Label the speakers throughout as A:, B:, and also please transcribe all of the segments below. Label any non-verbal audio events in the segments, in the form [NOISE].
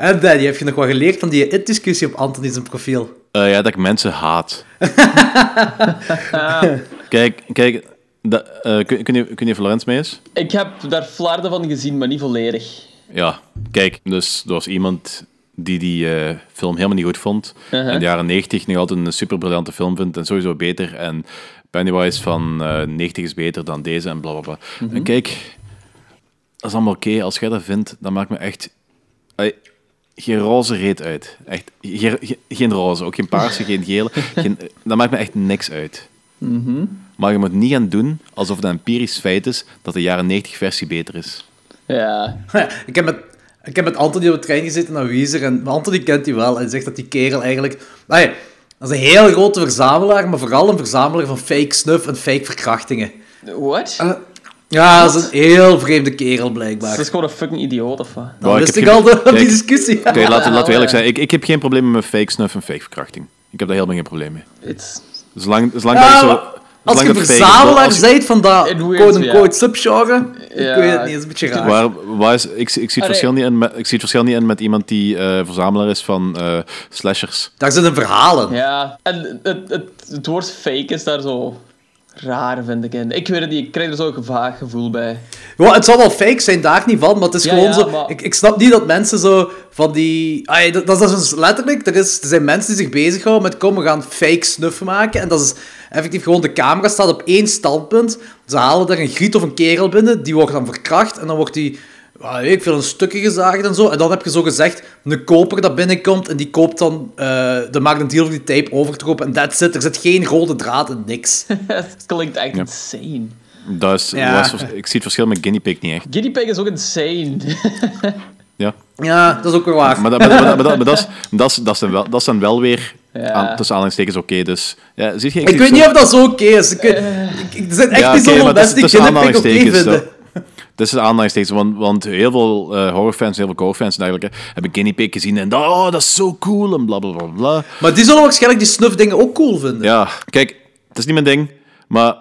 A: En Danny, heb je nog wat geleerd van die it-discussie op Anthony's profiel?
B: Eh, ja, dat ik mensen haat. [LAUGHS] kijk, kijk. Dat, eh, kun, kun, je, kun je Florence mee eens?
C: Ik heb daar flarden van gezien, maar niet volledig.
B: Ja, kijk, dus er was iemand die die eh, film helemaal niet goed vond. In de jaren 90 nog altijd een super briljante film vindt en sowieso beter. En Pennywise van uh, 90 is beter dan deze en bla bla bla. En kijk, dat is allemaal oké. Als jij dat vindt, dan maakt me echt geen roze reet uit. Echt, geen, geen- geen roze, ook geen paarse, geen gele. Geen, dat maakt me echt niks uit. Maar je moet niet gaan doen alsof het een empirisch feit is dat de jaren 90 versie beter is.
C: Ja. [LAUGHS]
A: ik, heb met, ik heb met Anthony op de trein gezeten naar Weezer en Anthony kent die wel en zegt dat die kerel eigenlijk... Nee, dat is een heel grote verzamelaar, maar vooral een verzamelaar van fake snuff en fake verkrachtingen.
C: What?
A: Ja, dat is een heel vreemde kerel, blijkbaar.
C: Dat is gewoon een fucking idioot of wat?
A: Dan wist ik
B: geen-
A: al de,
B: Kijk.
A: die discussie.
B: Oké, laten, laten we eerlijk [LAUGHS] zijn. Ik, ik heb geen probleem met fake snuff en fake verkrachting. Ik heb daar helemaal geen probleem mee.
C: It's...
B: Zolang, zolang
A: Ja,
B: dat je zo...
A: maar als je verzamelaar bent van dat quote-unquote subgenre, ik weet het niet, is een beetje raar.
B: Waar, waar is, ik, ik, zie het verschil niet in met, ik zie het verschil niet in met iemand die eh, verzamelaar is van eh, slashers.
A: Daar zitten verhalen.
C: Ja, en het, het, het woord fake is daar zo raar, vind ik. in. Ik weet het niet, ik krijg er zo'n vaag gevoel bij.
A: Ja, het zal wel fake zijn, daar niet van, maar het is
C: Ja,
A: gewoon
C: ja,
A: zo...
C: maar-
A: Ik, ik snap niet dat mensen zo van die... Ay, dat, dat is dus letterlijk... Er, is, er zijn mensen die zich bezighouden met kom, we gaan fake snuff maken. En dat is effectief gewoon... De camera staat op één standpunt. Ze halen daar een griet of een kerel binnen. Die wordt dan verkracht. En dan wordt die... weet ik veel, een stukken gezaagd en zo. En dan heb je zo gezegd een koper dat binnenkomt. En die koopt dan... eh de maakt een deal voor die tape over te kopen. En that's it. Er zit geen rode draad en niks. [LAUGHS]
C: het klinkt echt insane.
B: Dat is,
A: Ja.
B: dat vers- ik zie het verschil met guinea pig niet echt.
C: Guinea pig is ook insane.
B: Ja.
A: Ja, dat is ook weer waar.
B: Maar, dat, maar, dat, maar, dat, maar dat, is, [LAUGHS] dat, is, dat, is dan wel, dat is dan wel weer
C: Ja.
B: aan, tussen aanhalingstekens oké. dus ja, zie je,
A: Ik weet niet of dat zo oké is. Ik weet- ik- ik- er zijn echt
B: Ja,
A: niet
B: oké,
A: zoveel
B: dat
A: mensen die
B: dat
A: Guinea Pig oké vinden.
B: zo. Dat is een aanhalingstekens, want, want heel veel eh, horrorfans, heel veel horrorfans en dergelijke hebben Guinea Pig gezien en oh, dat is zo cool en bla bla bla bla.
A: Maar die zullen waarschijnlijk die snuffdingen ook cool vinden.
B: Ja, kijk, het is niet mijn ding, maar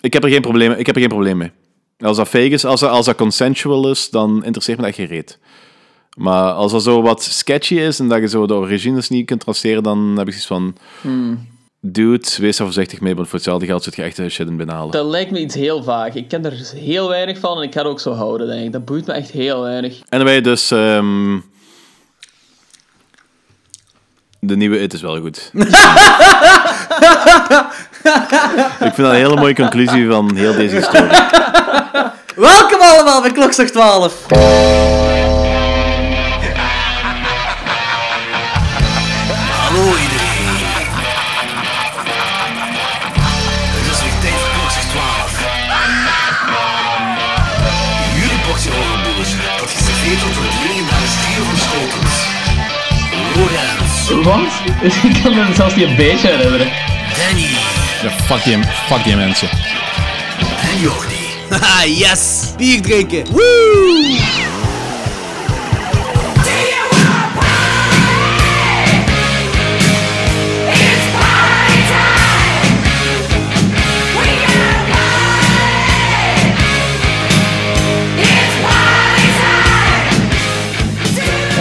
B: ik heb er geen probleem, ik heb er geen probleem mee. Als dat fake is, als dat, als dat consensual is, dan interesseert me dat geen reet. Maar als dat zo wat sketchy is en dat je zo de origines niet kunt traceren, dan heb ik zoiets van... Dude, wees daar voorzichtig mee, want voor hetzelfde geld zit je echt shit in binnenhalen.
C: Dat lijkt me iets heel vaag. Ik ken er heel weinig van en ik ga het ook zo houden, denk ik. Dat boeit me echt heel weinig.
B: Anyway, dus... ehm, de nieuwe It is wel goed. [LAUGHS] ik vind dat een hele mooie conclusie van heel deze historie.
A: Welkom allemaal bij Klokslag 12.
C: Wat? [LAUGHS] Ik kan me zelfs niet een beetje herinneren.
D: Danny
B: Ja, fuck die, fuck die mensen.
D: en Jordi.
A: Haha, [LAUGHS] yes! Bier drinken. Woo!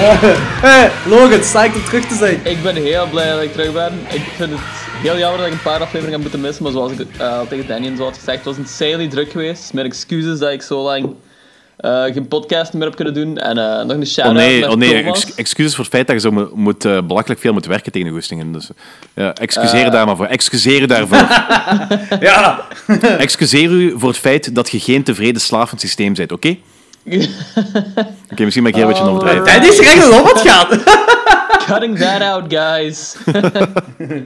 A: [LAUGHS] Hey, Logan, psyched om terug te zijn.
C: Ik ben heel blij dat ik terug ben. Ik vind het heel jammer dat ik een paar afleveringen heb moeten missen, maar zoals ik eh, al tegen Danny en zo had gezegd, het was insanely druk geweest. Mijn excuses dat ik zo lang eh, geen podcast meer heb kunnen doen. En eh, nog een
B: Oh
C: shout-out
B: nee, oh nee
C: Thomas.
B: ex- excuses voor het feit dat je zo moet, moet, eh, belachelijk veel moet werken tegen de goestingen. Dus, excuseer daar maar voor. Excuseer u daarvoor. [LAUGHS]
A: Ja.
B: excuseer u voor het feit dat je geen tevreden slaaf van het systeem bent, oké? [LAUGHS] Oké, misschien ben ik hier een beetje
C: Oh,
B: overdrijven.
A: Hij is er echt op het gaan.
C: Cutting that out, guys. [LAUGHS]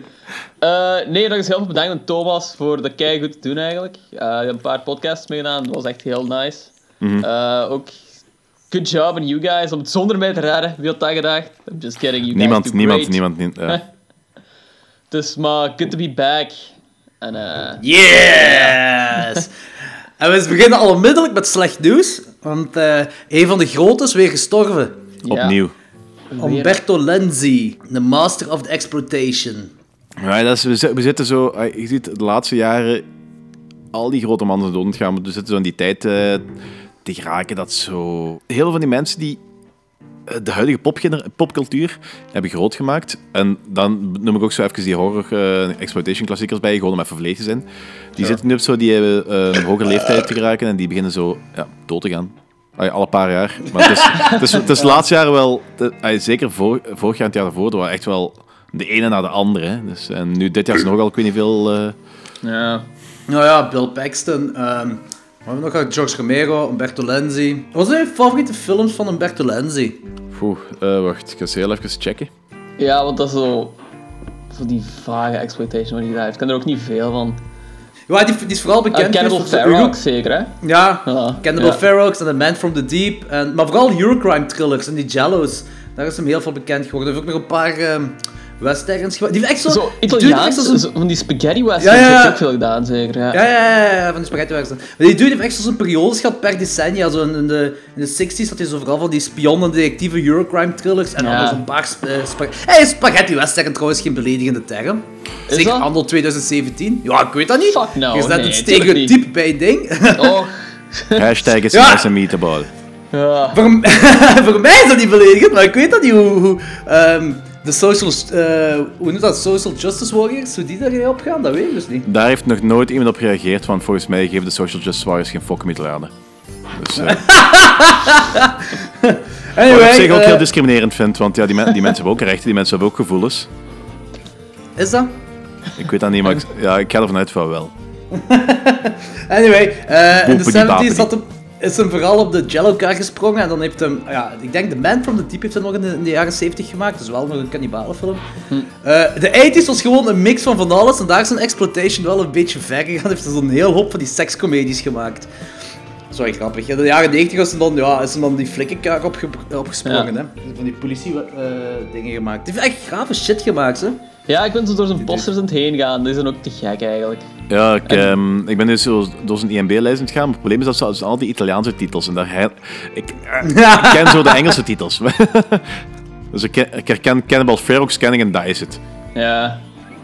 C: Eh, nee, nog eens heel veel bedankt aan Thomas voor dat kei goed te doen eigenlijk. Eh, je hebt een paar podcasts meegedaan, dat was echt heel nice.
B: Mhm.
C: Eh, ook good job on you guys om het zonder mij te redden. Wie had dat gedacht? I'm just kidding, you
B: Niemand,
C: guys
B: niemand,
C: great.
B: niemand. ja. [LAUGHS]
C: Dus, maar good to be back. En eh,
A: Yes! [LAUGHS] En we beginnen al onmiddellijk met slecht nieuws. Want eh, een van de grote is weer gestorven.
C: ja,
B: Opnieuw.
A: Umberto Lenzi, the master of the exploitation.
B: Ja, dat is, we, zi- we zitten zo... eh, Je ziet de laatste jaren al die grote mannen dood gaan. Maar we zitten zo in die tijd eh, te geraken dat zo... Heel veel van die mensen die de huidige popcultuur hebben groot gemaakt. En dan noem ik ook zo even die horror eh, exploitation klassiekers bij, gewoon om even te zijn. Die zitten nu op zo die hebben eh, een hogere leeftijd te geraken en die beginnen zo ja, dood te gaan. Allee, alle paar jaar. Maar het is, het is, het is de laatste jaren wel, allee, zeker voor, vorig jaar en het jaar daarvoor, er waren echt wel de ene na de andere. Hè. Dus, en nu dit jaar is nog al, ik weet niet veel... eh,
C: Ja.
A: Nou ja, Bill Paxton. ehm we hebben nog gehad George Romero, Umberto Lenzi. Wat zijn je favoriete films van Umberto Lenzi?
B: Poeh, eh, wacht, ik ga ze heel even checken.
C: ja, want dat is zo... Zo die vage exploitation wat hij daar heeft. Ik ken er ook niet veel van.
A: Ja, die, die is vooral
C: Uh,
A: bekend
C: Cannibal
A: geweest voor
C: Ferox zeker, hè?
A: Ja,
C: Ja,
A: Cannibal
C: ja.
A: Ferox en The Man from the Deep. En, maar vooral Eurocrime thrillers en die Jello's. Daar is hem heel veel bekend geworden. Hij heeft ook nog een paar ehm westerns gemaakt. Die heeft echt zo...
C: Zo
A: die
C: Italiaans,
A: zo-
C: zo van die spaghetti westerns
A: Ja, ja, ja.
C: heeft ook veel gedaan, zeker. Ja.
A: Ja, ja, ja, ja, van de spaghetti western. Maar die dude heeft echt zo'n periodes gehad per decennia. Zo in, in de, in de 60s had hij zo vooral van die spion- en detectieve Eurocrime thrillers. En
C: Ja.
A: dan zo'n paar sp eh, spa- Hey, spaghetti western trouwens geen beledigende term.
C: Is
A: Zeker
C: dat?
A: anno 2017. Ja, ik weet dat niet.
C: Fuck no,
A: Je is net
C: nee,
A: een stereotype bij het ding. [LAUGHS]
C: Oh, [LAUGHS]
B: Hashtag is
A: Ja.
B: nice and meatball.
C: ja. [LAUGHS]
A: voor, mij is dat niet beledigend, maar ik weet dat niet hoe... hoe ehm, de social, eh, hoe noemt dat? Social justice warriors, hoe die daarin opgaan, dat weet ik dus niet.
B: Daar heeft nog nooit iemand op gereageerd, want volgens mij geven de social justice warriors geen fok met Italianen. Dus, eh,
A: Anyway, [LAUGHS]
B: wat ik zich ook
A: eh,
B: heel discriminerend vind, want ja, die, men- die mensen hebben ook rechten, die mensen hebben ook gevoelens.
A: is dat?
B: Ik weet dat niet, maar ik, ja, ik ga ervan uit van wel. [LAUGHS]
A: Anyway, eh, in de
B: Boepedi
A: 70s
B: bapedi.
A: had hem, is hem vooral op de Jello-kar gesprongen. En dan heeft hem, ja, ik denk The Man from the Deep heeft hij nog in de, in de jaren 70 gemaakt. Dus wel nog een cannibalenfilm. Eh de 80s was gewoon een mix van van alles. En daar is een exploitation wel een beetje ver gegaan. Heeft hij zo'n heel hoop van die sekscomedies gemaakt. Echt grappig. In de jaren 90 was hij dan, ja, is hem dan die flikkenkar opge opgesprongen.
C: Ja.
A: Hè? Van die politie eh, dingen gemaakt. Hij heeft echt grave shit gemaakt, hè.
C: ja, ik ben zo door zijn posters aan het heen gaan. Die zijn ook te gek eigenlijk.
B: Ja, ik, ehm, ik ben dus zo door zijn IMB-lijst aan het gaan, maar het probleem is dat ze dus al die Italiaanse titels en daar hij- ik, eh, ik ken zo de Engelse titels. [LAUGHS] dus ik, ken- ik herken Cannibal Ferox, Canning en is het.
C: Ja.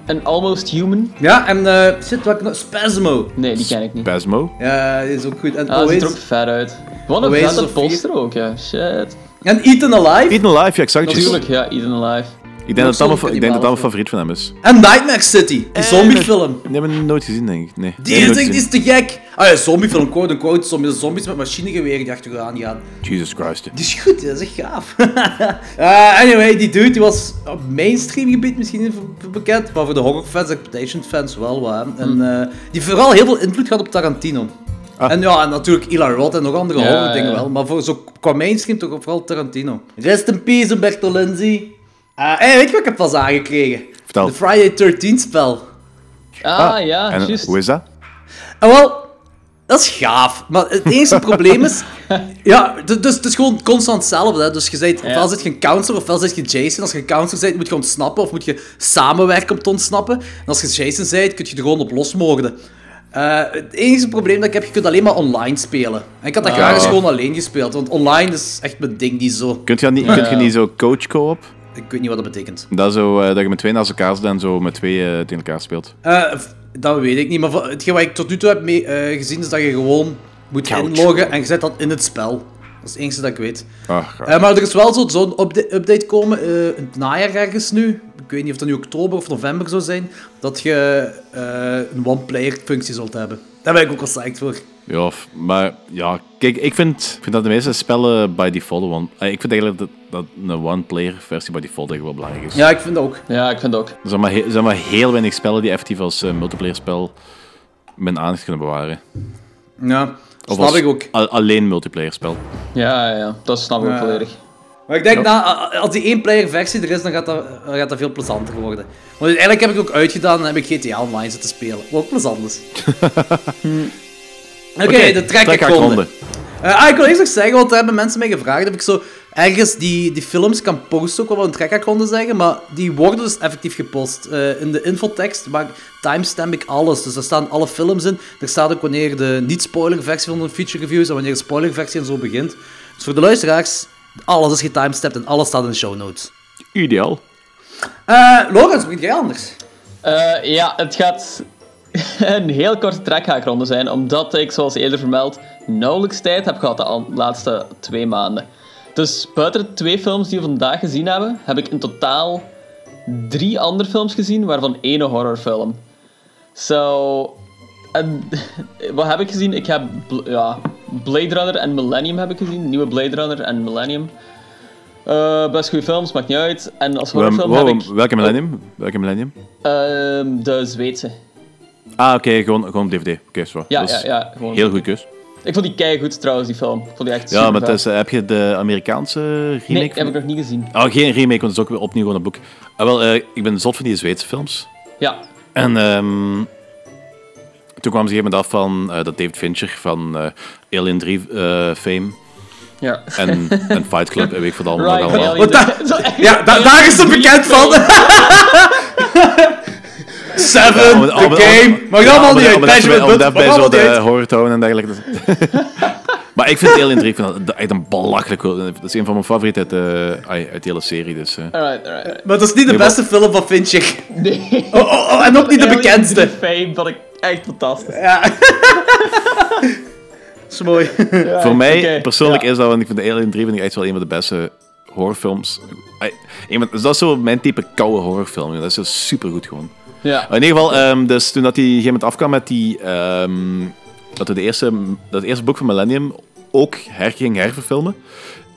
C: En Almost Human?
A: Ja, en eh shit, wat nog? Spasmo.
C: Nee, die ken ik niet.
B: Pasmo.
A: Ja, die is ook goed. En
C: Ah, dat ziet er ook vet uit. Wat een vette poster ook, ja. Shit.
A: En Eaten Alive.
B: Eden Alive, ja, ik zag het juist.
C: Natuurlijk, ja, Eden Alive.
B: Ik denk dat dat mijn-
A: zo'n
B: ik denk dat dat mijn favoriet van hem is.
A: En Nightmare City, die zombiefilm.
B: Die hebben we nooit gezien, denk ik. Nee.
A: Die, is, die is te gek. Ah ja, zombiefilm, quote unquote. Zombies, zombies met machinegeweren die achteraan gaan.
B: Jesus Christ.
A: Die is goed, dat is echt gaaf. [LAUGHS] Eh, anyway, die dude die was op mainstream gebied misschien niet bekend, maar voor de horrorfans, exploitation fans wel wat. En eh, die vooral heel veel invloed gehad op Tarantino.
B: Ah.
A: En ja, en natuurlijk Eli Roth en nog andere
C: Ja,
A: horror dingen
C: ja.
A: wel. Maar voor zo, qua mainstream toch vooral Tarantino. Rest in peace, Umberto Lenzi. Eh, hey, weet je wat ik heb pas aangekregen?
B: Vertel.
A: De Friday 13 spel.
C: Ah, ja,
B: en
C: juist.
B: hoe is dat?
A: En wel, dat is gaaf. Maar het enige [LAUGHS] probleem is... Ja, dus het is gewoon constant hetzelfde. Hè. Dus je bent, ofwel zit je een counselor, ofwel zit je Jason. Als je een counselor bent, moet je ontsnappen. Of moet je samenwerken om te ontsnappen. En als je Jason bent, kun je er gewoon op losmoorden. Eh, het enige probleem dat ik heb, je kunt alleen maar online spelen. En ik had dat
C: Ah.
A: graag eens gewoon alleen gespeeld. Want online is echt mijn ding niet zo.
B: Kunt je, niet, kunt je niet zo coach co-op?
A: Ik weet niet wat dat betekent.
B: Dat, zo, eh, dat je met twee naast elkaar zit en zo met twee eh, tegen elkaar speelt.
A: Eh, f- dat weet ik niet, maar hetgeen wat ik tot nu toe heb mee, eh, gezien is dat je gewoon moet
B: Couch.
A: inloggen en je zet dat in het spel. Dat is het enige dat ik weet. Eh, maar er is wel zo- zo'n upda- update komen eh, in het najaar ergens nu. Ik weet niet of dat nu oktober of november zou zijn. Dat je eh, een one-player functie zult hebben. Daar ben ik ook wel psyched voor.
B: Ja, maar ja, kijk, ik vind, ik vind dat de meeste spellen by default one. eh, Ik vind eigenlijk dat, dat een one-player versie by default echt wel belangrijk is.
A: Ja, ik vind dat ook.
C: Ja, ik vind het ook.
B: Er zijn maar, he- er zijn maar heel weinig spellen die effectief als eh, multiplayer spel mijn aandacht kunnen bewaren.
A: Ja,
B: Of
A: snap
B: als
A: ik ook.
B: alleen multiplayer spel.
C: Ja, ja, ja. dat snap ik ook
A: Ja.
C: volledig.
A: Maar ik denk, na, als die één-player versie er is, dan gaat, dat, dan gaat dat veel plezanter worden. Want uiteindelijk heb ik het ook uitgedaan en heb ik GTA Online zitten spelen. Wat ook plezant is. [LAUGHS] Oké, de trekkerronde. Eh, ah, ik wil eerst nog zeggen, want daar hebben mensen mij gevraagd of ik zo ergens die, die films kan posten, ook wel wat een trekkerronde zeggen, maar die worden dus effectief gepost. Eh, in de infotekst maar timestamp ik alles, dus daar staan alle films in. Er staat ook wanneer de niet-spoiler versie van de feature review is en wanneer de spoiler versie en zo begint. Dus voor de luisteraars, alles is getimestamped en alles staat in de show notes.
B: Ideaal.
A: Eh Lorenz, begint jij anders?
C: Eh, ja, het gaat [LAUGHS] een heel korte trekhaakronde zijn, omdat ik, zoals eerder vermeld, nauwelijks tijd heb gehad de laatste twee maanden. Dus buiten de twee films die we vandaag gezien hebben, heb ik in totaal drie andere films gezien, waarvan één een horrorfilm. Zo. en [LAUGHS] wat heb ik gezien? Ik heb ja, Blade Runner en Millennium heb ik gezien. Nieuwe Blade Runner en Millennium. Eh, best goede films, maakt niet uit. En als horrorfilm
B: Wow,
C: heb ik
B: Welke millennium? Welke millennium?
C: ehm, de Zweedse.
B: Ah, oké, gewoon, gewoon DVD. Oké, zo.
C: Ja, ja, ja. Gewoon
B: Heel goed keus.
C: Ik vond die kei goed trouwens, die film. Ik vond die echt
B: Ja, maar
C: supervet.
B: het is, eh, heb je de Amerikaanse remake?
C: Nee,
B: van-
C: heb ik nog niet gezien.
B: Oh, geen remake, want het is ook weer opnieuw gewoon een boek. Ah, wel, eh, ik ben zot van die Zweedse films.
C: Ja.
B: En ehm, toen kwam ze op een gegeven moment af van eh, dat David Fincher van eh, Alien 3 eh, fame
C: Ja.
B: en, [LAUGHS] en Fight Club en weet ik wat allemaal.
C: Right,
B: allemaal. [LAUGHS]
A: Ja, da- daar is het bekend van. [LAUGHS] Seven,
B: Om-
A: The
B: om- om-
A: Game. Mag
B: Ja,
A: allemaal niet uit.
B: om-
A: mag
B: bij zo de en dergelijke. [LAUGHS] maar ik vind Alien 3 ik vind dat echt een belachelijk. Dat is een van mijn favorieten uit, de uit de hele serie. Dus, eh.
C: Alright, alright, alright.
A: Maar dat is niet de
B: maar-
A: beste film van Fincher.
C: Nee.
A: Oh, oh, oh, en ook niet de bekendste.
C: 3 Fame vond ik echt fantastisch.
A: Ja. dat [LAUGHS] is mooi.
B: Voor mij persoonlijk
C: ja.
B: is dat, want ik vind de Alien 3 vind ik echt wel een van de beste horrorfilms. Van- dat is zo mijn type koude horrorfilm. Dat is zo supergoed gewoon.
C: Ja.
B: In ieder geval, ehm, dus toen dat die op een gegeven moment afkwam met die... ehm, dat we de eerste, dat eerste boek van Millennium ook her ging herverfilmen.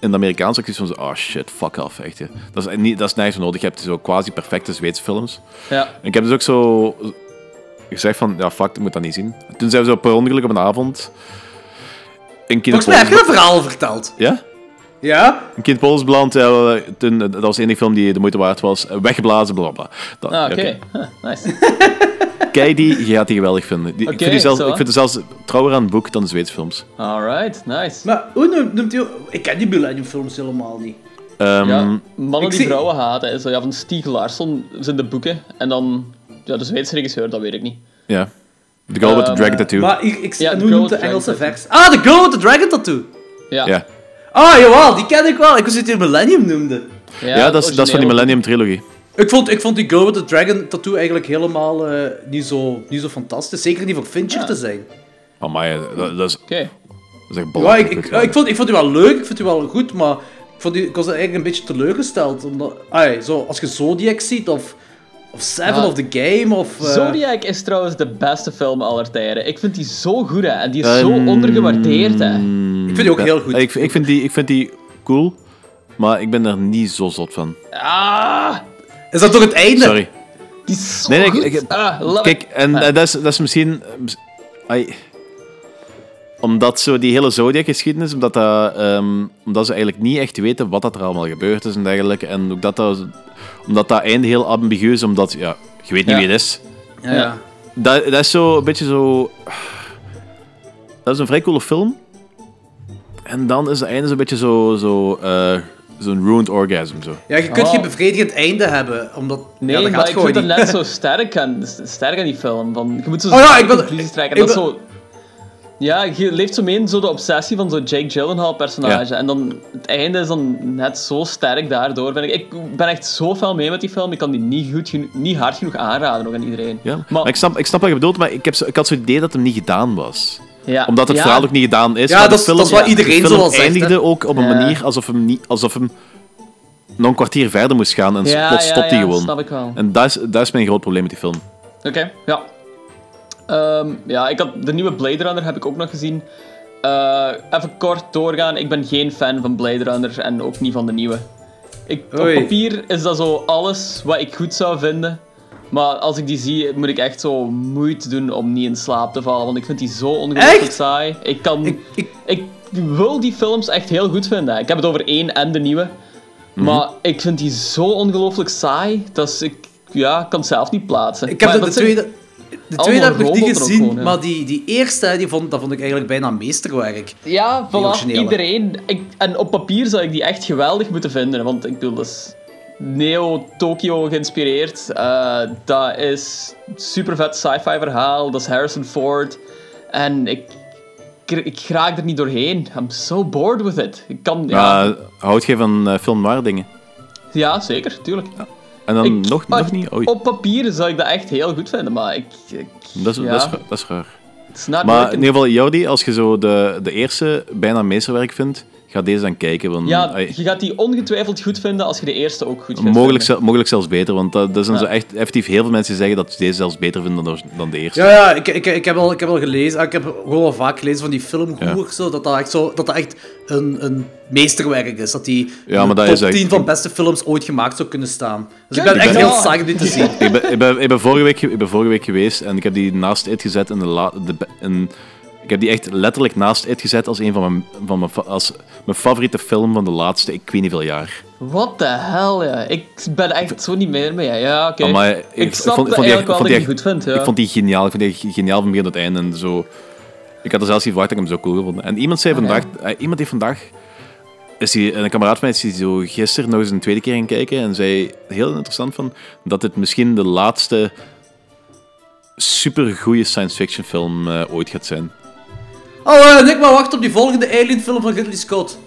B: In de Amerikaanse acties van zo, oh shit, fuck off, echt. hè. Dat is, niet, dat is nergens nodig. Je hebt zo quasi perfecte Zweedse films.
C: Ja.
B: En ik heb dus ook zo gezegd van, ja fuck, ik moet dat niet zien. Toen zijn we zo per ongeluk op een avond... Een kind
A: Volgens mij heb je een verhaal verteld.
B: Ja?
A: Ja?
B: Een kind Pols beland, ja, toen, dat was de enige film die de moeite waard was. Weggeblazen, bla bla. bla. Dat-
C: Ah, oké. Huh, nice. [LAUGHS]
B: Kijk die, je gaat die geweldig vinden. Die, ik, vind die zelfs,
C: zo,
B: ik vind het zelfs trouwer aan het boek dan de Zweedse films.
C: Alright, nice.
A: Maar hoe noemt, hij... Ik ken die Millennium films helemaal niet.
B: Ehm,
C: Ja, mannen die
A: zie-
C: vrouwen haten. Zo, ja, van Stieg Larsson zijn de boeken. En dan ja, de Zweedse regisseur, dat weet ik niet.
B: ja. The Girl with the
C: Ehm,
B: Dragon Tattoo.
A: Maar ik, ik,
C: Ja,
A: en
C: The
A: hoe
C: Girl
A: noemt de Engelse vers? Ah, The Girl with the Dragon Tattoo.
C: Ja,
B: ja.
A: Ah, jawel, die ken ik wel. Ik wist dat hij Millennium noemde.
B: Ja, dat, is, dat is van die Millennium Trilogie.
A: Ik vond, ik vond die Girl with the Dragon Tattoo eigenlijk helemaal eh, niet, zo, niet zo fantastisch. Zeker niet voor Fincher
C: Ja.
A: te zijn.
B: Oh, maar dat, dat, is,
C: Oké.
B: dat is echt
A: Ja,
B: belachelijk.
A: ik, ik,
B: goed,
A: ik, vond, ik vond die wel leuk, ik vond die wel goed, maar ik, vond die, ik was eigenlijk een beetje teleurgesteld. Omdat, ai, zo, als je Zodiac ziet, of, of Seven
C: Ja.
A: of The Game, of... eh,
C: Zodiac is trouwens de beste film aller tijden. Ik vind die zo goed, hè. En die is zo
B: Ehm,
C: ondergewaardeerd, hè.
A: ik vind die ook heel goed.
B: Ik, ik, vind die, ik vind die cool, maar ik ben er niet zo zot van.
C: Ah,
A: Is dat toch het einde?
B: Sorry.
C: die is zo
B: Nee, nee, ik-
C: goed.
B: ik-
C: ah,
B: Kijk, en
C: Ah.
B: eh, dat, is, dat is misschien... omdat zo die hele Zodiac-geschiedenis, omdat, dat, ehm, omdat ze eigenlijk niet echt weten wat dat er allemaal gebeurd is en dergelijke. En ook dat, dat, omdat dat einde heel ambiguus is, omdat ja, je weet niet
C: Ja.
B: wie het is.
A: Ja, ja.
B: Dat, dat is zo een beetje zo... Dat is een vrij coole film. En dan is het einde zo'n beetje zo... zo eh, Zo'n ruined orgasm. Zo.
A: Ja, je kunt
C: Oh.
A: geen bevredigend einde hebben, omdat...
C: Nee,
A: ja, dat
C: maar ik vind het
A: niet.
C: net zo sterk aan, sterk aan die film. Van, je moet zo
A: Oh ja, ik wil-
C: trekken.
A: ik
C: dat
A: wil-
C: zo... Ja, je leeft zo mee in zo de obsessie van zo'n Jake Gyllenhaal-personage.
B: Ja.
C: En dan het einde is dan net zo sterk daardoor. Ben ik, ik ben echt zo fel mee met die film. Ik kan die niet, goed niet hard genoeg aanraden nog aan iedereen.
B: Ja. Maar,
C: Maar-
B: ik, snap, ik snap wat je bedoelt, maar ik, heb zo, ik had zo'n idee dat hem niet gedaan was.
C: Ja.
B: Omdat het
C: Ja.
B: verhaal ook niet gedaan is.
A: Ja,
B: maar
A: dat
B: de
A: is- dat is wat iedereen zo zegt,
B: eindigde ook op een
C: Ja.
B: manier alsof hem, niet, alsof hem nog een kwartier verder moest gaan en
C: Ja,
B: plots
C: ja,
B: stopt hij
C: ja,
B: gewoon.
C: snap ik wel.
B: En dat is, dat is mijn groot probleem met die film.
C: Oké, ja. Ehm, ja, ik had de nieuwe Blade Runner heb ik ook nog gezien. Eh, even kort doorgaan. Ik ben geen fan van Blade Runner en ook niet van de nieuwe. Ik, op papier is dat zo alles wat ik goed zou vinden. Maar als ik die zie, moet ik echt zo moeite doen om niet in slaap te vallen. Want ik vind die zo ongelooflijk saai. Ik kan...
A: Ik, ik,
C: Ik wil die films echt heel goed vinden. Ik heb het over één en de nieuwe.
A: Mhm.
C: Maar ik vind die zo ongelooflijk saai, dat ik ja, ik kan het zelf niet plaatsen.
A: ik heb
C: Maar
A: de, de
C: dat zijn-
A: tweede... De tweede heb ik nog niet gezien,
C: gewoon, ja.
A: maar die, die eerste, die vond, dat vond ik eigenlijk bijna meesterwerk.
C: Ja,
A: originele.
C: iedereen. Ik, en op papier zou ik die echt geweldig moeten vinden, want ik bedoel, dat is Neo-Tokyo geïnspireerd. Eh, dat is super vet sci-fi verhaal, dat is Harrison Ford. En ik, ik, ik raak er niet doorheen. I'm so bored with it. Ik kan, ja,
B: Maar houd je van uh, film noir dingen?
C: ja, zeker, tuurlijk.
B: En dan
C: Ik-
B: nog, nog niet? Oei.
C: Op papier zou ik dat echt heel goed vinden, maar ik... ik
B: Dat is,
C: ja,
B: dat, is, dat is raar. Maar in ieder geval, Jordi, als je zo de, de eerste bijna meesterwerk vindt, ga deze dan kijken. Want,
C: Ja,
B: ai,
C: je gaat die ongetwijfeld goed vinden als je de eerste ook goed vindt.
B: mogelijk, zel- mogelijk zelfs beter, want dat, dat zijn zo echt effectief heel veel mensen die zeggen dat ze deze zelfs beter vinden dan, dan de eerste.
A: Ja, ja ik, ik, ik, heb al, ik heb al gelezen, ik heb gewoon al vaak gelezen van die filmgoer, zo, dat, dat echt, zo, dat, dat echt een, een meesterwerk is. Dat die
B: Ja,
A: in
B: maar
A: de
B: dat
A: top
B: is echt-
A: 10 van beste films ooit gemaakt zou kunnen staan. Dus ik ben echt
C: ja.
A: heel psyched om dit te zien. [LAUGHS]
B: Ik ben, ik, ben, ik, ben vorige week, ik ben vorige week geweest en ik heb die naast It gezet in de, la, de in- ik heb die echt letterlijk naast It gezet als een van mijn, van mijn, als mijn favoriete film van de laatste, ik weet niet veel jaar.
C: What the hell, ja. Ik ben echt zo niet meer mee. Ja, oké.
B: Maar
C: Ik,
B: ik
C: snap
B: vond- vond die
C: eigenlijk wel
B: vond
C: dat
B: die
C: je die goed vindt, ja.
B: Ik vond die geniaal. Ik vond die geniaal van begin tot einde. En zo. Ik had er zelfs niet verwacht dat ik hem zo cool gevonden. En iemand zei
C: Ah,
B: vandaag... eh, iemand heeft vandaag... Is die, een kameraad van mij is die zo gisteren nog eens een tweede keer gaan kijken. En zei heel interessant van... Dat dit misschien de laatste... supergoeie science fiction film eh, ooit gaat zijn.
A: Oh, eh, Nick, maar wacht op die volgende Alien film van Ridley Scott.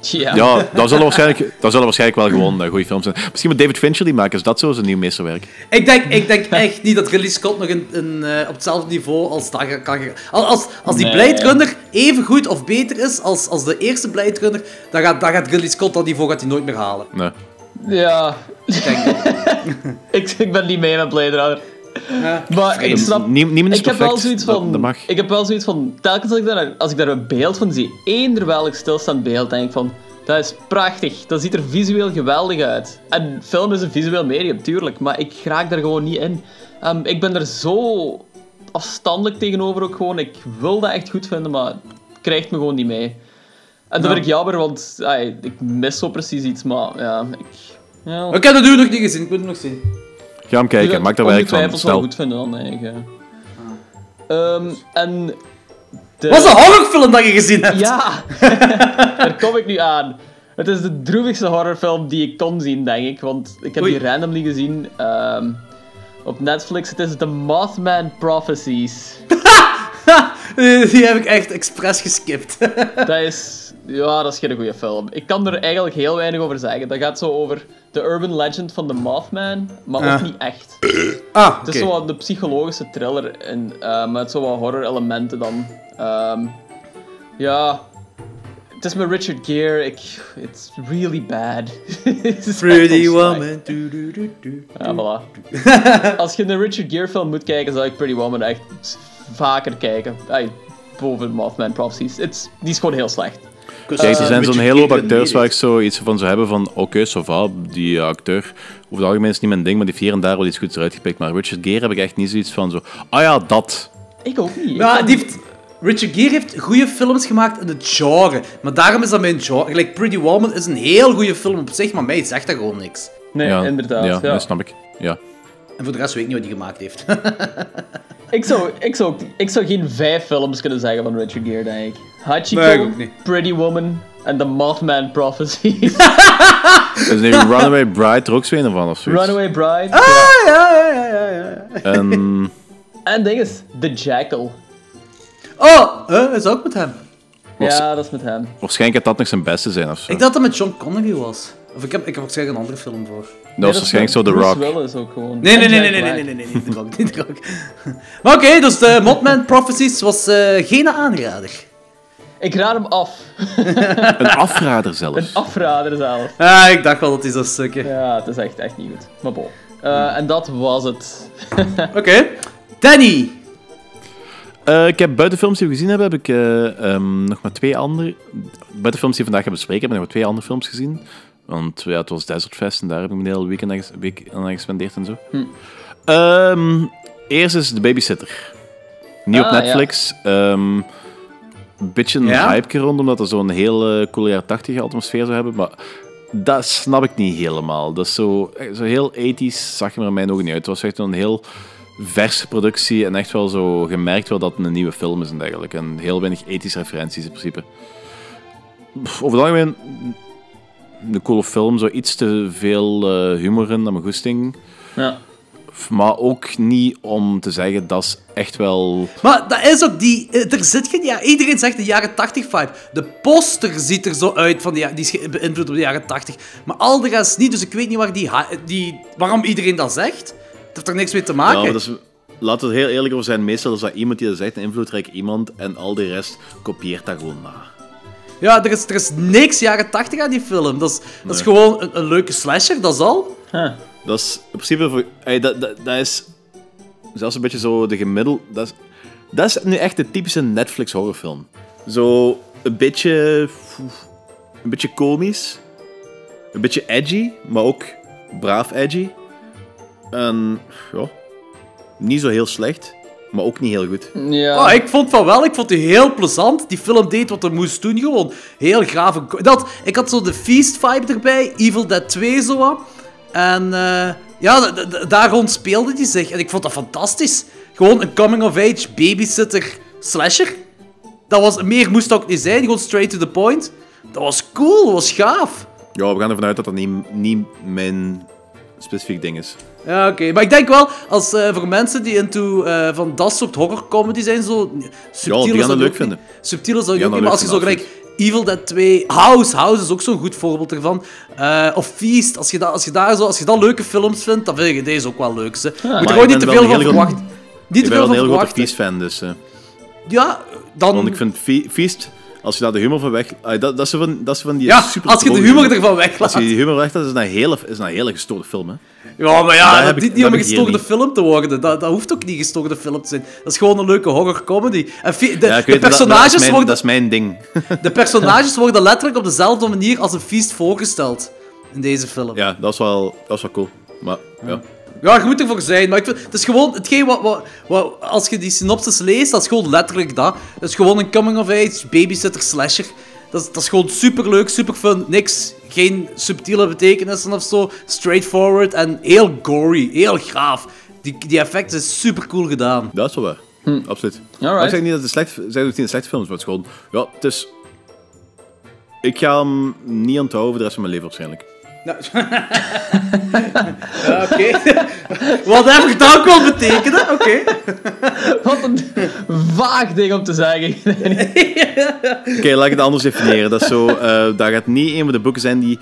C: Ja.
B: Ja, [LAUGHS] dat zullen waarschijnlijk, dat zullen waarschijnlijk wel gewoon eh, goede films zijn. Misschien met David Fincher die maken. Is dat zo zijn nieuw meesterwerk?
A: Ik denk, ik denk echt niet dat Ridley Scott nog een, een, eh, op hetzelfde niveau als dat kan gaan. Als, als, als die
C: Nee.
A: Blade Runner even goed of beter is als, als de eerste Blade Runner, dan gaat, dan gaat Ridley Scott dat niveau gaat hij nooit meer halen.
B: Nee.
C: Ja.
A: Ik denk dat. [LAUGHS]
C: ik, ik ben niet mee met Blade Runner.
A: Ja.
C: Maar ik snap...
B: Nie- niemand is
C: Ik heb wel zoiets van...
B: dat mag.
C: Ik heb wel zoiets van... Telkens als ik daar, als ik daar een beeld van zie, eender welk stilstaand beeld, denk ik van... Dat is prachtig. Dat ziet er visueel geweldig uit. En film is een visueel medium, tuurlijk. Maar ik raak daar gewoon niet in. Ehm, ik ben er zo afstandelijk tegenover ook gewoon. Ik wil dat echt goed vinden, maar het krijgt me gewoon niet mee. En dat
A: Ja.
C: vind ik jammer, want ai, ik mis zo precies iets. Maar ja, ik... Ja,
A: Ik heb dat nu nog niet gezien, ik moet het nog zien.
B: Ga hem kijken. Maak daar werk van. Stel.
C: goed vinden dan, eigenlijk. ja. Ehm, en... De...
A: Wat is een horrorfilm dat je gezien hebt?
C: Ja! [LAUGHS] Daar kom ik nu aan. Het is de droevigste horrorfilm die ik kon zien, denk ik. Want ik heb
A: Oei.
C: die randomly gezien ehm, op Netflix. Het is The Mothman Prophecies. [LAUGHS]
A: Die heb ik echt expres geskipt.
C: dat is... Ja, dat is geen goede film. Ik kan er eigenlijk heel weinig over zeggen. Dat gaat zo over de urban legend van de Mothman, maar
A: Ah.
C: ook niet echt.
A: ah, oké.
C: Het is zo wat de psychologische thriller en, eh, met zo wat horror elementen dan. Ehm, ja, het is met Richard Gere. Ik, it's really bad. [LAUGHS]
A: Pretty woman.
C: Ja, voilà. [LAUGHS] Als je een Richard Gere film moet kijken, zou ik Pretty Woman echt vaker kijken. Ay, boven Mothman Prophecies. It's, die is gewoon heel slecht.
B: Kijk, er
A: Eh,
B: zijn zo'n hele hoop acteurs waar ik zoiets van zou hebben van, oké, so va, die eh, acteur, over het algemeen is niet mijn ding, maar die heeft hier en daar wel iets goeds eruit gepikt. Maar Richard Gere heb ik echt niet zoiets van zo, ah ja, dat.
C: Ik ook niet.
A: Ja, die heeft, Richard Gere heeft goede films gemaakt in het genre. Maar daarom is dat mijn genre. Gelijk Pretty Woman is een heel goede film op zich, maar mij zegt dat gewoon niks.
C: Nee,
B: ja,
C: inderdaad.
B: Ja,
C: Ja,
B: dat snap ik. Ja.
A: En voor de rest weet ik niet wat hij gemaakt heeft.
C: Ik, zou, [LAUGHS] ik, zou, ik zou geen vijf films kunnen zeggen van Richard Gere, denk ik. Hachiko,
A: Nee, ik ook niet.
C: Pretty Woman en The Mothman Prophecies. [LAUGHS]
B: Is nu Runaway Bride er ook zo een van of zoiets?
C: Runaway Bride.
A: ah, ja, ja, ja, ja, ja.
B: En
C: En ding is, The Jackal.
A: Oh, huh, is dat ook met hem?
B: Was-
C: Ja, dat is met hem.
B: waarschijnlijk gaat dat nog zijn beste zijn of zo.
A: Ik dacht dat het met John Connery was. Of ik heb, ik heb waarschijnlijk een andere film voor.
B: dat was waarschijnlijk zo The
C: Bruce
B: Rock.
C: Willis ook gewoon.
A: Nee, nee, nee, nee, nee, nee, nee, nee, Rock, niet de Rock. [LAUGHS] Maar oké, dus de Mothman Prophecies was eh, geen aanrader.
C: Ik raad hem af. [LAUGHS]
B: Een afrader
C: Een
B: zelfs.
C: afrader zelf.
A: Ah, ik dacht wel dat hij zou stukken.
C: Ja, het is echt, echt niet goed. Maar bon. Eh, en dat was het. [LAUGHS]
A: Oké. Danny.
B: Eh, ik heb buiten films die we gezien hebben, heb ik eh, ehm, nog maar twee andere... Buiten films die we vandaag gaan bespreken, heb ik nog maar twee andere films gezien. Want ja, het was Desert Fest en daar heb ik mijn hele weekend aan week aan gespendeerd en zo. Ehm, eerst is The Babysitter. Nieuw op
C: Ah, ja.
B: Netflix. Een beetje een
A: Ja?
B: hype rond, omdat het zo'n hele coole jaren 80 atmosfeer zou hebben. Maar dat snap ik niet helemaal. Dat is zo, eh, zo heel ethisch, zag je er in mijn ogen niet uit. Het was echt een heel verse productie en echt wel zo gemerkt wel dat het een nieuwe film is en dergelijke. En heel weinig ethische referenties in principe. Over het algemeen een coole film, zo iets te veel eh, humor in, naar mijn goesting.
C: Ja.
B: Maar ook niet om te zeggen dat is echt wel.
A: Maar dat is ook die... eh, Er zit geen... Ja, iedereen zegt de jaren 80 vibe. De poster ziet er zo uit van die, ja- die is beïnvloed door de jaren 80. Maar al de rest niet, dus ik weet niet waar die, die, waarom iedereen dat zegt. Het heeft er niks mee te maken.
B: Ja, maar dat is, laten we er heel eerlijk over zijn. Meestal is dat iemand die dat zegt, een invloedrijk iemand, en al de rest kopieert dat gewoon na.
A: Ja, er is, er is niks jaren 80 aan die film. Dat is, dat is gewoon een, een leuke slasher, dat is al.
C: Huh.
B: Dat is in principe... Voor, ey, dat, dat, dat is zelfs een beetje zo de gemiddelde... Dat is, dat is nu echt de typische Netflix horrorfilm. Zo een beetje... Een beetje komisch. Een beetje edgy, maar ook braaf edgy. En ja, niet zo heel slecht, maar ook niet heel goed.
C: Ja.
A: Oh, ik vond van wel, ik vond die heel plezant. Die film deed wat er moest doen, gewoon. Heel gaaf. Dat, ik had zo de Feast vibe erbij, Evil Dead 2 zo wat. En eh, ja, daar rond speelde die zich. En ik vond dat fantastisch. Gewoon een coming-of-age babysitter slasher. Dat was, meer moest dat ook niet zijn, gewoon straight to the point. Dat was cool, dat was gaaf.
B: Ja, we gaan ervan uit dat dat niet, niet mijn specifiek ding is.
A: Ja, oké. Maar ik denk wel, als eh, voor mensen die into eh, van dat soort horrorcomedy zijn, zo subtiel
B: die
A: is
B: gaan
A: dat
B: het leuk
A: ook
B: vinden.
A: niet. Subtiel is dat
B: Die
A: ook niet, maar als je zo gelijk Evil Dead 2, House, House is ook zo'n goed voorbeeld ervan. Eh, of Feast, als je, dat, als, je daar zo, als je dat leuke films vindt, dan vind je deze ook wel leuk. Je moet
B: Maar
A: er gewoon niet te veel van verwachten. Niet
B: Ik
A: te
B: ben wel een heel grote. Feast-fan, dus... eh,
A: Ja, dan...
B: want ik vind Fe- Feast, als je daar de humor van weg... ah, dat, dat, is van, dat is van die
A: ja,
B: super
A: als je de
B: droge
A: humor ervan weglaat.
B: Als je die humor weglaat, is dat een hele, is dat een hele gestoorde film, hè.
A: Ja, maar ja, dat
B: heb ik-
A: dient niet
B: dat
A: om een
B: heb ik hier
A: gestoorde
B: niet.
A: film te worden. Dat, dat hoeft ook niet een gestoorde film te zijn. Dat is gewoon een leuke horror comedy. En fi- de,
B: Ja, ik
A: de
B: weet het, dat- dat,
A: personages
B: is mijn,
A: worden,
B: dat is mijn ding.
A: de personages worden letterlijk op dezelfde manier als een feast voorgesteld in deze film.
B: ja, dat is wel, dat is wel cool. Maar, ja.
A: Ja, je moet ervoor zijn, maar ik vind, het is gewoon hetgeen wat, wat, wat, als je die synopsis leest, dat is gewoon letterlijk dat. Het is gewoon een coming-of-age babysitter slasher. Dat is, dat is gewoon superleuk, super fun, niks, geen subtiele betekenissen of zo, straightforward en heel gory, heel gaaf. Die, die effecten zijn super cool gedaan.
B: Dat is wel waar. Absoluut.
C: Hm. Alright.
B: Maar ik zeg niet dat het slecht, zeg ook niet een slechte film is, maar het is gewoon... Ja, het is... Ik ga hem niet onthouden voor de rest van mijn leven waarschijnlijk. [LAUGHS]
A: Ja, oké. Whatever dat ook wel betekenen, oké. [LAUGHS]
C: Wat een vaag ding om te zeggen. [LAUGHS]
B: Oké, laat ik het anders definiëren. Dat, is zo, eh, dat gaat niet een van de boeken zijn die...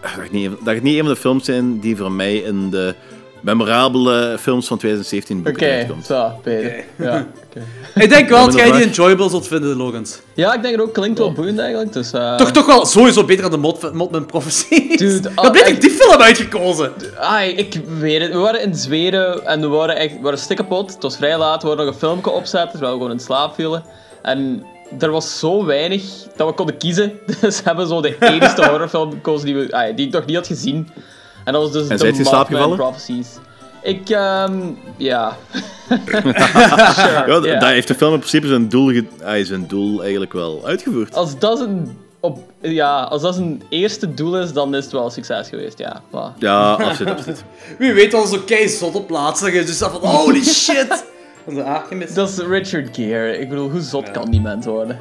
B: Dat gaat, niet, een- dat gaat niet een van de films zijn die voor mij in de memorabele films van 2017 boeken
C: Oké,
B: terechtkomt.
C: zo, Peter. Ja, oké. [LAUGHS]
A: Ik denk wel dat jij die enjoyable zult vinden, Logans.
C: ja, ik denk het ook. Klinkt wel boeiend eigenlijk. Dus, eh,
A: Toch, toch wel sowieso beter dan de Mod- Modman Prophecy.
C: Dude, [LAUGHS]
A: Ik beter
C: echt.
A: die film uitgekozen.
C: Ai, ik weet het. We waren in Zweden en we waren echt we waren stikkepot. Het was vrij laat. We hadden nog een filmpje opzetten terwijl we gewoon in slaap vielen. En er was zo weinig dat we konden kiezen. [LAUGHS] Dus we hebben zo de enigste horrorfilm gekozen die, we, ai, die ik nog niet had gezien. En dat was dus
B: En slaap
C: Mothman
B: gevallen?
C: Prophecies. Ik, ehm, ja. [LAUGHS]
B: Ja, dat heeft de film in principe zijn doel, ge- ah, zijn doel eigenlijk wel uitgevoerd.
C: Als dat een... Op, ja, als dat zijn eerste doel is, dan is het wel een succes geweest, ja.
B: Ja, absoluut, absoluut. [LAUGHS]
A: Wie weet dan zo kei zot op plaatsen. Dat je dus van holy shit. Dat is aangemist.
C: Dat is Richard Gere. Ik bedoel, hoe zot kan die mens worden?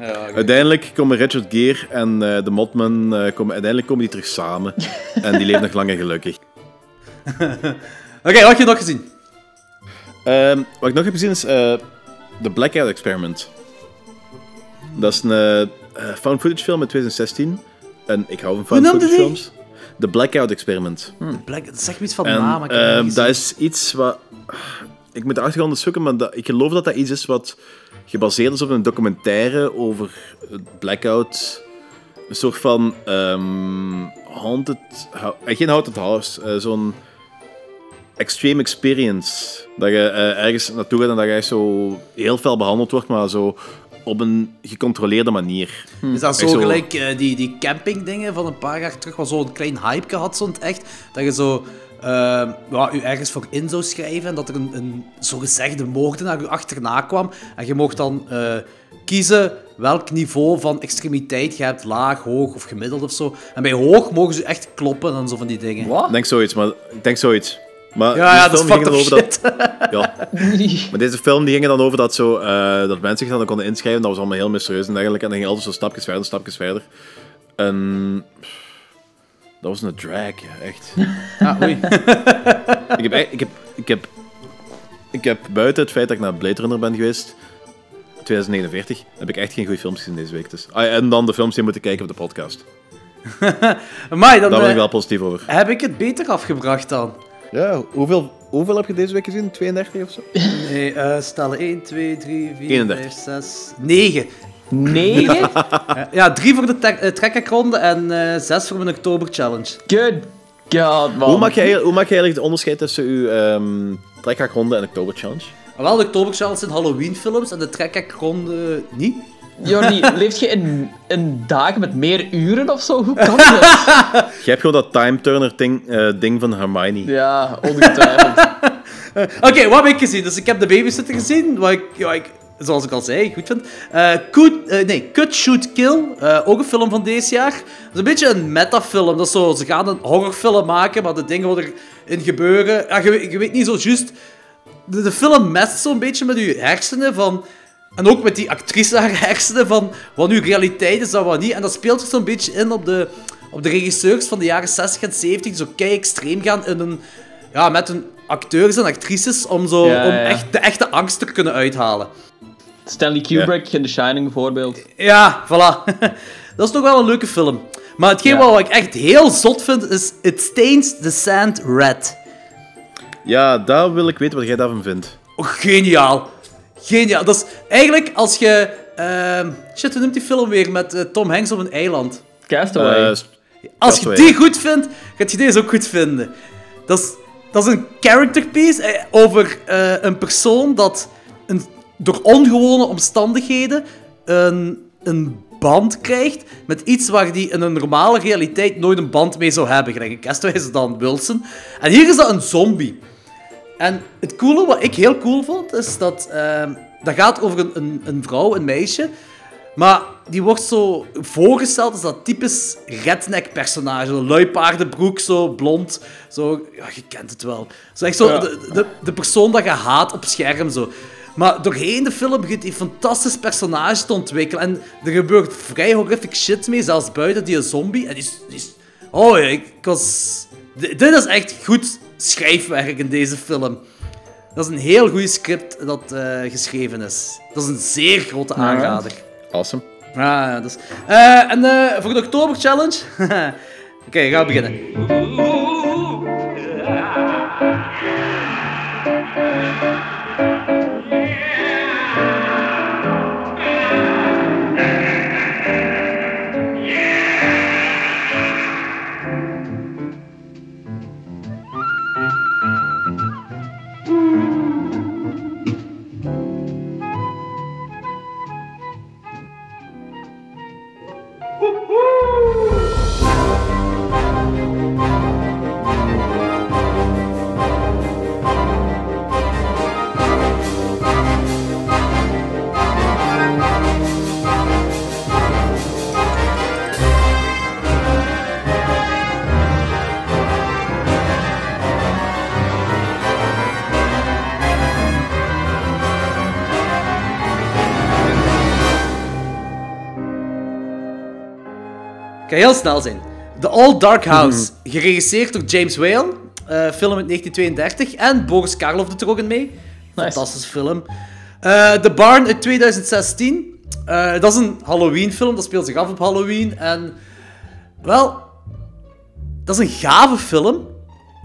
A: Ja.
B: Uiteindelijk komen Richard Gere en eh, de Motman eh, komen, uiteindelijk komen die terug samen. [LAUGHS] en die leven nog lang en gelukkig. [LAUGHS]
A: Oké, wat heb je nog gezien?
B: Ehm, wat ik nog heb gezien is eh The Blackout Experiment. Dat is een found footage film uit 2016. En ik hou van found footage films. The Blackout Experiment.
A: Black, zeg me iets van
B: En
A: naam. niet
B: dat is iets wat... Ik moet de achtergrond zoeken, maar dat, ik geloof dat dat iets is wat gebaseerd is op een documentaire over het blackout. Een soort van ehm, haunted... eh, geen haunted house, eh, zo'n extreme experience. Dat je eh, ergens naartoe gaat en dat je zo heel fel behandeld wordt, maar zo op een gecontroleerde manier.
A: Is dat zo, gelijk die, die campingdingen van een paar jaar terug, wat zo'n klein hype had, zo'n echt? Dat je zo eh, ja, u ergens voor in zou schrijven en dat er een, een zogezegde moordenaar u achterna kwam. En je mocht dan eh, kiezen welk niveau van extremiteit je hebt, laag, hoog of gemiddeld of zo. En bij hoog mogen ze echt kloppen en zo van die dingen.
C: Wat?
B: Ik denk zoiets, maar ik denk zoiets. Maar
A: Ja, ja,
B: deze
A: dat is fucked
B: over
A: shit.
B: Ja, [LAUGHS] maar deze film die ging dan over dat, zo, eh, dat mensen zich dan konden inschrijven. Dat was allemaal heel mysterieus en dergelijke. En dan ging altijd zo stapjes verder, stapjes verder. En... Dat was een drag, echt. [LAUGHS]
A: Ah, oei. [LAUGHS]
B: ik, heb, echt- ik, heb, ik, heb, ik heb buiten het feit dat ik naar Blade Runner ben geweest, 2049, heb ik echt geen goede films gezien deze week. Dus. Ah, en dan de films die moeten kijken op de podcast. [LAUGHS]
A: Amai, dan
B: Daar ben ik
A: eh,
B: wel positief over.
A: heb ik het beter afgebracht dan.
B: Ja, hoeveel, hoeveel heb je deze week gezien? 32 of zo?
A: Nee, eh stellen 1, 2, 3, 4,
B: 31.
A: 5, 6, 9.
C: Negen? [LAUGHS]
A: Ja, drie voor de eh, trekkerronde en eh, zes voor mijn Oktober Challenge.
C: Good god, man.
E: Hoe maak, je, eigenlijk- hoe maak je eigenlijk het onderscheid tussen uw ehm trekhaakronde en Oktober Challenge?
A: Wel, de Oktober Challenge zijn Halloween-films en de trekkerronde niet.
C: Jordi, [LAUGHS] leeft je in, in dagen met meer uren of zo? Hoe kan dat? [LAUGHS]
E: Je hebt gewoon dat time turner ding, eh, ding van Hermione.
C: Ja, ongetwijfeld.
A: Oké, wat heb ik gezien? Dus ik heb de babysitter gezien, wat ik, ja, ik zoals ik al zei, goed vind. Cut, eh, nee, Cut, Shoot, Kill, eh, ook een film van deze jaar. Dat is een beetje een metafilm. Dat is zo, ze gaan een horrorfilm maken, maar de dingen wat erin gebeuren... Ja, je, weet- je weet niet zo juist... De, de film mest zo'n beetje met je hersenen van... En ook met die actrice haar hersenen van wat nu realiteit is en wat niet. En dat speelt zich zo'n beetje in op de, op de regisseurs van de jaren 60 en 70 die zo kei extreem gaan in een, ja, met hun acteurs en actrices om, zo,
C: Ja,
A: om echt, de echte angst te kunnen uithalen.
C: Stanley Kubrick in The Shining bijvoorbeeld.
A: Ja, voilà. [LAUGHS] dat is toch wel een leuke film. Maar hetgeen
C: Ja.
A: wat ik echt heel zot vind is It Stains the Sand Red.
E: Ja, daar wil ik weten wat jij daarvan vindt.
A: Oh, geniaal. Geniaal. Dat is eigenlijk als je... ehm, shit, hoe noemt die film weer met eh, Tom Hanks op een eiland?
C: Castaway.
E: Eh,
A: Als je die goed vindt, gaat je deze ook goed vinden. Dat is, dat is een character piece eh, over eh, een persoon dat door ongewone omstandigheden een, een band krijgt met iets waar die in een normale realiteit nooit een band mee zou hebben. Gelijk in Castaway dan Wilson. En hier is dat een zombie. En het coole, wat ik heel cool vond, is dat... ehm, dat gaat over een, een, een vrouw, een meisje... Maar die wordt zo voorgesteld als dat typisch redneck-personage. Zo luipaardenbroek, zo blond. Zo, ja, je kent het wel. Zo echt zo
C: Ja.
A: de, de, de persoon dat je haat op scherm. Zo. Maar doorheen de film begint hij fantastisch personage te ontwikkelen. En er gebeurt vrij horrific shit mee, zelfs buiten die zombie. En die is... Die is oh ja, ik was... Dit dit is echt goed schrijfwerk in deze film. Dat is een heel goed script dat eh, geschreven is. Dat is een zeer grote aanrader.
E: Awesome.
A: Ah, ja, dus. Eh, en eh, voor de Oktober Challenge. [LAUGHS] Oké, gaan we beginnen. Ga heel snel zijn. The Old Dark House, geregisseerd door James Whale. eh, film uit 1932. En Boris Karloff doet er ook in mee. Fantastische film. Eh, The Barn uit 2016. Eh, dat is een Halloween-film. Dat speelt zich af op Halloween. En wel, dat is een gave film.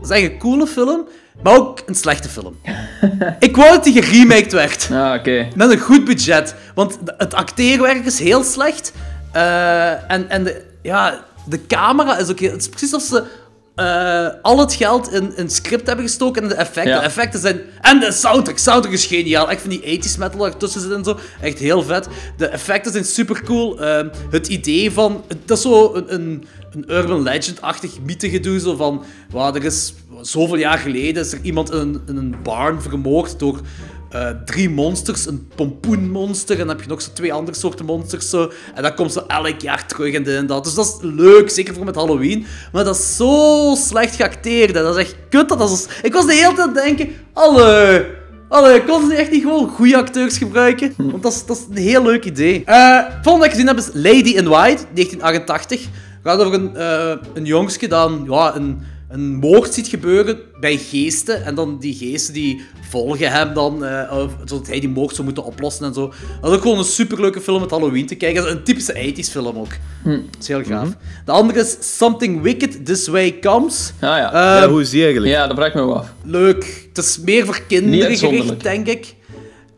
A: Dat is echt een coole film. Maar ook een slechte film. [LAUGHS] Ik wou dat die geremaked werd.
C: Ah, oké.
A: Met een goed budget. Want het acteerwerk is heel slecht. En en de, ja, de camera is ook. Het is precies alsof ze eh, al het geld in een script hebben gestoken en de effecten.
C: Ja.
A: De effecten zijn... En de soundtrack. Soundtrack is geniaal. Echt van die 80s metal ertussen zit en zo. Echt heel vet. De effecten zijn super cool. het idee van... Dat is zo een, een, een urban legend-achtig mythegedoe. Zo van... Wow, er is... Zoveel jaar geleden is er iemand in een, in een barn vermoord door eh, drie monsters. Een pompoenmonster en dan heb je nog zo twee andere soorten monsters. Zo. En dat komt zo elk jaar terug en dit en dat. Dus dat is leuk, zeker voor met Halloween. Maar dat is zo slecht geacteerd. hè. Dat is echt kut. Dat is... Ik was de hele tijd aan het denken... Allee... Allee, kon ze echt niet gewoon goede acteurs gebruiken? Want dat is, dat is een heel leuk idee. Eh, het volgende dat ik gezien heb is Lady in White, 1988. Het gaat over een, eh een jongske dat ja, een, een moord ziet gebeuren bij geesten. En dan die geesten die volgen hem dan, eh, of- zodat hij die moord zou moeten oplossen en zo. Dat is ook gewoon een superleuke film met Halloween te kijken. Dat is een typische 80s film ook. Dat is heel gaaf. De andere is Something Wicked This Way Comes.
C: Ah ja.
A: Eh,
E: ja, hoe is die eigenlijk?
C: ja, dat vraagt me wel af.
A: leuk. Het is meer voor kinderen gericht, denk ik.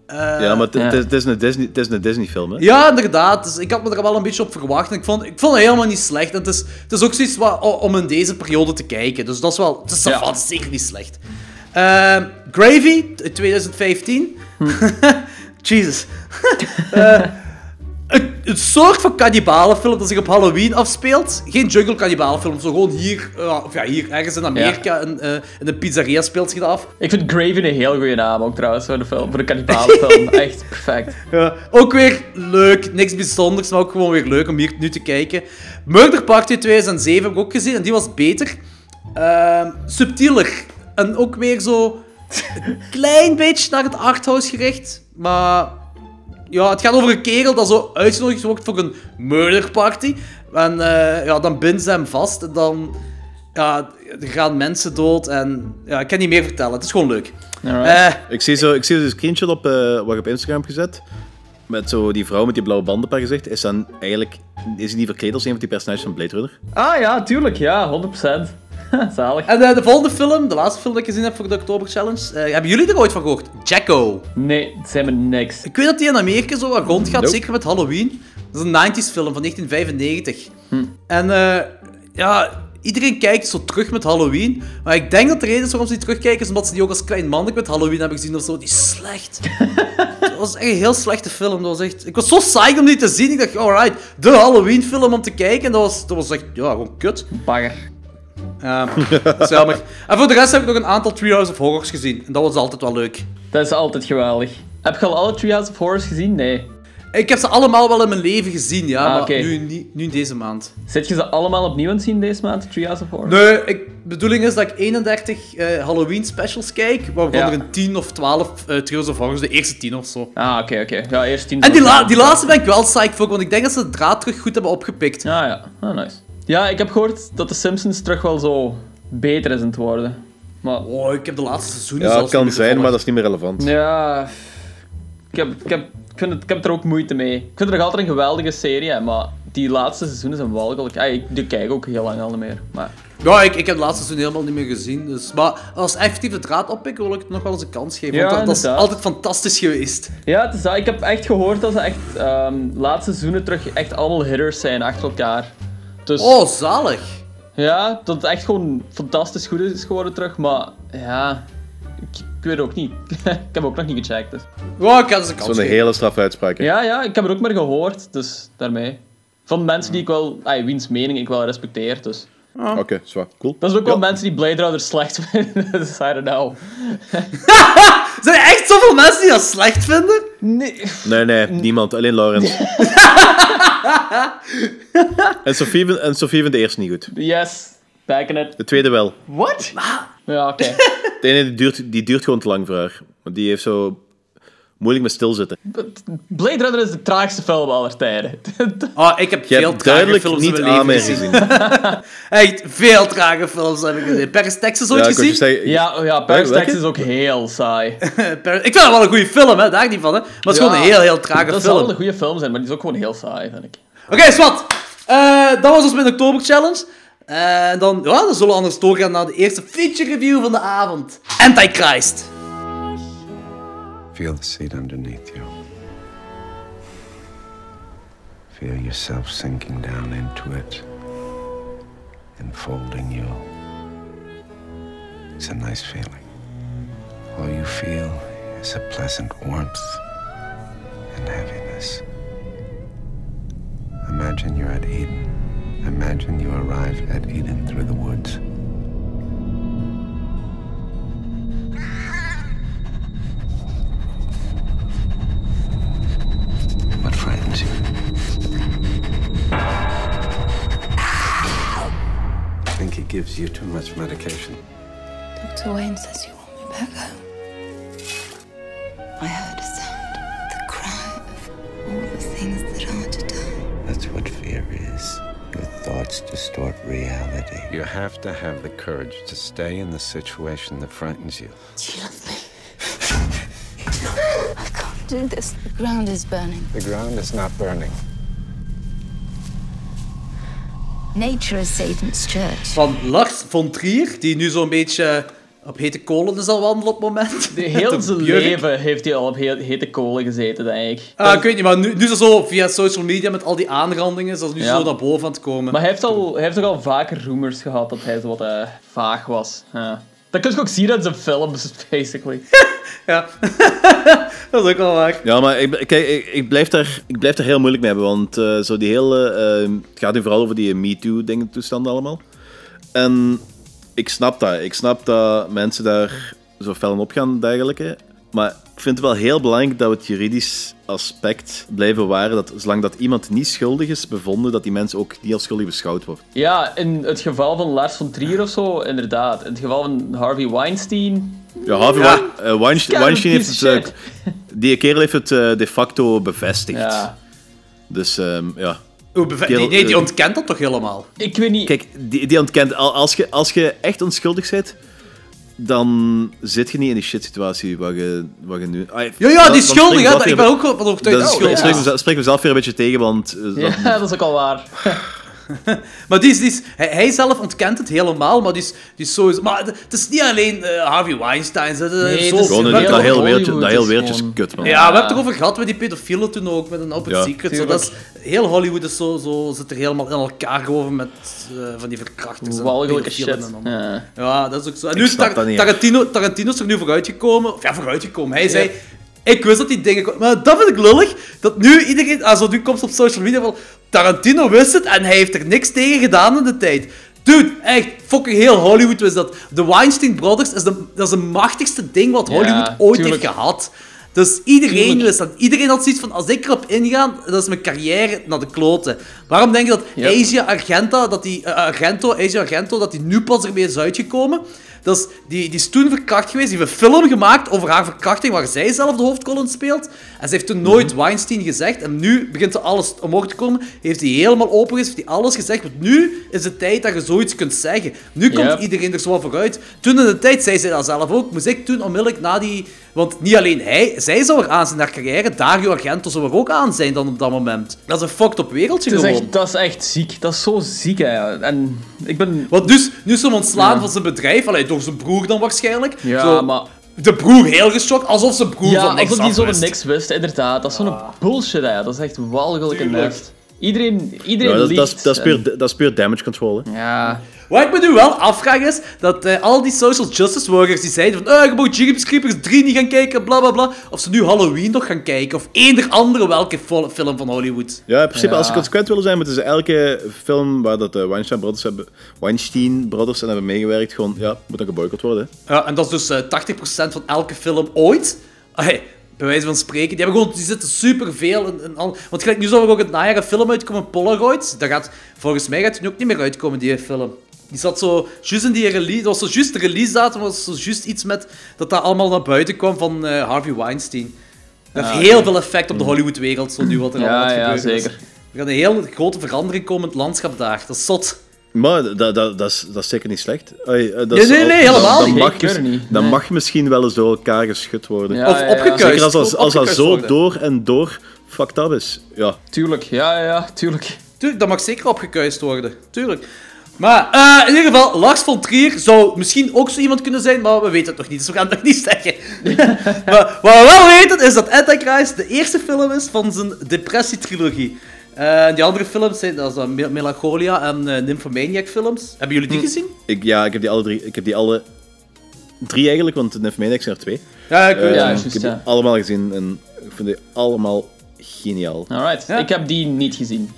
E: Ja, maar het- is- een Disney- het is een Disney-film, hè?
A: Ja, inderdaad. Dus ik had me er wel een beetje op verwacht. En ik vond, ik vond het helemaal niet slecht. En het is, het is ook zoiets wat, om in deze periode te kijken. Dus dat is wel... Het is,
C: Ja.
A: is zeker niet slecht. Ehm, Gravy, uit 2015. [LAUGHS] Jesus. [LAUGHS] Eh, een, een soort van kannibalenfilm dat zich op Halloween afspeelt. Geen jungle kannibalenfilm, zo gewoon hier, eh, of ja, hier ergens in Amerika, in, eh, in een pizzeria speelt zich dat af.
C: Ik vind Graven een heel goede naam ook trouwens voor de film, voor de kannibalenfilm. [LAUGHS] Echt perfect.
A: Ja, ook weer leuk, niks bijzonders, maar ook gewoon weer leuk om hier nu te kijken. Murder Party 2007 heb ik ook gezien en die was beter. Ehm, subtieler. En ook weer zo een [LAUGHS] klein beetje naar het arthouse gericht. Maar ja, het gaat over een kerel dat zo uitgenodigd wordt voor een murder party. En eh, ja, dan binden ze hem vast en dan ja, er gaan mensen dood. En ja, ik kan niet meer vertellen, het is gewoon leuk. Eh,
E: Ik zie zo, ik zie een screenshot op, eh, wat ik op Instagram heb gezet. Met zo die vrouw met die blauwe banden op haar gezicht. Is dan eigenlijk... Is hij niet verkleed als een van die personages van Blade Runner?
C: Ah ja, tuurlijk, ja, 100%. [LAUGHS] Zalig.
A: En eh, de volgende film, de laatste film dat ik gezien heb voor de Oktober Challenge, eh, hebben jullie er ooit van gehoord? Jacko.
C: Nee, het zijn me niks.
A: Ik weet dat die in Amerika zo wat rondgaat,
E: Nope.
A: zeker met Halloween. Dat is een 90s film van 1995.
C: Hm.
A: En eh, ja, iedereen kijkt zo terug met Halloween. Maar ik denk dat de reden is waarom ze die terugkijken, is omdat ze die ook als klein mannelijk met Halloween hebben gezien of zo. Die is slecht. [LAUGHS] dat was echt een heel slechte film. Dat was echt... Ik was zo psyched om die te zien. Ik dacht, alright, de Halloween film om te kijken. En dat was, dat was echt, ja, gewoon kut.
C: Bagger.
A: Ja, jammer. En voor de rest heb ik nog een aantal Treehouse of Horrors gezien. En dat was altijd wel leuk.
C: Dat is altijd geweldig. Heb je al alle Treehouse of Horrors gezien? Nee.
A: Ik heb ze allemaal wel in mijn leven gezien, ja.
C: Ah,
A: maar nu, nu deze maand.
C: Zet je ze allemaal opnieuw aan het zien deze maand, Treehouse of Horrors?
A: Nee, ik, de bedoeling is dat ik 31 eh, Halloween specials kijk. Waarvan
C: Ja.
A: er een 10 of 12 eh Treehouse of Horrors, de eerste 10 of zo.
C: Ah, oké, oké. Ja, eerst tien.
A: En die, la die laatste ben ik wel psyched voor, want ik denk dat ze de draad terug goed hebben opgepikt.
C: Ah ja, ah, nice. Ja, ik heb gehoord dat de Simpsons terug wel zo beter is aan het worden. Maar
A: Oh, ik heb de laatste seizoenen
E: Ja, het
A: zelfs
E: kan
A: niet
E: zijn, maar dat is niet meer relevant.
C: ja, ik heb, ik, heb, ik, vind het, ik heb er ook moeite mee. Ik vind het nog altijd een geweldige serie, hè, maar die laatste seizoenen zijn walgelijk. Ik die kijk ook heel lang al niet meer. Maar
A: Ja, ik, ik heb de laatste seizoen helemaal niet meer gezien. Dus, maar als effectief de draad oppikken, wil ik het nog wel eens een kans geven.
C: Ja,
A: want dat, dat is altijd fantastisch geweest.
C: ja, het is dat. ik heb echt gehoord dat ze echt ehm laatste seizoenen terug echt allemaal hitters zijn achter elkaar. Dus
A: Oh, zalig.
C: ja, dat het echt gewoon fantastisch goed is geworden terug. Maar ja, ik, ik weet ook niet. [LAUGHS] ik heb ook nog niet gecheckt. Dus.
A: Ja, ik kan eens een kans
E: Zo'n hele straffe uitspraak. hè.
C: Ja, ja, ik heb het ook maar gehoord, dus daarmee. Van mensen die ik wel, ay, wiens mening ik wel respecteer, dus.
E: Oké, zwaar. Cool.
C: Dat is ook wel
E: Ja.
C: mensen die Blade Runner slecht [LAUGHS] vinden, dus I don't know. [LAUGHS]
A: Zijn er echt zoveel mensen die dat slecht vinden?
C: Nee.
E: Nee, nee, niemand. Alleen Laurens. [LAUGHS] en, Sophie, vind- en Sophie vindt de eerste niet goed.
C: Yes, back in it.
E: De tweede wel.
C: What? Ja, oké.
E: De ene die duurt, die duurt gewoon te lang voor haar. Want die heeft zo moeilijk met stilzitten.
C: Blade Runner is de traagste film aller tijden.
A: Oh, [LAUGHS] ik heb
E: Je
A: veel trage
E: duidelijk
A: films in
E: niet
A: mijn leven
E: aan mij
A: gezien. [LAUGHS] Echt, veel trage films heb ik gezien. Paris, Texas ooit
E: Ja,
A: gezien?
E: zeggen,
C: ja, oh ja, Paris? Texas is ook heel saai. [LAUGHS]
A: Paris- ik vind het wel een goede film, hè. daar niet van. Hè. Maar het is gewoon een heel, heel trage
C: Dat zal
A: film.
C: wel een goede film zijn, maar die is ook gewoon heel saai, vind ik.
A: Oké, Swat. Eh, dat was ons met de Oktober Challenge. Eh, En dan, ja, dan zullen we anders doorgaan naar de eerste feature review van de avond. Antichrist.
F: Feel the seat underneath you. Feel yourself sinking down into it, enfolding you. It's a nice feeling. All you feel is a pleasant warmth and heaviness. Imagine you're at Eden. Imagine you arrive at Eden through the woods. Gives you too much medication.
G: Dr. Wayne says you want me back home. I heard a sound, the cry of all the things that are to die.
F: That's what fear is. Your thoughts distort reality. You have to have the courage to stay in the situation that frightens you.
G: Do you love me? I can't do this. The ground is burning.
F: The ground is not burning.
G: Nature is Satan's church.
A: Van Lars von Trier, die nu zo'n beetje op hete kolen is al wandelen op het moment.
C: De heel [LAUGHS] zijn leven heeft hij al op he- hete kolen gezeten, denk ik.
A: Ah, ik weet niet, maar nu, nu is het zo via social media met al die aanrandingen, is dat nu
C: Ja.
A: zo naar boven aan het komen.
C: Maar hij heeft, al, hij heeft toch al vaker rumors gehad dat hij zo wat eh, vaag was. Ja. Dat kun je ook zien in zijn films, [LAUGHS] basically.
A: Ja, [LAUGHS] dat is ook wel waar.
B: Ja, maar ik, kijk, ik, ik, blijf daar, ik blijf daar heel moeilijk mee hebben, want eh, zo die hele... eh, het gaat nu vooral over die MeToo-dingen, toestanden allemaal. En ik snap dat. Ik snap dat mensen daar zo fel in opgaan en dergelijke. Maar ik vind het wel heel belangrijk dat we het juridisch aspect blijven waren. Dat zolang dat iemand niet schuldig is bevonden, dat die mensen ook niet als schuldig beschouwd wordt.
C: Ja, in het geval van Lars von Trier of zo, inderdaad. In het geval van Harvey Weinstein.
B: Ja, Harvey
A: Ja.
B: Eh, Weinstein, heeft het... eh, die kerel heeft het eh, de facto bevestigd.
C: Ja.
B: Dus ehm, ja, Kerel-
A: nee, die ontkent dat toch helemaal?
C: Ik weet niet.
B: Kijk, die, die ontkent, al- als je, als je echt onschuldig bent, dan zit je niet in die shit-situatie waar je, waar je nu... Ah,
A: Ja, ja, die
B: dan
A: schuldig, hè.
B: ik
A: Ik ben ook wel van overtuigd
B: Dat
A: dat hij
B: is-
A: schuldig
B: spreek,
A: is.
B: mezelf, spreek mezelf weer een beetje tegen, want... eh, dat-
C: Ja, [LAUGHS] dat is ook al waar. [LAUGHS]
A: Maar die is, die is, hij, hij zelf ontkent het helemaal, maar die is, die is sowieso... Maar het is niet alleen eh, Harvey Weinstein. hè.
C: Nee,
A: zo,
C: het is
B: Gewoon dat
A: over-
B: wereldje, dat hele
C: Hollywood is
B: kut, man.
A: Ja, we hebben het erover gehad met die pedofielen toen ook, met een Open
B: Ja.
A: Secret. Zo, dat is, heel Hollywood is zo, zo, zit er helemaal in elkaar gewoon met eh, van die verkrachters. en
C: Walgelijke shit.
A: en
C: Ja.
A: Ja, dat is ook zo. En nu is Tar-
B: dat
A: Tarantino, Tarantino is er nu vooruitgekomen. Of ja, vooruitgekomen. Hij zei... Ik wist dat die dingen... Maar dat vind ik lullig. Dat nu iedereen... Also, nu komt op social media van... Tarantino wist het en hij heeft er niks tegen gedaan in de tijd. Dude, echt, fucking heel Hollywood wist dat. De Weinstein Brothers is de, dat is de machtigste ding wat
C: Ja,
A: Hollywood ooit
C: tuurlijk.
A: heeft gehad. Dus iedereen
C: Tuurlijk.
A: wist dat. Iedereen had zoiets van, als ik erop inga, dat is mijn carrière naar de kloten. Waarom denk je dat. Asia Argento, dat die, eh, Argento, Asia Argento, dat die nu pas ermee is uitgekomen? Dat is, die, die is toen verkracht geweest, die heeft een film gemaakt over haar verkrachting, waar zij zelf de hoofdrol speelt. En ze heeft toen nooit
C: Mhm.
A: Weinstein gezegd. En nu begint ze alles omhoog te komen. Heeft hij helemaal open heeft hij alles gezegd. Want nu is het tijd dat je zoiets kunt zeggen. Nu komt
C: Yep.
A: iedereen er zo vooruit. Toen in de tijd zei zij dat zelf ook. Moest ik toen onmiddellijk na die... Want niet alleen hij, zij zou er aan zijn naar carrière. Dario Argento zou er ook aan zijn dan op dat moment. Dat is een fucked up wereldje
C: is
A: gewoon.
C: echt, dat is echt ziek. Dat is zo ziek, hè. En ik ben...
A: Want dus, nu is hem ontslaan
C: Ja.
A: van zijn bedrijf. Allee, door zijn broer dan waarschijnlijk.
C: Ja,
A: Zo,
C: maar...
A: De broer heel geschokt, alsof zijn broer
C: Ja,
A: van niks
C: alsof die
A: af
C: zo niks wist, inderdaad. Dat is zo'n bullshit, hè. Dat is echt walgelijk en nest. Iedereen, iedereen
B: Ja, dat, dat, dat, is
C: en-
B: puur, dat is puur damage control. Hè.
C: Ja.
A: Wat ik me nu wel afvraag is, dat eh, al die social justice workers die zeiden van eh, je moet Jeepers Creepers 3 niet gaan kijken, bla bla bla, of ze nu Halloween nog gaan kijken, of eender andere welke film van Hollywood.
B: Ja, in principe,
C: Ja.
B: als ze consequent willen zijn, moeten ze elke film waar dat de Weinstein Brothers hebben, Weinstein Brothers aan hebben meegewerkt, gewoon, ja, moet dan geboycott worden. hè.
A: Ja, en dat is dus eh 80% van elke film ooit. Bij wijze van spreken. Die, hebben gewoon, die zitten superveel in. Want gelijk, nu zou er ook het najaar een film uitkomen, Polaroid. Dat gaat, volgens mij gaat die nu ook niet meer uitkomen, die film. Die zat zo juist in die release... Dat was zo juist de release datum, was zo juist iets met... Dat dat allemaal naar buiten kwam van eh, Harvey Weinstein. Dat heeft
C: Ah,
A: heel veel effect op de Hollywood-wereld, zo nu wat er
C: Ja,
A: allemaal
C: ja,
A: gebeurt. Dus
C: zeker.
A: Er gaat een heel grote verandering komen in het landschap daar. Dat is zot.
B: Maar dat, dat, dat, is, dat is zeker niet slecht. Oei, eh, dat
A: Nee, nee,
B: al-
A: nee, helemaal
B: dat
A: niet.
B: Mag,
C: Ik keur
B: mis-
C: niet,
B: dat
C: nee.
B: mag misschien wel eens door elkaar geschud worden.
C: Ja,
A: Of
C: ja, ja.
A: opgekuist.
B: Zeker als, als, als dat
A: opgekuist
B: zo
A: worden.
B: door en door fucked up is. Ja,
C: Tuurlijk, ja, ja, ja, tuurlijk.
A: Tuurlijk, dat mag zeker opgekuist worden. Tuurlijk. Maar eh, in ieder geval, Lars von Trier zou misschien ook zo iemand kunnen zijn, maar we weten het nog niet, dus we gaan het nog [LAUGHS] niet zeggen. [LAUGHS] maar wat we wel weten is dat Antichrist de eerste film is van zijn depressietrilogie. Eh die andere films zijn dat is dan Mel- Melancholia en eh Nymphomaniac films. Hebben jullie die gezien?
B: ik, ja ik, heb die alle drie, ik heb die alle drie eigenlijk, want de Nymphomaniacs zijn er twee.
A: Ja, ik het.
C: Ja,
B: ik heb die
C: ja.
B: allemaal gezien en ik vind die allemaal geniaal.
C: Alright,
A: Ja.
C: ik heb die niet gezien.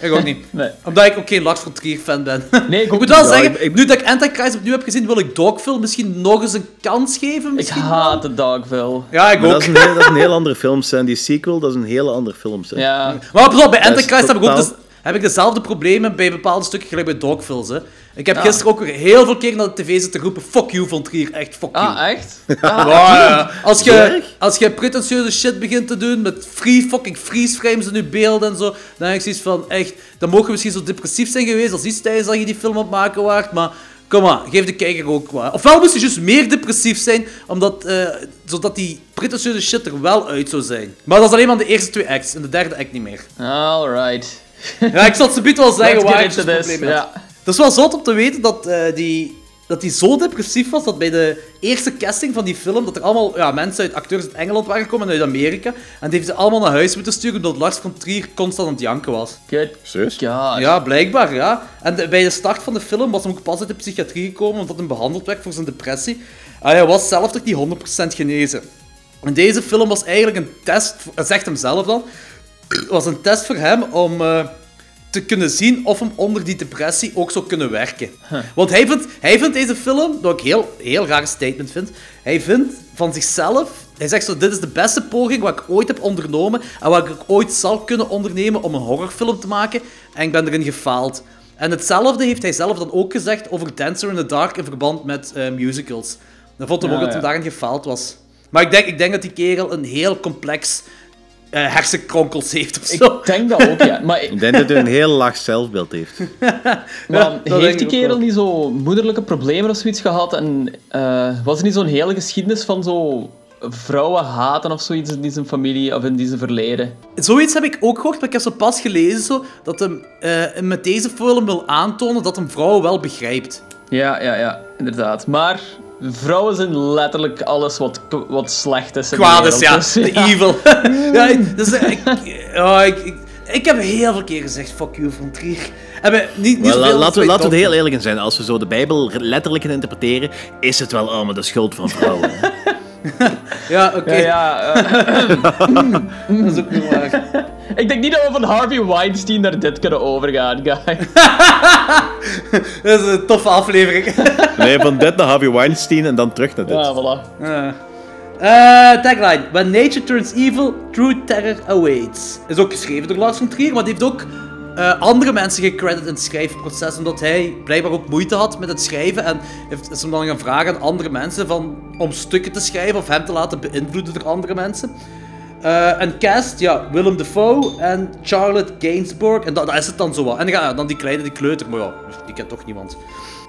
A: Ik ook niet. [LAUGHS]
C: Nee.
A: Omdat ik ook geen Lars von Trier fan ben.
C: Nee, ik [LAUGHS]
A: ik moet wel
B: Ja,
A: zeggen,
B: ik- ik-
A: nu dat ik Antichrist opnieuw heb gezien, wil ik Dogville misschien nog eens een kans geven.
C: Ik haat de Dogville.
A: Ja, ik
B: Maar
A: ook.
B: dat is, een heel, dat is een heel [LAUGHS] andere film zijn. Die sequel, dat is een hele andere film zijn.
C: Ja.
A: Maar pas bij Antichrist heb ik ook
B: totaal-
A: heb ik dezelfde problemen bij bepaalde stukken gelijk bij Dogville's. Hè. Ik heb
C: Ja.
A: gisteren ook weer heel veel keer naar de tv zitten roepen, fuck you von Trier, echt fuck you.
C: Ah, echt? [LAUGHS]
A: Ja. Als je, als je pretentieuze shit begint te doen met free fucking freeze frames in je beelden en zo, dan heb ik zoiets van, echt, dan mogen we misschien zo depressief zijn geweest als iets tijdens dat je die film aan het maken waart, maar kom maar, geef de kijker ook wat. Ofwel moest je dus meer depressief zijn, omdat, eh, zodat die pretentieuze shit er wel uit zou zijn. Maar dat is alleen maar de eerste twee acts, en de derde act niet meer.
C: Alright.
A: Ja, ik zal het zo wel zeggen waar ik dus het probleem.
C: Ja.
A: Het is wel zot om te weten dat eh, die dat hij zo depressief was dat bij de eerste casting van die film, dat er allemaal ja, mensen uit acteurs uit Engeland waren gekomen en uit Amerika. En die heeft ze allemaal naar huis moeten sturen omdat Lars von Trier constant aan het janken was.
B: Serieus?
C: God.
A: Ja, blijkbaar, ja. En de- bij de start van de film was hij ook pas uit de psychiatrie gekomen omdat hij behandeld werd voor zijn depressie. En hij was zelf toch niet 100% genezen. En deze film was eigenlijk een test, dat zegt hem zelf dan, [CLEARS THROAT] was een test voor hem om eh, te kunnen zien of hem onder die depressie ook zou kunnen werken. Want hij vindt, hij vindt deze film, dat ik heel, heel raar statement vind, hij vindt van zichzelf, hij zegt zo, dit is de beste poging wat ik ooit heb ondernomen en wat ik ooit zal kunnen ondernemen om een horrorfilm te maken en ik ben erin gefaald. En hetzelfde heeft hij zelf dan ook gezegd over Dancer in the Dark in verband met eh, musicals. Dan vond hij
C: Ja,
A: ook dat hij daarin gefaald was. Maar ik denk, ik denk dat die kerel een heel complex eh, hersenkronkels heeft of zo.
C: Ik denk dat ook, ja. Maar,
B: Ik denk dat hij een heel laag zelfbeeld heeft. [LAUGHS]
C: maar heeft die kerel niet zo moederlijke problemen of zoiets gehad? En eh, was er niet zo'n hele geschiedenis van zo vrouwen haten of zoiets in zijn familie of in zijn verleden?
A: Zoiets heb ik ook gehoord, maar ik heb zo pas gelezen zo, dat hem eh, met deze film wil aantonen dat hem vrouwen wel begrijpt.
C: Ja, ja, ja, inderdaad. Maar vrouwen zijn letterlijk alles wat, wat slecht is in de
A: Kwaad is,
C: wereld.
A: ja.
C: Dus,
A: De evil. [LAUGHS] ja, ik- dus, eh, ik, ja, ik, ik, ik heb heel veel keer gezegd, fuck you, Van Trier. En we- niet, niet als
B: laten, we, laten we er heel eerlijk in zijn. Als we zo de Bijbel letterlijk gaan interpreteren, is het wel allemaal de schuld van vrouwen. [LAUGHS]
A: Ja, oké.
C: Ja, ja, eh, [LAUGHS]
A: Dat is ook niet waar. [LAUGHS]
C: ik denk niet dat we van Harvey Weinstein naar dit kunnen overgaan, guy.
A: Dat is een toffe aflevering.
B: Nee, van dit naar Harvey Weinstein en dan terug naar dit.
C: Ja, voilà.
A: Eh, tagline. When nature turns evil, true terror awaits. Is ook geschreven door Lars von Trier, maar die heeft ook eh, andere mensen gecredit in het schrijfproces, omdat hij blijkbaar ook moeite had met het schrijven en heeft, is hem dan gaan vragen aan andere mensen van, om stukken te schrijven of hem te laten beïnvloeden door andere mensen. Eh, en cast, ja, Willem Dafoe en Charlotte Gainsbourg. En dat, dat is het dan zo wat. En dan, ja, dan die kleine, die kleuter, maar ja, die kent toch niemand.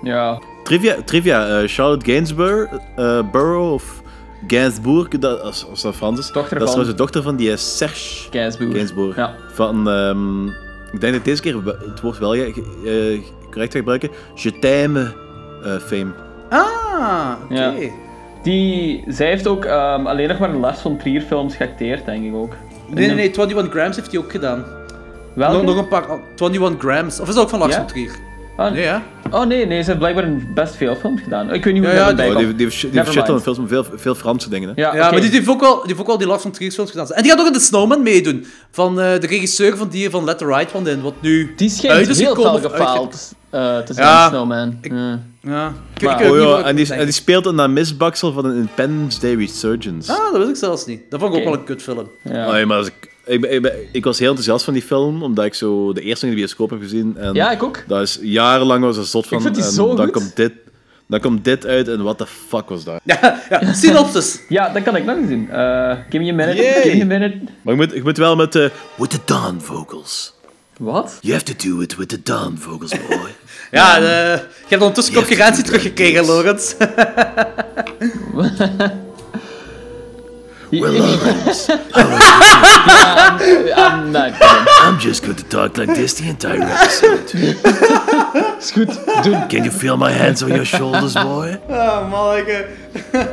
C: Ja.
B: Trivia, trivia eh, Charlotte Gainsbourg, eh Burrow of Gainsbourg, dat, als, als dat Frans is.
C: Dochter
B: dat is
C: van-
B: trouwens de dochter van die Serge
C: Gainsbourg.
B: Gainsbourg.
C: Ja.
B: Van, ehm, ik denk dat deze keer het woord wel ja, eh, correct ga gebruiken. Je t'aime eh, fame.
A: Ah, oké.
C: Ja. Die, zij heeft ook ehm, alleen nog maar in Les van Trier films geacteerd, denk ik ook.
A: Nee, nee, nee, 21 Grams heeft hij ook gedaan.
C: Welke?
A: Nog, nog een paar, 21 Grams. Of is dat ook van Lars
C: Ja?
A: von Trier?
C: Ah,
A: Nee, ja.
C: Oh nee, nee, ze heeft blijkbaar best veel films gedaan. Ik weet niet hoe
A: Ja,
C: ja, dat
B: Oh, die, die, die, die,
C: Never
B: shit
C: mind.
B: dan veel, veel Franse dingen. Hè?
C: Ja,
A: maar die heeft, ook wel, die heeft ook wel die Lars von Trier films gedaan. En die gaat ook in The Snowman meedoen. Van eh, de regisseur van die van Let the Right One in. Wat nu
C: Die
A: is
C: heel
A: gekomen
C: veel gefaald eh, te zijn,
A: Ja,
C: Snowman.
A: ik-
C: Ja.
A: Ja. Ik,
C: Maar-
A: ik weet
B: Oh, ja, en, die, en die speelt een misbaksel van een Independence Day Resurgence.
A: Ah, dat wist ik zelfs niet. Dat vond ik ook wel een kutfilm.
C: Ja.
B: Nee, maar als ik, ik, ben- ik, ben- ik was heel enthousiast van die film, omdat ik zo de eerste in de bioscoop heb gezien. En
C: Ja, ik ook.
B: Dat is jarenlang was er zot van.
C: vind die
B: en
C: zo
B: dan
C: goed.
B: komt dit, dan komt dit uit en what the fuck was dat?
A: Ja, ja. synopsis.
C: Ja, dat kan ik nog eens zien. Eh give me a minute,
B: Yay.
C: give me a minute.
B: Maar je moet, je moet wel met de with the dawn vocals.
C: Wat?
B: You have to do it with the dawn vocals, boy. [LAUGHS]
A: Ja, eh, je hebt ondertussen concurrentie teruggekregen, Lorenz. [LAUGHS] [LAUGHS]
B: well, Lawrence,
C: I'm not kidding.
B: I'm just going to talk like this the entire episode.
C: Is goed, doen.
B: Can you feel my hands on your shoulders, boy? [LAUGHS]
A: Oh, manneke.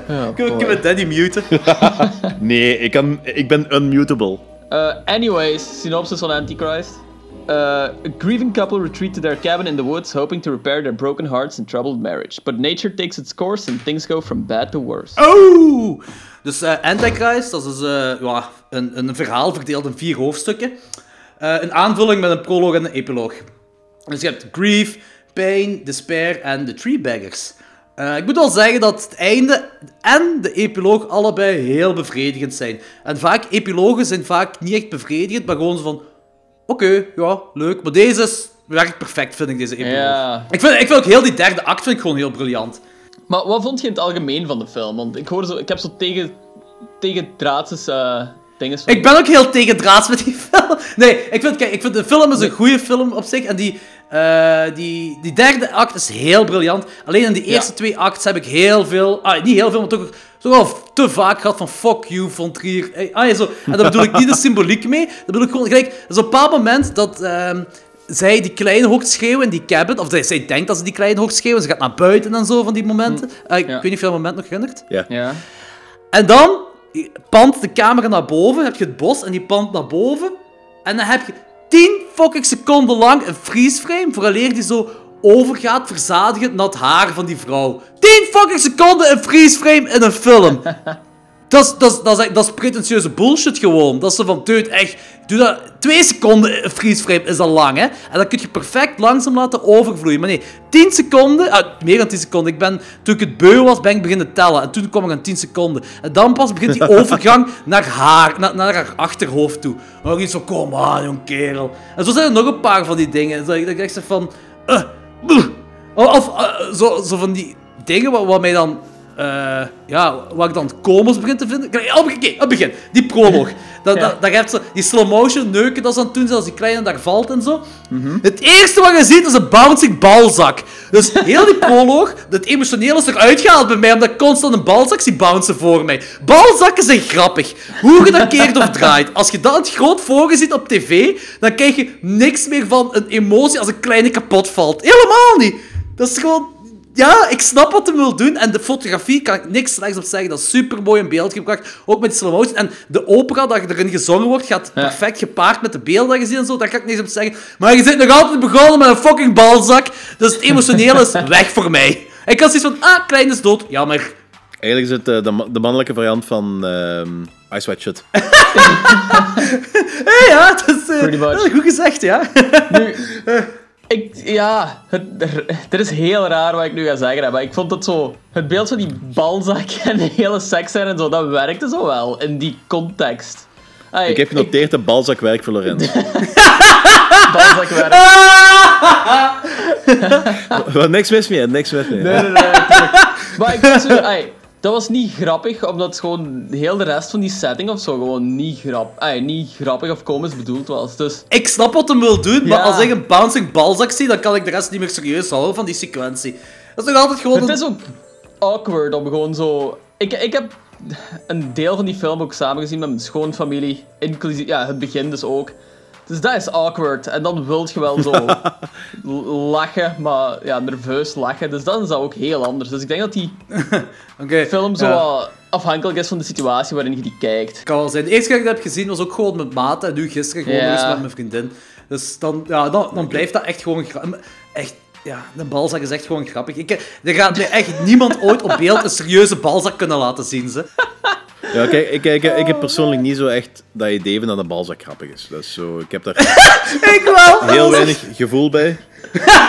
C: Oh,
A: Kun je met Daddy muten? [LAUGHS]
B: Nee, ik, kan, ik ben unmutable.
C: Uh, anyways, synopsis van Antichrist. Uh, a grieving couple retreat to their cabin in the woods, hoping to repair their broken hearts and troubled marriage. But nature takes its course and things go from bad to worse.
A: Oh! Dus eh, Antichrist, dat is eh, ja, een, een verhaal verdeeld in vier hoofdstukken. Eh, een aanvulling met een proloog en een epiloog. Dus je hebt grief, pain, despair en the tree beggars. Eh, ik moet wel zeggen dat het einde en de epiloog allebei heel bevredigend zijn. En vaak, epilogen zijn vaak niet echt bevredigend, maar gewoon zo van... Oké, ja, leuk. Maar deze is, werkt perfect, vind ik, deze epiloog.
C: Ja.
A: Ik, vind, ik vind ook heel die derde act vind ik gewoon heel briljant.
C: Maar wat vond je in het algemeen van de film? Want ik hoor zo, ik heb zo tegen, tegen draadses eh dingen van.
A: Ik ben ook heel tegendraads met die [LAUGHS] film. Nee, ik vind, kijk, ik vind de film is een goede film op zich. En die, eh, die, die derde act is heel briljant. Alleen in die eerste
C: Ja.
A: twee acts heb ik heel veel... Ah, niet heel veel, maar toch, toch wel te vaak gehad van fuck you, Von Trier. Eh, Ah, ja, zo. En daar bedoel ik niet de symboliek mee. Dat bedoel ik gewoon... Gelijk, er is op een bepaald moment dat... ehm, zij die kleine hoort schreeuwen in die cabin. Of zij, zij denkt dat ze die kleine hoort schreeuwen. Ze gaat naar buiten en zo van die momenten. Eh, ik
C: Ja.
A: weet niet of je dat moment nog herinnert.
E: Ja.
C: Ja.
A: En dan pant de camera naar boven, heb je het bos en die pant naar boven. En dan heb je 10 fucking seconden lang een freeze frame, vooraleer die zo overgaat, verzadigend naar het haar van die vrouw. 10 fucking seconden een freeze frame in een film. [LAUGHS] Dat is, dat, is, dat, is, dat is pretentieuze bullshit gewoon. Dat zo van, dude, echt, doe dat... Twee seconden een freeze frame is al lang, hè. En dan kun je perfect langzaam laten overvloeien. Maar nee, 10 seconden... ah, meer dan 10 seconden. Ik ben, toen ik het beu was, ben ik beginnen tellen. En toen kwam ik aan 10 seconden. En dan pas begint die [LAUGHS] overgang naar haar, naar, naar haar achterhoofd toe. En dan iets van, kom aan, jong kerel. En zo zijn er nog een paar van die dingen. Dat ik, dat ik echt zeg van... eh. Of eh, zo, zo van die dingen wat, wat mij dan... eh, ja, waar ik dan komisch begin te vinden. Oké, op het begin. Die proloog. [LAUGHS] Dat,
C: Ja.
A: dat, ze die slow motion neuken dat ze aan het doen zijn als die kleine daar valt en zo. Het eerste wat je ziet is een bouncing balzak. Dus [LAUGHS] heel die proloog, het emotionele is eruit gehaald bij mij, omdat ik constant een balzak zie bouncen voor mij. Balzakken zijn grappig. Hoe je dat keert of draait. Als je dat in het groot voor je ziet op tv, dan krijg je niks meer van een emotie als een kleine kapot valt. Helemaal niet. Dat is gewoon... Ja, ik snap wat hij wil doen. En de fotografie kan ik niks slechts op zeggen. Dat is super mooi in beeld gebracht. Ook met die slow motion. En de opera dat erin gezongen wordt, gaat
C: Ja.
A: perfect gepaard met de beelden dat je ziet en zo. Daar kan ik niks op zeggen. Maar je zit nog altijd begonnen met een fucking balzak. Dus het emotionele is [LAUGHS] weg voor mij. Ik had zoiets van, ah, klein is dood. Jammer.
E: Eigenlijk is het eh, de, ma- de mannelijke variant van ehm Ice White Shit. [LAUGHS]
A: Ja, dat is, eh,
C: Pretty much.
A: dat is goed gezegd, ja.
C: Nu, [LAUGHS] ik, ja, het, is heel raar wat ik nu ga zeggen, maar ik vond het zo... Het beeld van die balzak [LAUGHS] en de hele seks en zo, dat werkte zo wel in die context. Ai,
E: Ik heb genoteerd dat balzak werkt voor Lorenz. [LAUGHS]
C: balzak werkt. [LAUGHS]
E: Niks mis mee, niks mis mee.
C: Nee, nee, nee, tuurlijk. Maar ik was zo, ai, dat was niet grappig, omdat gewoon heel de rest van die setting of zo gewoon niet, grap, niet grappig of komisch bedoeld was. Dus
A: Ik snap wat hij wil doen, maar als ik een bouncing balzak zie, dan kan ik de rest niet meer serieus houden van die sequentie. Dat is nog altijd gewoon...
C: Het
A: een-
C: is ook awkward om gewoon zo. Ik, ik heb een deel van die film ook samengezien met mijn schoonfamilie. Inclusief, ja, het begin dus ook. Dus dat is awkward. En dan wilt je wel zo [LAUGHS] lachen, maar ja, nerveus lachen. Dus dan is dat ook heel anders. Dus ik denk dat die [LAUGHS] film zo
A: ja.
C: afhankelijk is van de situatie waarin je die kijkt.
A: Kan wel zijn. De eerste keer dat ik dat heb gezien was ook gewoon met maten en nu gisteren gewoon
C: Ja.
A: met mijn vriendin. Dus dan, ja, dan, dan blijft dat echt gewoon Echt, ja, de balzak is echt gewoon grappig. Ik, er gaat echt niemand ooit op beeld een serieuze balzak kunnen laten zien, ze. [LAUGHS]
E: Ja, kijk, ik, ik, ik heb persoonlijk niet zo echt dat idee van dat een balzak grappig is. Dat is zo, ik heb daar [LAUGHS]
A: Ik wel!
E: heel weinig gevoel bij.
C: Ja,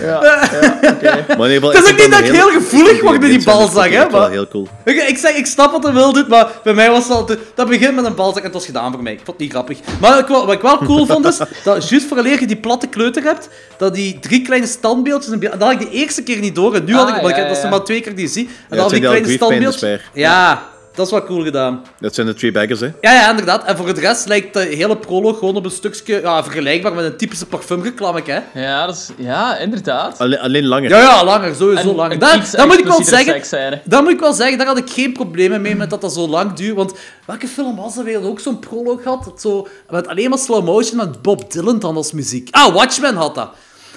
C: ja oké.
E: Maar in ieder geval,
A: Het is
E: ik
A: ook niet dat ik heel gevoelig word bij die balzak,
E: ik
A: hè, maar-
E: heel cool.
A: Ik, ik, zeg, ik snap wat hij wil doen, maar bij mij was het altijd... Dat begint met een balzak en het was gedaan voor mij. Ik vond het niet grappig. Maar ik, wat ik wel cool vond is, dat juist vooraleer je die platte kleuter hebt, dat die drie kleine standbeeldjes... Dat had ik de eerste keer niet door. En nu had ik...
C: Ah,
A: want ik
C: ja,
A: heb dat is maar twee keer die zie. En dan had die kleine standbeeldjes... Ja, dat is wel cool gedaan.
E: Dat zijn de Three Baggers, hè.
A: Ja, ja, inderdaad. En voor de rest lijkt de hele proloog gewoon op een stukje... Ja, vergelijkbaar met een typische parfumreclame, hè.
C: Ja, dat is, ja, inderdaad.
E: Alleen, alleen langer.
A: Ja, ja, langer. Sowieso
C: En
A: langer.
C: een
A: Dat, moet ik wel zeggen. Dat moet ik wel zeggen, daar had ik geen problemen mee met dat dat zo lang duurt. Want welke film was er weer ook zo'n proloog had? Dat zo, met alleen maar slow motion met Bob Dylan dan als muziek. Ah, Watchmen had dat.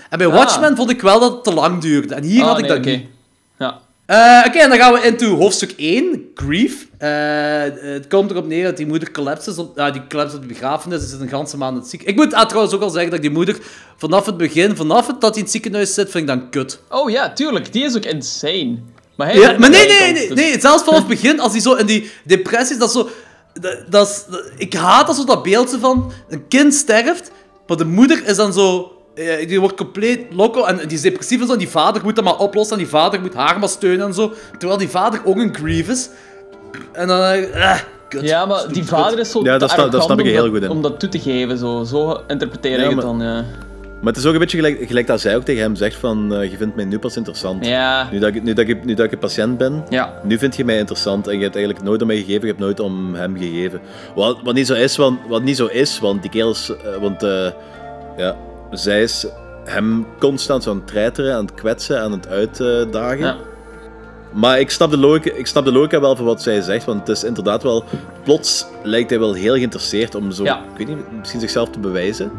A: En bij
C: Ah.
A: Watchmen vond ik wel dat het te lang duurde. En hier
C: Ah,
A: had ik
C: nee,
A: dat
C: oké.
A: niet. Eh, Oké, en dan gaan we into hoofdstuk 1, Grief. Eh, het komt erop neer dat die moeder collapses. Op, ja, die collapse op de begrafenis. Ze zit een ganse maand in het ziekenhuis. Ik moet ah, trouwens ook al zeggen dat die moeder vanaf het begin, vanaf het dat hij in het ziekenhuis zit, vind ik dan kut.
C: Oh ja, tuurlijk. Die is ook insane. Maar, hij
A: Ja, maar nee, nee, nee,
C: dus-
A: nee. Zelfs vanaf het begin, als hij zo in die depressie is, dat zo... Dat, dat is, dat- ik haat dat zo dat beeldje van een kind sterft, maar de moeder is dan zo... eh, Die wordt compleet loco en die is depressief en zo. En die vader moet dat maar oplossen en die vader moet haar maar steunen en zo. Terwijl die vader ook een grief is. En dan... eh, eh, kut.
C: Ja, maar die vader is zo
E: Ja, dat sta- dat snap ik
C: om
E: heel
C: dat-
E: goed in.
C: Om dat toe te geven, zo, zo interpreteer
E: Ja,
C: ik het dan, ja.
E: Maar het is ook een beetje gelijk, gelijk dat zij ook tegen hem zegt van... eh, je vindt mij nu pas interessant.
C: Ja,
E: Nu, dat ik, nu, dat ik, nu dat ik een patiënt ben,
C: ja.
E: nu vind je mij interessant. En je hebt eigenlijk nooit om mij gegeven, je hebt nooit om hem gegeven. Wat, wat, niet, zo is, want, wat niet zo is, want die kerel is... eh, want eh, ja, zij is hem constant aan het treiteren, aan het kwetsen, aan het uitdagen.
C: ja.
E: Maar ik snap, de logica, ik snap de logica wel van wat zij zegt, want het is inderdaad wel... Plots lijkt hij wel heel geïnteresseerd om zo,
C: Ja.
E: ik weet niet, misschien zichzelf te bewijzen.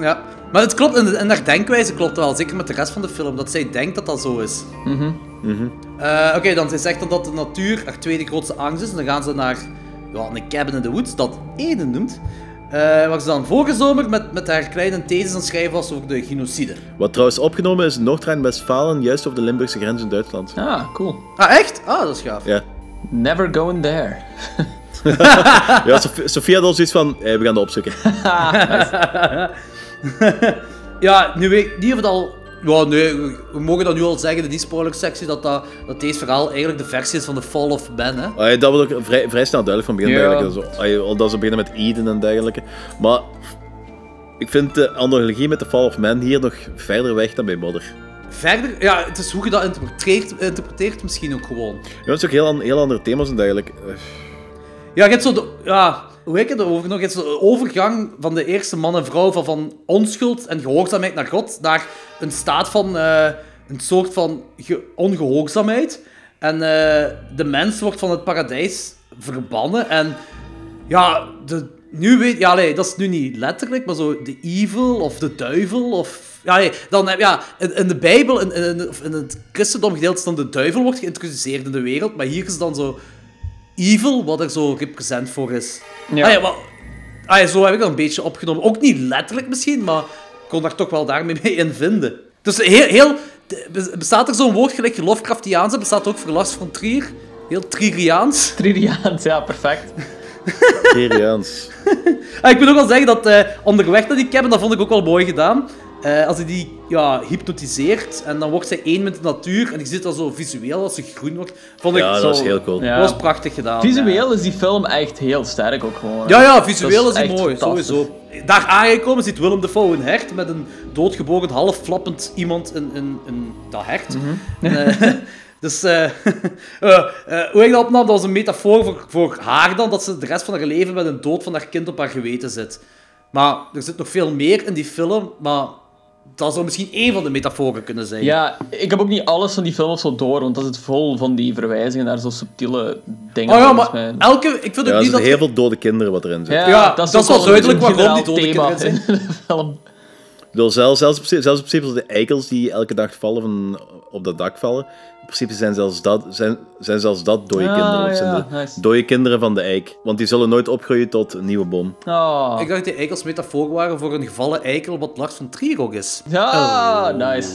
A: Ja. Maar het klopt, en, en haar denkwijze klopt wel, zeker met de rest van de film, dat zij denkt dat dat zo is. Eh, Oké, dan zij zegt dan dat de natuur haar tweede grootste angst is. En dan gaan ze naar ja, een cabin in the woods, dat Eden noemt. Eh, waar ze dan vorige zomer met, met haar kleine thesis aan het schrijven was over de genocide.
B: Wat trouwens opgenomen is in Noord-Rijn-Westfalen, juist over de Limburgse grens in Duitsland.
C: Ah, cool.
A: Ah, echt? Ah, dat is gaaf.
B: Ja.
C: Never going there. [LAUGHS]
B: Ja, Sof- Sofia had al zoiets van, eh, we gaan dat opzoeken. [LAUGHS] [LAUGHS]
A: Ja, nu weet ik niet of het al... Ja, nee, we- mogen dan nu al zeggen, de niet-spoiler-sectie, dat, dat, dat deze verhaal eigenlijk de versie is van The Fall of Man, hè?
B: Ah, ja, dat wordt ook vrij, vrij snel duidelijk van begin.
C: Ja.
B: eigenlijk. Dat, is- ah, al dat ze beginnen met Eden en dergelijke. Maar ik vind de analogie met de Fall of Man hier nog verder weg dan bij Modder.
A: Verder, ja, het is hoe je dat interpreteert, interpreteert misschien ook gewoon.
B: Ja, het is ook heel, heel andere thema's en dergelijke. Eh,
A: Ja, je hebt zo de, ja, hoe heet het erover nog? Zo de overgang van de eerste man en vrouw van, onschuld en gehoorzaamheid naar God naar een staat van eh, een soort van ge- ongehoorzaamheid. En eh, de mens wordt van het paradijs verbannen en ja, de, nu weet ja, nee, dat is nu niet letterlijk, maar zo de evil of de duivel of ja, nee, dan heb ja, in, de Bijbel, in, in het christendom gedeelte, is dan de duivel wordt geïntroduceerd in de wereld, maar hier is dan zo evil wat er zo represent voor is.
C: Ja.
A: Ah, ja, maar, ah, ja, zo heb ik dat een beetje opgenomen. Ook niet letterlijk misschien, maar ik kon daar toch wel daarmee mee in vinden. Dus heel, heel bestaat er zo'n woord gelijk Lovecraftiaans, bestaat ook voor Lars von Trier. Heel Trieriaans. [LAUGHS]
C: Tridiaans, ja, perfect.
B: Syriaans.
A: Ah, ik moet ook wel zeggen dat eh, onderweg naar die cabin, dat vond ik ook wel mooi gedaan. Eh, als hij die ja, hypnotiseert en dan wordt zij één met de natuur en je ziet dat zo visueel als ze groen wordt, vond ik
B: Ja,
A: zo,
B: dat is heel cool.
C: Ja.
A: dat was prachtig gedaan.
C: Visueel is die film echt heel sterk ook gewoon.
A: Ja, ja, visueel is
C: Dat echt
A: mooi, sowieso. Daar aangekomen ziet Willem Dafoe een hert met een doodgeboren, half flappend iemand in, in, in dat hert.
C: Mhm.
A: Eh, [LAUGHS] dus eh, [LAUGHS] hoe ik dat opnam, dat was een metafoor voor, voor haar dan, dat ze de rest van haar leven met een dood van haar kind op haar geweten zit. Maar er zit nog veel meer in die film, maar dat zou misschien één van de metaforen kunnen zijn.
C: Ja, ik heb ook niet alles van die film of zo door, want dat zit vol van die verwijzingen naar zo subtiele dingen.
A: Oh ja, maar
C: mij.
A: elke, ik vind ook
B: Ja,
A: niet dat...
B: heel veel dode kinderen wat erin zit.
A: Ja, dat is wel duidelijk waarom die dode
C: thema
A: kinderen
C: in de film.
B: Ik bedoel, zelfs, zelfs, op, zelfs op principe de eikels die elke dag vallen van, op dat dak vallen. In principe zijn zelfs dat, zijn, zijn zelfs dat dode
C: Ah,
B: kinderen. Het zijn
C: ja,
B: de
C: nice.
B: dode kinderen van de eik. Want die zullen nooit opgroeien tot een nieuwe boom.
C: Oh.
A: Ik dacht dat die eikels metafoor waren voor een gevallen eikel wat Lars van Trier ook is.
C: Ja, nice.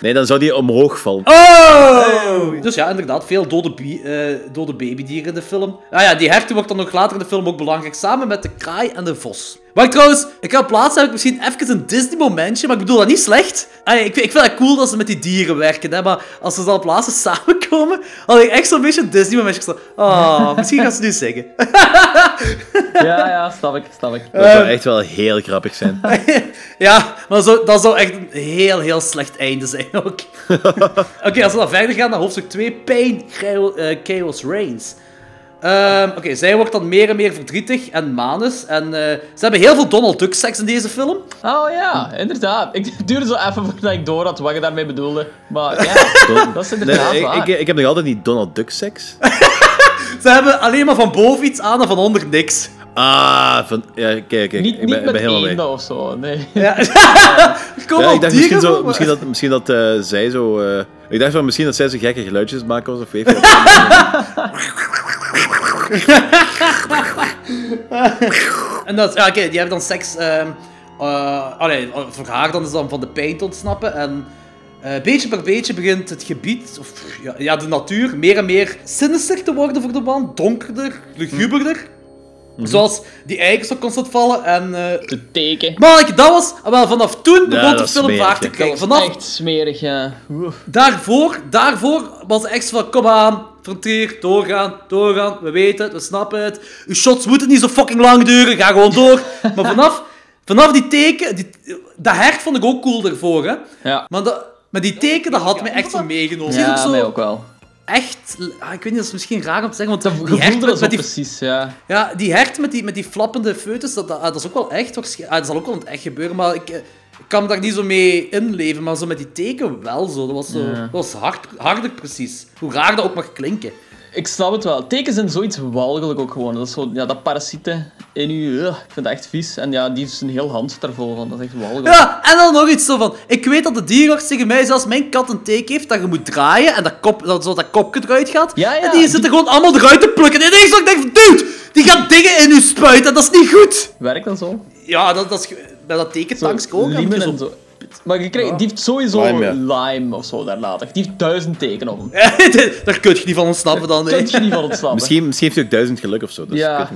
B: Nee, dan zou die omhoog vallen.
A: Oh! Dus ja, inderdaad, veel dode, eh, dode babydieren in de film. Ah ja, die herten wordt dan nog later in de film ook belangrijk, samen met de kraai en de vos. Maar trouwens, ik ga plaatsen, heb ik misschien even een Disney-momentje, maar ik bedoel dat niet slecht. Ah, ik, vind- ik vind het cool dat ze met die dieren werken, hè, maar als ze dan op laatste [LAUGHS] samenkomen, had ik echt zo'n beetje een Disney-momentje. Ik zo, oh, [LAUGHS] misschien gaan ze nu zingen. [LAUGHS]
C: Ja, ja, snap ik, snap ik.
B: Dat zou echt wel heel grappig zijn.
A: Ja, maar zo, dat zou echt een heel, heel slecht einde zijn ook. Oké, als we dan verder gaan naar hoofdstuk 2, Pain, Chaos, eh, Chaos Reigns. Ehm, Oké, zij wordt dan meer en meer verdrietig en manus. En eh, ze hebben heel veel Donald Duck seks in deze film.
C: Oh ja, inderdaad. Ik [LAUGHS] duurde zo even voordat ik door had wat je daarmee bedoelde. Maar ja, [LAUGHS] dat is
B: Nee,
C: inderdaad
B: ik,
C: waar.
B: ik, ik heb nog altijd niet Donald Duck seks. [LAUGHS]
A: Ze hebben alleen maar van boven iets aan en van onder niks.
B: Ah, van, ja, kijk, kijk.
C: Niet,
B: ik
C: niet
B: ben, ik
C: met
B: ben helemaal mee.
C: of zo, nee.
A: Ja. Komen
B: Ja, ik dacht misschien, zo, dat, misschien dat eh, zij zo... eh, ik dacht van misschien dat zij zo gekke geluidjes maken was of weet ik wat.
A: En dat, ja, oké, die hebben dan seks. ehm eh, allee, voor haar dan is dan van de pijn te ontsnappen. En eh, beetje per beetje begint het gebied, of ja, ja, de natuur, meer en meer sinister te worden voor de man. Donkerder, luguberder. Zoals die eikels ook constant vallen. En, eh
C: Te teken.
A: maar dat was, wel, vanaf toen begon de film vaart te krijgen. Vanaf
C: echt smerig, ja. Oeh.
A: daarvoor, daarvoor was het echt van, kom aan, frontier, doorgaan, doorgaan, we weten het, we snappen het. Uw shots moeten niet zo fucking lang duren, ga gewoon door. [LAUGHS] Maar vanaf, vanaf die teken, die, dat hert vond ik ook cool daarvoor, hè.
C: Ja,
A: Maar, dat, maar die teken, dat had me echt zo meegenomen.
C: Ja
A: ook zo
C: mij ook wel.
A: echt, ah, ik weet niet, dat is misschien raar om te zeggen, want
C: Je
A: die hert met,
C: dat
A: die,
C: precies, ja.
A: ja, die hert met die, met die flappende foetus, dat, dat, dat is ook wel echt, ah, dat zal ook wel echt gebeuren, maar ik... ik kan me daar niet zo mee inleven, maar zo met die teken wel zo. Dat was, zo,
C: Ja.
A: dat was hard, harder precies. Hoe raar dat ook mag klinken.
C: ik snap het wel. Tekens zijn zoiets walgelijk ook gewoon. Dat is zo, ja, dat parasieten in u. ik vind dat echt vies. En ja, die is een heel hand daar vol van. Dat is echt walgelijk.
A: Ja, en dan nog iets zo van... Ik weet dat de dierenarts tegen mij zei, als mijn kat een teken heeft, dat je moet draaien en dat, kop, dat, zo dat kopje eruit gaat.
C: Ja, ja,
A: en die
C: die-
A: zitten gewoon allemaal eruit te plukken. En ineens ik denk van, dude, die gaat dingen in u spuiten. en Dat is niet goed.
C: Werkt dat zo?
A: Ja, dat, dat is... Bij dat tekentanks ook.
C: en zo. Maar je krijgt, die heeft sowieso
B: Lime,
C: lime, of zo daar later. Die heeft duizend tekenen op hem. [LAUGHS] [LAUGHS]
A: Daar kun je niet van ontsnappen dan.
C: Daar kun je niet van ontsnappen.
B: Misschien, misschien heeft hij ook duizend geluk of zo. Dus
C: Ja.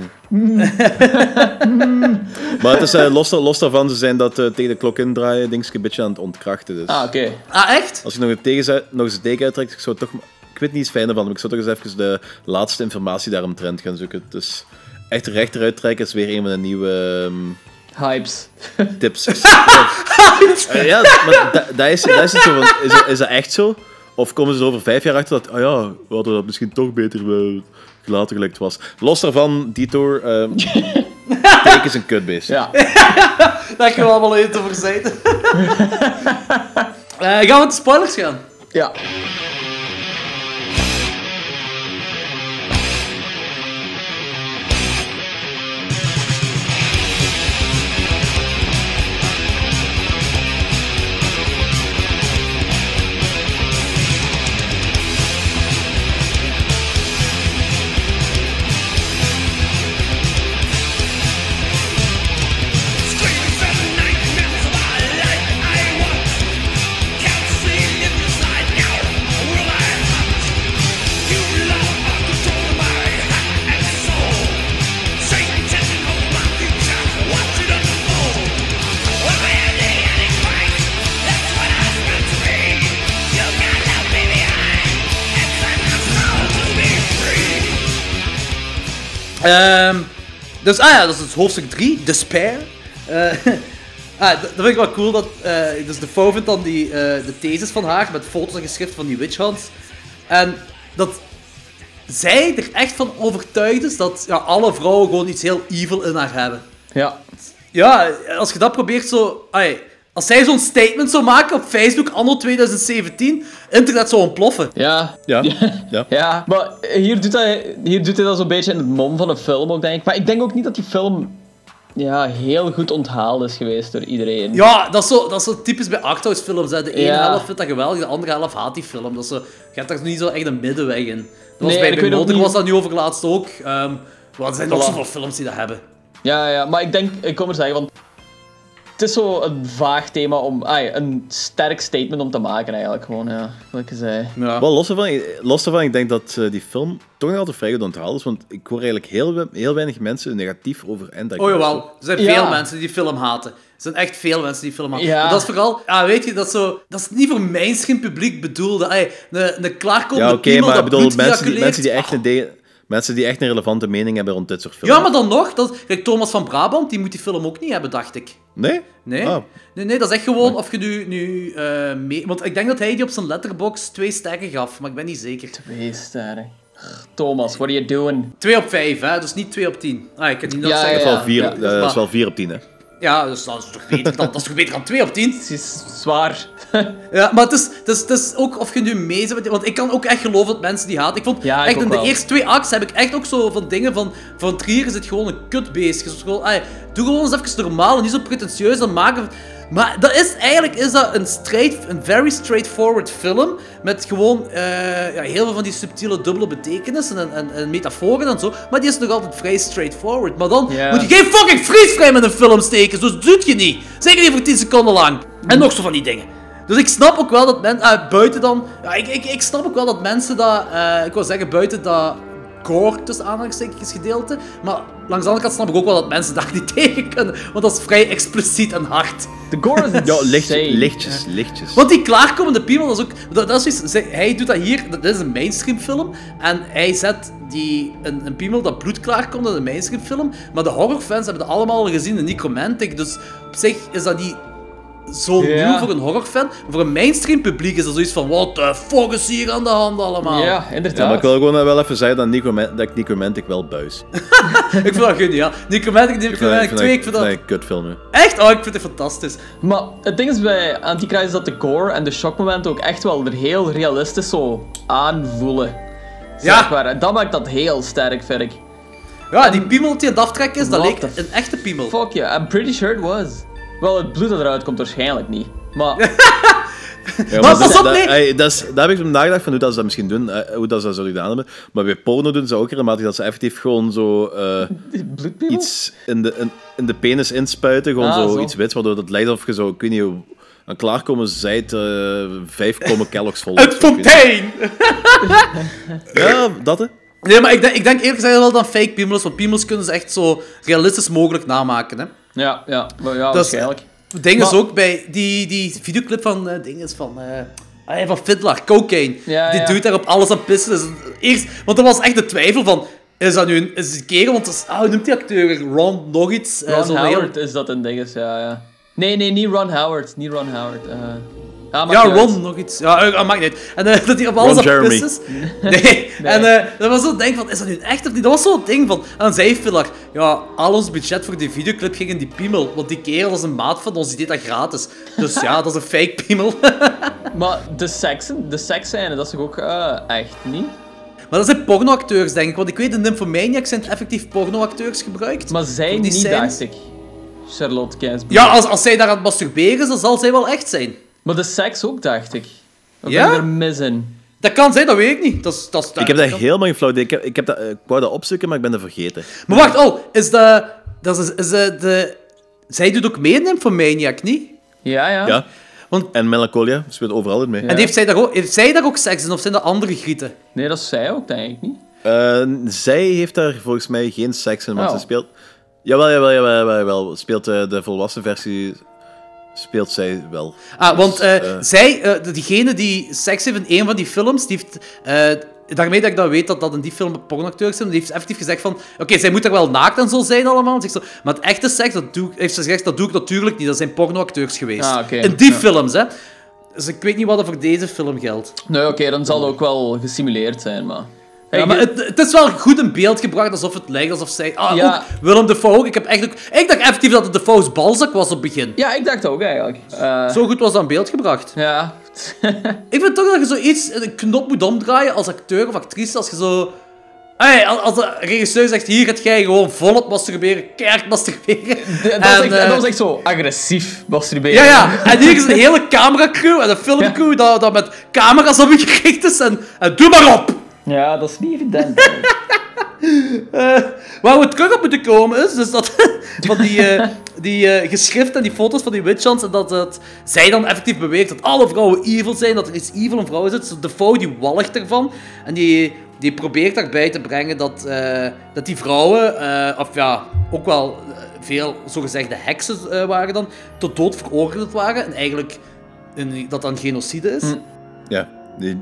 B: maar het is eh, los, los daarvan, ze zijn dat eh, tegen de klok indraaien, denk ik, een beetje aan het ontkrachten. Dus.
C: Ah, oké.
A: Ah, echt?
B: Als je nog een, tegen, nog eens een teken uittrekt, ik zou toch... Ik weet niet eens fijner van, maar ik zou toch eens even de laatste informatie daaromtrent gaan zoeken. Dus echt recht eruit trekken is weer een van de nieuwe ehm,
C: Hypes.
B: tips. [LAUGHS] Eh, ja, maar da- dat is, dat is het zo van, is, dat- is dat echt zo? Of komen ze er over vijf jaar achter dat, oh ja, we hadden dat misschien toch beter eh, gelaten gelijk het was. Los daarvan, Detour, ehm teken [LAUGHS] is een kutbeest.
C: Ja.
A: Daar kunnen we allemaal even over zijn. Eh, gaan we met de spoilers gaan?
C: Ja.
A: Ehm, dus, ah ja, dat is hoofdstuk 3, Despair. Eh [LAUGHS] ah, dat, dat vind ik wel cool, dat eh, dus de vrouw vindt dan die, eh, de thesis van haar met foto's en geschrift van die witch hunts. En dat zij er echt van overtuigd is dat ja, alle vrouwen gewoon iets heel evil in haar hebben.
C: Ja.
A: Ja, als je dat probeert zo... ai, als zij zo'n statement zou maken op Facebook anno 2017, internet zou ontploffen.
C: Ja.
B: Ja, [LAUGHS] ja.
C: Ja, maar hier doet, hij, hier doet hij dat zo'n beetje in het mom van een film ook, denk ik. Maar ik denk ook niet dat die film ja, heel goed onthaald is geweest door iedereen.
A: Ja, dat is zo, dat is zo typisch bij arthouse films. Hè. De ene
C: Ja.
A: helft vindt dat geweldig, de andere helft haat die film. Dat is zo, je hebt daar niet zo echt een middenweg in. Dat was
C: Nee,
A: bij,
C: ook
A: Motor
C: niet-
A: was dat nu over laatst ook. Ehm wel, er zijn nog zoveel films die dat hebben.
C: Ja, ja, maar ik denk, ik kom er zeggen, want het is zo een vaag thema om, ai, een sterk statement om te maken eigenlijk gewoon, ja, wat ik zei.
A: Ja.
B: Wel, los daarvan, los daarvan, ik denk dat eh, die film toch nog altijd vrij goed onthaald is, want ik hoor eigenlijk heel, heel weinig mensen negatief over Ender.
A: Oh jawel, er zijn
C: Ja.
A: veel mensen die die film haten. Er zijn echt veel mensen die die film haten.
C: Ja.
A: Maar dat is vooral, ja, weet je, dat is, zo, dat is niet voor mainstream publiek bedoeld. Ay, een, een klaarkomende
B: Ja, oké, maar
A: dat
B: ik bedoel,
A: bloed
B: mensen die, mensen, die echt een de- mensen die echt een relevante mening hebben rond dit soort films.
A: Ja, maar dan nog, dat, kijk, Thomas van Brabant, die moet die film ook niet hebben, dacht ik.
B: Nee?
A: Nee?
B: Ah.
A: nee, nee, dat is echt gewoon of je nu, nu eh, mee... Want ik denk dat hij die op zijn letterbox twee sterren gaf, maar ik ben niet zeker.
C: Twee sterren. Thomas, what are you doing?
A: 2 op 5, hè? Dus niet 2 op 10. Ah, ik kan niet nog
C: Ja,
A: zeggen.
B: Dat is wel
C: ja,
B: vier,
C: ja.
B: eh, dat is wel vier op tien, hè.
A: Ja, dus dat is toch beter dan, dat is toch beter dan 2 op 10?
C: Het is zwaar. [LAUGHS]
A: Ja, maar het is, het, is, het is ook of je nu mee bent. Want ik kan ook echt geloven dat mensen die haat. Ik vond
C: Ja, ik
A: echt in de
C: wel.
A: eerste twee acts heb ik echt ook zo van dingen van. Van Trier is het gewoon een kutbeest. Dus gewoon, ay, doe gewoon eens even normaal en niet zo pretentieus dan maken. Maar dat is eigenlijk is dat een, straight, een very straightforward film. Met gewoon eh, ja, heel veel van die subtiele dubbele betekenissen en, en, en metaforen en zo. Maar die is nog altijd vrij straightforward. Maar dan moet je geen fucking freeze in een film steken. Dus dat doe je niet. Zeker niet voor 10 seconden lang. En nog zo van die dingen. Dus ik snap ook wel dat mensen, ah, buiten dan, ja, ik, ik, ik snap ook wel dat mensen dat, eh, ik wil zeggen, buiten dat gore, tussen aanhalingstekens gedeelte, maar langs de andere kant snap ik ook wel dat mensen daar [LAUGHS] niet tegen kunnen, want dat is vrij expliciet en hard.
C: De gore is [LAUGHS]
B: Ja, licht, lichtjes, lichtjes.
A: Want die klaarkomende piemel, dat is ook, dat, dat is zoiets- hij doet dat hier, dat is een mainstream film, en hij zet die, een, een piemel dat bloed klaarkomt in een mainstream film, maar de horrorfans hebben dat allemaal al gezien in Necromantic, dus op zich is dat niet zo
C: Ja.
A: nieuw voor een horrorfan. Maar voor een mainstream publiek is dat zoiets van: what the fuck is hier aan de hand allemaal?
C: Ja, inderdaad.
B: Ja, maar ik wil gewoon wel even zeggen dat, Necroman- dat ik Necromantic wel buis. [LAUGHS]
A: Ik vind dat geniaal. Necromantic, Necromantic 2, ik vind dat.
B: een kutfilm.
A: Echt? Oh, ik vind het fantastisch.
C: Maar het ding is bij Antichrist dat de gore en de shockmomenten ook echt wel er heel realistisch zo aanvoelen.
A: Ja.
C: Zeg maar. En dat maakt dat heel sterk, vind ik.
A: Ja, die piemel die aan het aftrekken is, dat leek een echte piemel.
C: Fuck yeah, I'm pretty sure it was. Wel, het bloed dat eruit komt waarschijnlijk niet. Maar [LAUGHS]
B: Ja,
A: Maar
B: dat-
A: pas op,
B: dat-
A: nee.
B: dat is- daar heb ik nagedacht van hoe dat ze dat misschien doen, eh, hoe dat ze dat zouden gedaan hebben. Maar bij porno doen ze ook regelmatig dat ze effectief gewoon zo eh, [LAUGHS]
C: bloedpiemel?
B: iets in de, in, in de penis inspuiten, gewoon
C: Ah,
B: zo,
C: zo.
B: iets wit, waardoor het lijkt of je zo, ik weet niet hoe, aan klaarkomen zijt eh vijf komen Kellogg's vol. [LAUGHS]
A: Een fontein!
B: Ja, dat hè.
A: Nee, maar ik denk, ik denk eerlijk gezegd wel dat fake piemels, want piemels kunnen ze echt zo realistisch mogelijk namaken. Hè.
C: Ja, ja, maar ja,
A: is-
C: waarschijnlijk.
A: Het ding is ook bij die, die videoclip van eh ding is van, eh ah ja, van Fiddler, Cocaine.
C: Ja,
A: die
C: ja.
A: doet daar op alles aan pissen. Dus eerst, want er was echt de twijfel van, is dat nu een, is het een kerel? Want dat is, ah, hoe noemt die acteur? Ron nog iets? Eh,
C: Ron
A: zo'n
C: Howard
A: heel-
C: is dat een ding, is, ja, ja. Nee, nee, niet Ron Howard. Niet Ron Howard. eh.
A: Ja,
C: uit.
A: Ron nog iets. Ja, eh, maakt niet uit. En eh, [LAUGHS] dat hij op alles pissen is. [LAUGHS] Nee. En eh, dat was zo'n ding van, is dat nu echt of niet? Dat was zo'n ding van, en dan zei Filler, ja, al ons budget voor die videoclip ging in die piemel. Want die kerel was een maat van ons, die deed dat gratis. Dus ja, dat is een fake piemel. [LAUGHS]
C: Maar de seksen, de seksscène, dat is toch ook eh, echt niet?
A: Maar dat zijn pornoacteurs, denk ik. Want ik weet, in Nymphomaniac zijn effectief pornoacteurs gebruikt.
C: Maar zij niet,
A: scènes.
C: dacht ik. Charlotte Gainsbourg.
A: Ja, als, als zij daar aan het masturberen is, dan zal zij wel echt zijn.
C: Maar de seks ook, dacht ik. Of
A: Ja?
C: ben ik er mis in?
A: Dat kan zijn, dat weet ik niet. Dat is, dat is,
B: Ik heb dat
A: kan-
B: helemaal geen flauw idee. Ik, heb, ik, heb dat, eh, ik wou dat opzoeken, maar ik ben dat vergeten.
A: Maar wacht, oh, is de... Dat is, is de, de... Zij doet ook mee in Nymphomaniac, niet?
C: Ja, ja.
B: Ja.
A: Want-
B: En Melancholia speelt overal in mee.
A: En heeft zij, daar ook, heeft zij daar ook seks in, of zijn dat andere grieten?
C: Nee, dat is zij ook, denk ik niet.
B: Eh, zij heeft daar volgens mij geen seks in, want
C: Oh.
B: ze speelt... Jawel, jawel, jawel, jawel, jawel. Speelt eh, de volwassen versie... Speelt zij wel.
A: Ah, want eh,
B: eh.
A: zij, eh, diegene die seks heeft in een van die films, die heeft... eh, daarmee dat ik dan weet dat dat in die film pornoacteurs zijn, die heeft effectief gezegd van... Oké, zij moet er wel naakt en zo zijn allemaal. Zegt zo, maar het echte seks, dat doe, ik- heeft ze gezegd, dat doe ik natuurlijk niet. Dat zijn pornoacteurs geweest.
C: Ah, oké.
A: In die
C: Ja.
A: films, hè. Dus ik weet niet wat er voor deze film geldt.
C: Nee, oké, dan zal het ook wel gesimuleerd zijn, maar...
A: Ja, maar het, het is wel goed in beeld gebracht, alsof het lijkt alsof zij... Ah,
C: Ja.
A: ook Willem Dafoe ook. Ik, heb echt ook, ik dacht effectief dat het Dafoe's balzak was op het begin.
C: Ja, ik dacht ook eigenlijk. Eh,
A: Zo goed was dat in beeld gebracht.
C: Ja.
A: Ik vind toch dat je zoiets, een knop moet omdraaien als acteur of actrice, als je zo... Hey, als- de regisseur zegt, hier gaat jij gewoon volop masturberen, keihard masturberen.
C: dat, was
A: En,
C: echt,
A: eh,
C: dat was echt zo agressief masturberen.
A: Ja, ja, en hier is een hele cameracrew en een filmcrew dat, dat met camera's op je gericht is en, en doe maar op!
C: Ja, dat is niet evident.
A: Waar we terug op moeten komen is, dus dat [LAUGHS] van die, eh, die eh, geschriften en die foto's van die witch hunts en dat, dat zij dan effectief beweert dat alle vrouwen evil zijn, dat er iets evil in vrouwen zit. Dus de vrouw die walgt ervan en die, die probeert daarbij te brengen dat, eh, dat die vrouwen, eh, of ja, ook wel veel zogezegde heksen eh, waren dan, tot dood veroordeeld waren en eigenlijk een, dat dan genocide is.
B: Ja,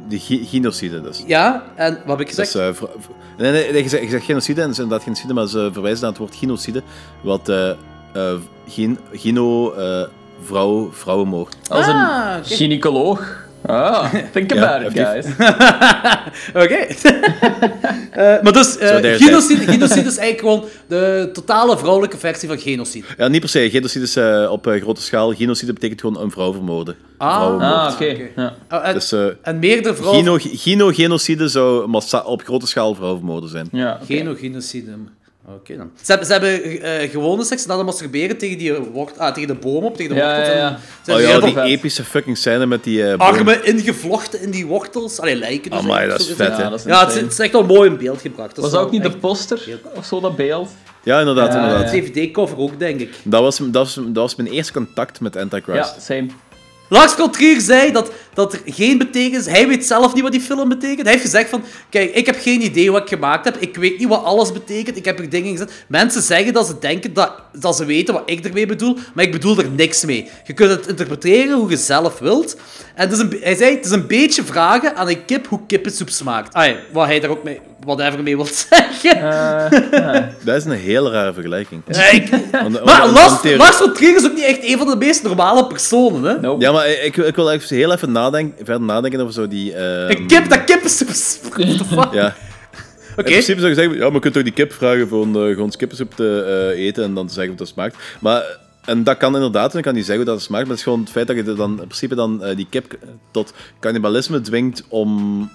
B: die ge- genocide dus.
A: Ja, en wat heb ik gezegd?
B: is, eh, nee, nee, nee, je zegt, je zegt genocide, en dat is inderdaad genocide, maar ze verwijzen naar het woord genocide, wat eh eh, gen, geno, eh, vrouw, vrouwenmoord.
C: Als een
A: Ah, oké.
C: gynaecoloog. Ah, [LAUGHS] think about it, guys. [LAUGHS]
A: Oké. [LAUGHS] Eh, maar dus, eh, genocide, genocide is eigenlijk gewoon de totale vrouwelijke versie van genocide.
B: Ja, niet per se. Genocide is eh, op eh, grote schaal. Genocide betekent gewoon een vrouw vermoorden.
A: Ah.
B: Vrouwenmoord.
C: Ah, oké. Ja.
A: Oh, en,
B: Dus eh
A: en meerdere vrouwen...
B: geno, geno-genocide zou massa- op grote schaal vrouwenmoorden zijn.
C: Ja, oké.
A: Genocide. Oké dan. Ze hebben, ze hebben eh, gewone seks, dat masturberen tegen, die wort, ah, tegen de boom op, tegen de
C: Ja,
A: wortels.
C: ja, ja.
A: En, ze
B: Oh ja, die epische fucking scène met die eh
A: armen ingevlochten in die wortels. Allee, lijken dus.
B: Amai, dat is vet,
C: dat is
A: Ja, het is,
C: insane.
A: het is echt wel mooi in beeld gebracht.
C: Was dat ook niet de poster of zo, dat beeld?
B: Ja, inderdaad.
C: Ja,
B: inderdaad.
C: ja.
A: DVD-cover ook, denk ik.
B: Dat, was, dat, was, dat was mijn eerste contact met
C: Ja,
B: Antichrist.
C: same.
A: Lars von Trier zei dat, dat er geen betekenis... Hij weet zelf niet wat die film betekent. Hij heeft gezegd van... Kijk, ik heb geen idee wat ik gemaakt heb. Ik weet niet wat alles betekent. Ik heb er dingen gezet. Mensen zeggen dat ze denken dat, dat ze weten wat ik ermee bedoel. Maar ik bedoel er niks mee. Je kunt het interpreteren hoe je zelf wilt. En het is een, hij zei, het is een beetje vragen aan een kip hoe kippensoep smaakt. Ah ja, wat hij daar ook mee... Whatever mee wil [LAUGHS] zeggen.
B: Dat is een heel rare vergelijking.
A: Ja, ik-
B: Want- want-
A: maar
B: want-
A: Lars, Lars is ook niet echt een van de meest normale personen, hè?
C: Nope.
B: Ja, maar ik, ik wil even heel even nadenken, verder nadenken over zo die... eh,
A: Een kip dat [LAUGHS] the fuck?
B: Ja.
A: Oké.
B: In principe zou je zeggen, ja, maar je kunt toch die kip vragen voor een, eh, gewoon kippensoep te eh, eten en dan te zeggen hoe dat smaakt. Maar, en dat kan inderdaad, en dan kan die zeggen hoe dat smaakt, maar het is gewoon het feit dat je dan, in principe dan eh, die kip tot cannibalisme dwingt om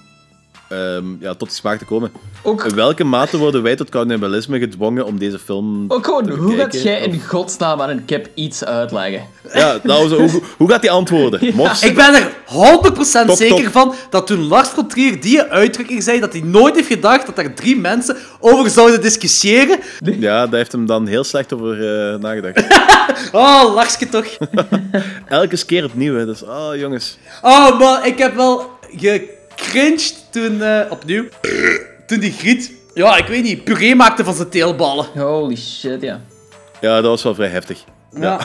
B: ehm, ja, tot die smaak te komen.
C: Ook,
B: In welke mate worden wij tot cannibalisme gedwongen om deze film
C: ook gewoon,
B: te
C: hoe gaat jij in godsnaam aan een kip iets uitleggen?
B: Ja, nou, zo, hoe, hoe gaat die antwoorden? [LAUGHS]
A: Ik ben er 100%
B: Tok,
A: zeker van dat toen Lars von Trier die uitdrukking zei, dat hij nooit heeft gedacht dat er drie mensen over zouden discussiëren.
B: Ja, daar heeft hem dan heel slecht over eh, nagedacht. [LAUGHS]
A: Oh, Larsje toch. [LAUGHS]
B: Elke keer opnieuw, hè. Dus, oh, jongens.
A: Oh, maar ik heb wel gecringed toen, eh, opnieuw, toen die griet, ja, ik weet niet, puree maakte van zijn teelballen.
C: Holy shit, ja.
B: Ja, dat was wel vrij heftig.
A: Ja.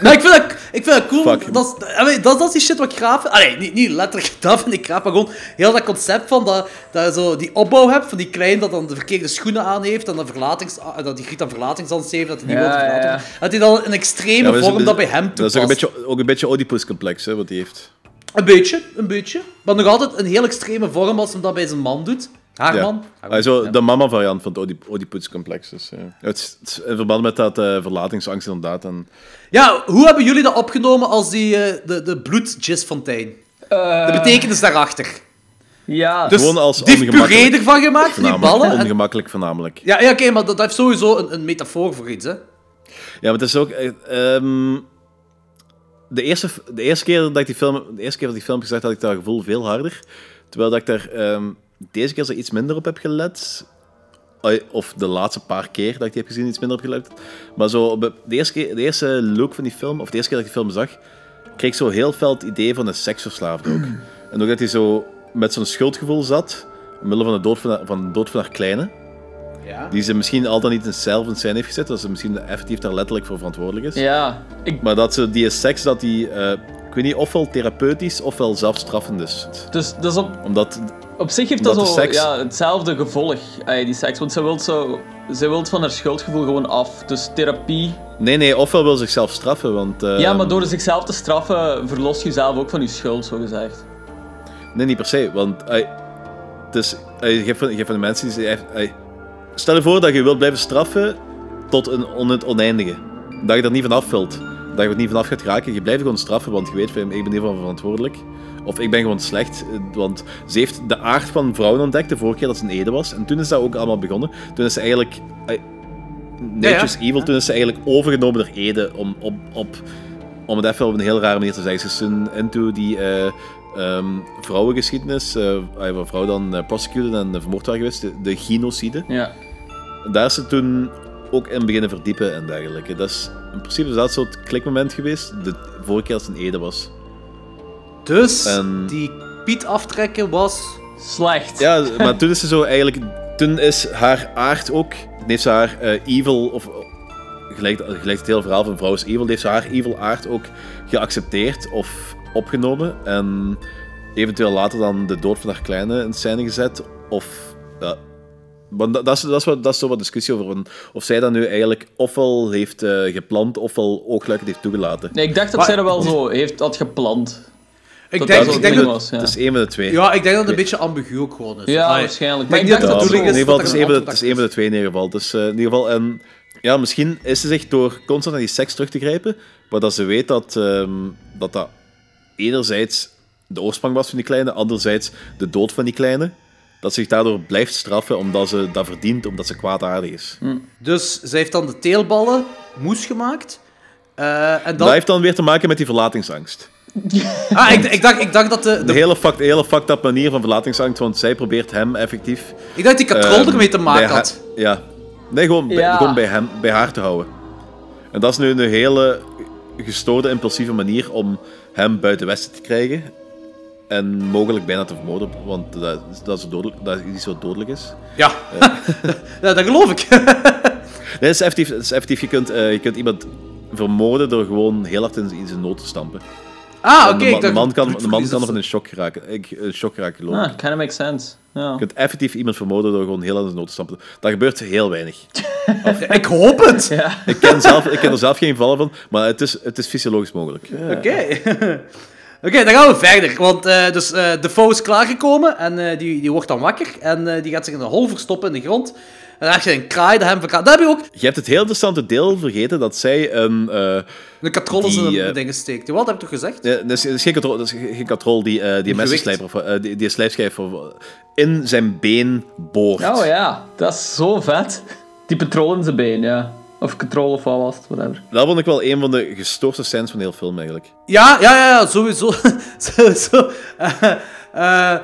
A: Nou, [LAUGHS] ik vind dat, ik vind dat cool.
B: Fuck.
A: Dat, is, dat, dat is die shit wat ik graaf. Allee, niet, niet letterlijk [LAUGHS] dat vind ik graaf, maar gewoon heel dat concept van dat, dat je zo die opbouw hebt van die klein dat dan de verkeerde schoenen aan heeft en dan verlatings, ah, dat die griet dan verlatingsangst heeft, dat hij niet
C: Ja,
A: wil verlaten
C: ja.
A: Dat hij dan een extreme
B: Ja,
A: vorm
B: is-
A: dat bij hem
B: Dat is
A: toepast.
B: ook een beetje, ook een beetje Oedipus-complex, hè, wat hij heeft.
A: Een beetje, een beetje. Maar nog altijd een heel extreme vorm als hem dat bij zijn man doet. Haar
B: Ja.
A: man. Haar ja.
B: De mama-variant van het Oedip- Oedipus-complex. Dus, ja. het, is, het is in verband met dat eh, verlatingsangst inderdaad. En,
A: Ja, hoe hebben jullie dat opgenomen als die, eh, de, de bloedjizfontein?
C: Eh,
A: De betekenis daarachter.
C: Ja,
A: Dus
B: Gewoon als
A: die puree ervan gemaakt, die ballen. en-
B: Ongemakkelijk voornamelijk.
A: Ja, ja oké, maar dat, dat heeft sowieso een, een metafoor voor iets, hè?
B: Ja, maar het is ook... eh, ehm, de, eerste, de, eerste keer dat ik die film, de eerste keer dat ik die film gezegd, had ik dat gevoel veel harder. Terwijl dat ik daar ehm, deze keer zo iets minder op heb gelet. Of de laatste paar keer dat ik die heb gezien, iets minder op gelet. Maar zo, op de, eerste keer, de eerste look van die film, of de eerste keer dat ik die film zag, kreeg ik zo heel fel het idee van een seksverslaafde ook. En ook dat hij zo met zo'n schuldgevoel zat, omwille van de dood van, haar- van de dood van haar kleine.
A: Ja.
B: Die ze misschien al dan niet zelf in scène heeft gezet, dat ze misschien effectief daar letterlijk voor verantwoordelijk is.
C: ja. Ik,
B: Maar dat ze die seks, dat die, eh, ik weet niet, ofwel therapeutisch ofwel zelfstraffend is.
C: dus, dus op,
B: Omdat,
C: op zich heeft dat zo
B: seks-
C: ja, hetzelfde gevolg, eh, die seks. Want ze wil zo... Ze wil van haar schuldgevoel gewoon af. Dus therapie...
B: nee, nee, ofwel wil ze zichzelf straffen, want... eh,
C: ja, maar door zichzelf te straffen, verlos je jezelf ook van je schuld, zo gezegd.
B: Nee, niet per se, want... eh, het is, je, hebt van, je hebt van de mensen die zeggen... stel je voor dat je wilt blijven straffen tot een on, het oneindige. Dat je er niet vanaf wilt. Dat je er niet vanaf gaat raken. Je blijft gewoon straffen, want je weet, van, ik ben hiervan verantwoordelijk. Of ik ben gewoon slecht, eh, want ze heeft de aard van vrouwen ontdekt de vorige keer dat ze een Ede was. En toen is dat ook allemaal begonnen. Toen is ze eigenlijk... eh, Nature's Evil, toen is ze eigenlijk overgenomen door Ede om, op, op, om het even op een heel rare manier te zeggen. Ze is toen into die eh, ehm, vrouwengeschiedenis, eh waar een vrouw dan eh, prosecuted en vermoord waren geweest, de, de genocide.
C: Ja.
B: Daar is ze toen ook in beginnen verdiepen en dergelijke. Dat is, in principe is dat zo'n klikmoment geweest, de vorige keer als het een Ede was.
A: Dus
B: En-
A: die Piet aftrekken was...
C: Slecht.
B: Ja, maar toen is ze zo eigenlijk. Toen is haar aard ook. toen heeft ze haar eh, evil. Of gelijk, gelijk het hele verhaal van vrouw is evil. heeft ze haar evil aard ook geaccepteerd of opgenomen. En eventueel later dan de dood van haar kleine in scène gezet. Of. Ja, maar dat, dat, is, dat, is wat, dat is zo wat discussie over. Of zij dat nu eigenlijk ofwel heeft eh, gepland. ofwel oogluikend heeft toegelaten.
C: Nee, ik dacht dat
A: Maar-
C: zij dat wel zo heeft, had gepland.
A: Ik
C: Dat
A: denk,
C: dat
A: ik denk
C: ding
A: dat...
C: was, ja.
B: Het is één van de twee.
A: Ja, ik denk dat het een beetje ambigu ook gewoon is.
C: Ja, waarschijnlijk.
A: ik
C: Maar ik
A: denk dat
C: het
B: in
A: bedoeling
B: ieder
A: is
B: geval,
A: dat
B: het
A: er
B: is
A: een
B: één van de,
A: antwoord
B: het is één van de twee in ieder geval. Dus eh, in ieder geval, en ja, misschien is ze zich door constant naar die seks terug te grijpen, maar dat ze weet dat ehm, dat, dat enerzijds de oorsprong was van die kleine, anderzijds de dood van die kleine. Dat zich daardoor blijft straffen omdat ze dat verdient, omdat ze kwaadaardig is.
A: Dus zij heeft dan de teelballen moes gemaakt. Eh, en
B: Dat
A: dan...
B: heeft dan weer te maken met die verlatingsangst. [LAUGHS]
A: Ah, ik, ik, dacht, ik dacht dat de...
B: De
A: de
B: hele, fucked, hele fucked up manier van verlatingsangst, want zij probeert hem effectief...
A: ik dacht die katrol
B: ehm,
A: ermee te maken
B: ha-
A: had.
B: Ja. Nee, gewoon, bij, gewoon bij, hem, bij haar te houden. En dat is nu een hele gestoorde, impulsieve manier om hem buiten Westen te krijgen. En mogelijk bijna te vermoorden, want dat is, dat is, dodelijk, dat is iets wat dodelijk is.
A: Ja. [LAUGHS] ja, dat geloof ik. [LAUGHS]
B: Nee, het is effectief. Het is effectief je, kunt, eh, je kunt iemand vermoorden door gewoon heel hard in, in zijn nood te stampen.
A: Ah, oké.
B: de, man- de
A: dacht
B: man kan, de man kan
A: of
B: van een shock geraken. Ik, een shock geraken, geloof ik.
C: Ah, kind of makes sense. Ja.
B: Je kunt effectief iemand vermoorden door gewoon heel in zijn nood te stampen. Dat gebeurt heel weinig. [LAUGHS]
A: Ik hoop het.
C: Ja.
B: Ik ken, zelf, ik ken er zelf geen gevallen van, maar het is, het is fysiologisch mogelijk.
A: Oké. [LAUGHS] Oké, dan gaan we verder. Want eh dus, eh de foe is klaargekomen en eh, die, die wordt dan wakker. En eh, die gaat zich in een hol verstoppen in de grond. En dan heb je een kraai dat hem verkraait. Dat heb je ook.
B: Je hebt het heel interessante deel vergeten dat zij een... eh,
A: Een katrol in
B: Die,
A: zijn
B: eh,
A: dingen steekt. Wat heb ik toch gezegd?
B: Ja, dat, is, dat is geen katrol, dat is geen katrol die, eh die messenslijper, of, eh, die, die slijpschijf in zijn been boort.
C: Oh ja, dat is zo vet. Die patrol in zijn been, ja. Of control of wat was het, whatever.
B: Dat vond ik wel een van de gestoorde scènes van de hele film eigenlijk.
A: Ja, ja, ja, ja, sowieso. [LAUGHS] sowieso. Eh, eh,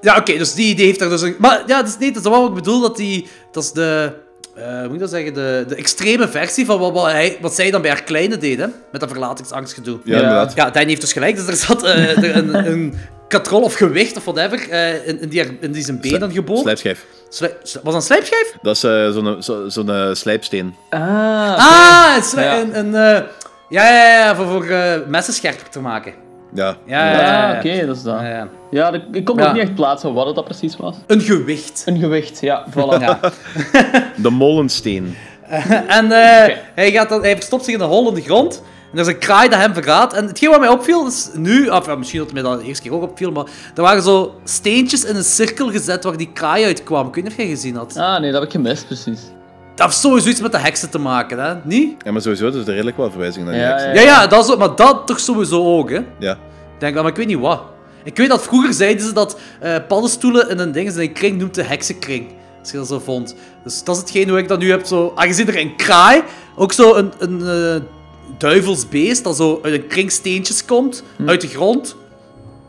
A: ja, oké, dus die, die heeft daar dus een... Maar ja, dat is niet, dat is wat ik bedoel, dat die... Dat is de... eh, hoe moet ik dat zeggen? De, de extreme versie van wat, wat, hij, wat zij dan bij haar kleine deed, hè? Met dat verlatingsangstgedoe.
B: Ja, inderdaad.
A: Ja, Danny heeft dus gelijk. Dus er zat eh, [LAUGHS] er een, een katrol of gewicht of whatever eh, in, in, die, in die zijn been dan geboord.
B: Slijpschijf.
A: Slijp- slijp- was dat een slijpschijf?
B: Dat is eh, zo'n zo, zo'n, eh, slijpsteen.
C: Ah,
A: Ah, een, slijp-
C: Ja.
A: een, een, eh, ja, ja, ja, voor, voor messen scherper te maken.
B: Ja.
A: Ja, ja, ja.
C: Ah, oké, dat is dat.
A: Ja, ja.
C: Ja, ik- ik kon
A: Ja.
C: ook niet echt plaatsen wat het dat precies was.
A: Een gewicht.
C: Een gewicht, ja, voilà.
A: Ja. [LAUGHS]
B: De molensteen. [LAUGHS]
A: En eh, hij, gaat dan, hij verstopt zich in een hol in de grond. En er is een kraai dat hem verraadt. En hetgeen wat mij opviel, is nu... Of, ja, misschien dat het mij dat de eerste keer ook opviel, maar... Er waren zo steentjes in een cirkel gezet waar die kraai uitkwam. Ik weet niet of jij gezien had.
C: Ah, nee, dat heb ik gemist, precies.
A: Dat heeft sowieso iets met de heksen te maken, hè? Niet?
B: Ja, maar sowieso, dus er redelijk wel verwijzingen naar die heksen.
A: Ja, ja, dat is ook, maar dat toch sowieso ook, hè?
B: Ja.
A: Ik denk wel, maar ik weet niet wat. Ik weet dat vroeger zeiden ze dat eh paddenstoelen in een ding, in een kring noemt de heksenkring. Als je dat zo vond. Dus dat is hetgeen hoe ik dat nu heb. Zo, aangezien er een kraai, ook zo een, een eh, duivelsbeest, dat zo uit een kring steentjes komt, uit de grond.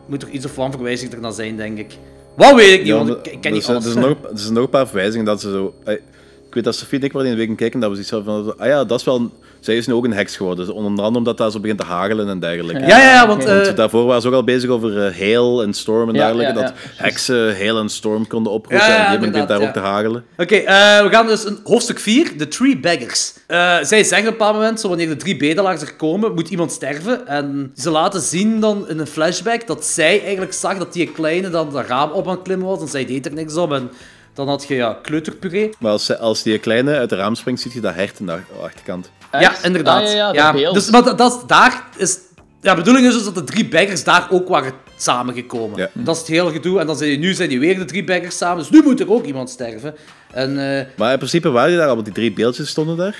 A: Moet toch iets of van verwijzing er dan zijn, denk ik. Wat weet ik niet,
B: Ja,
A: want
B: maar
A: ik, ken niet
B: zijn-
A: alles.
B: Er zijn, nog, er zijn nog een paar verwijzingen dat ze zo... Ik weet dat Sofie ik wel in de week kijken dat we zoiets hadden van... Ah ja, dat is wel... een- Zij is nu ook een heks geworden. Onder andere omdat dat zo begint te hagelen en dergelijke.
A: Ja, ja, ja, want... eh,
B: daarvoor waren ze ook al bezig over eh, hail en storm en
C: Ja,
B: dergelijke.
C: ja,
B: dat heksen hail en storm konden oproepen. En een moment begint daar ook te hagelen.
A: Oké, eh, we gaan dus in hoofdstuk 4, de Three Beggars. Zij zeggen op een bepaald moment, zo, wanneer de drie bedelaars er komen, moet iemand sterven. En ze laten zien dan in een flashback dat zij eigenlijk zag dat die kleine dan dat raam op aan het klimmen was. En zij deed er niks op. En dan had je ja, kleuterpuree.
B: Maar als, als die kleine uit de raam springt, ziet je dat hert aan de ach- achterkant.
C: Echt?
A: Ja, inderdaad.
C: Ah, ja.
A: Dus, maar dat, daar is... Ja, de bedoeling is dus dat de drie beggars daar ook waren samengekomen.
B: Ja.
A: Dat is het hele gedoe. En dan zijn die, nu zijn die weer de drie beggars samen. Dus nu moet er ook iemand sterven. En... eh,
B: Maar in principe waren die daar al, want die drie beeldjes stonden daar.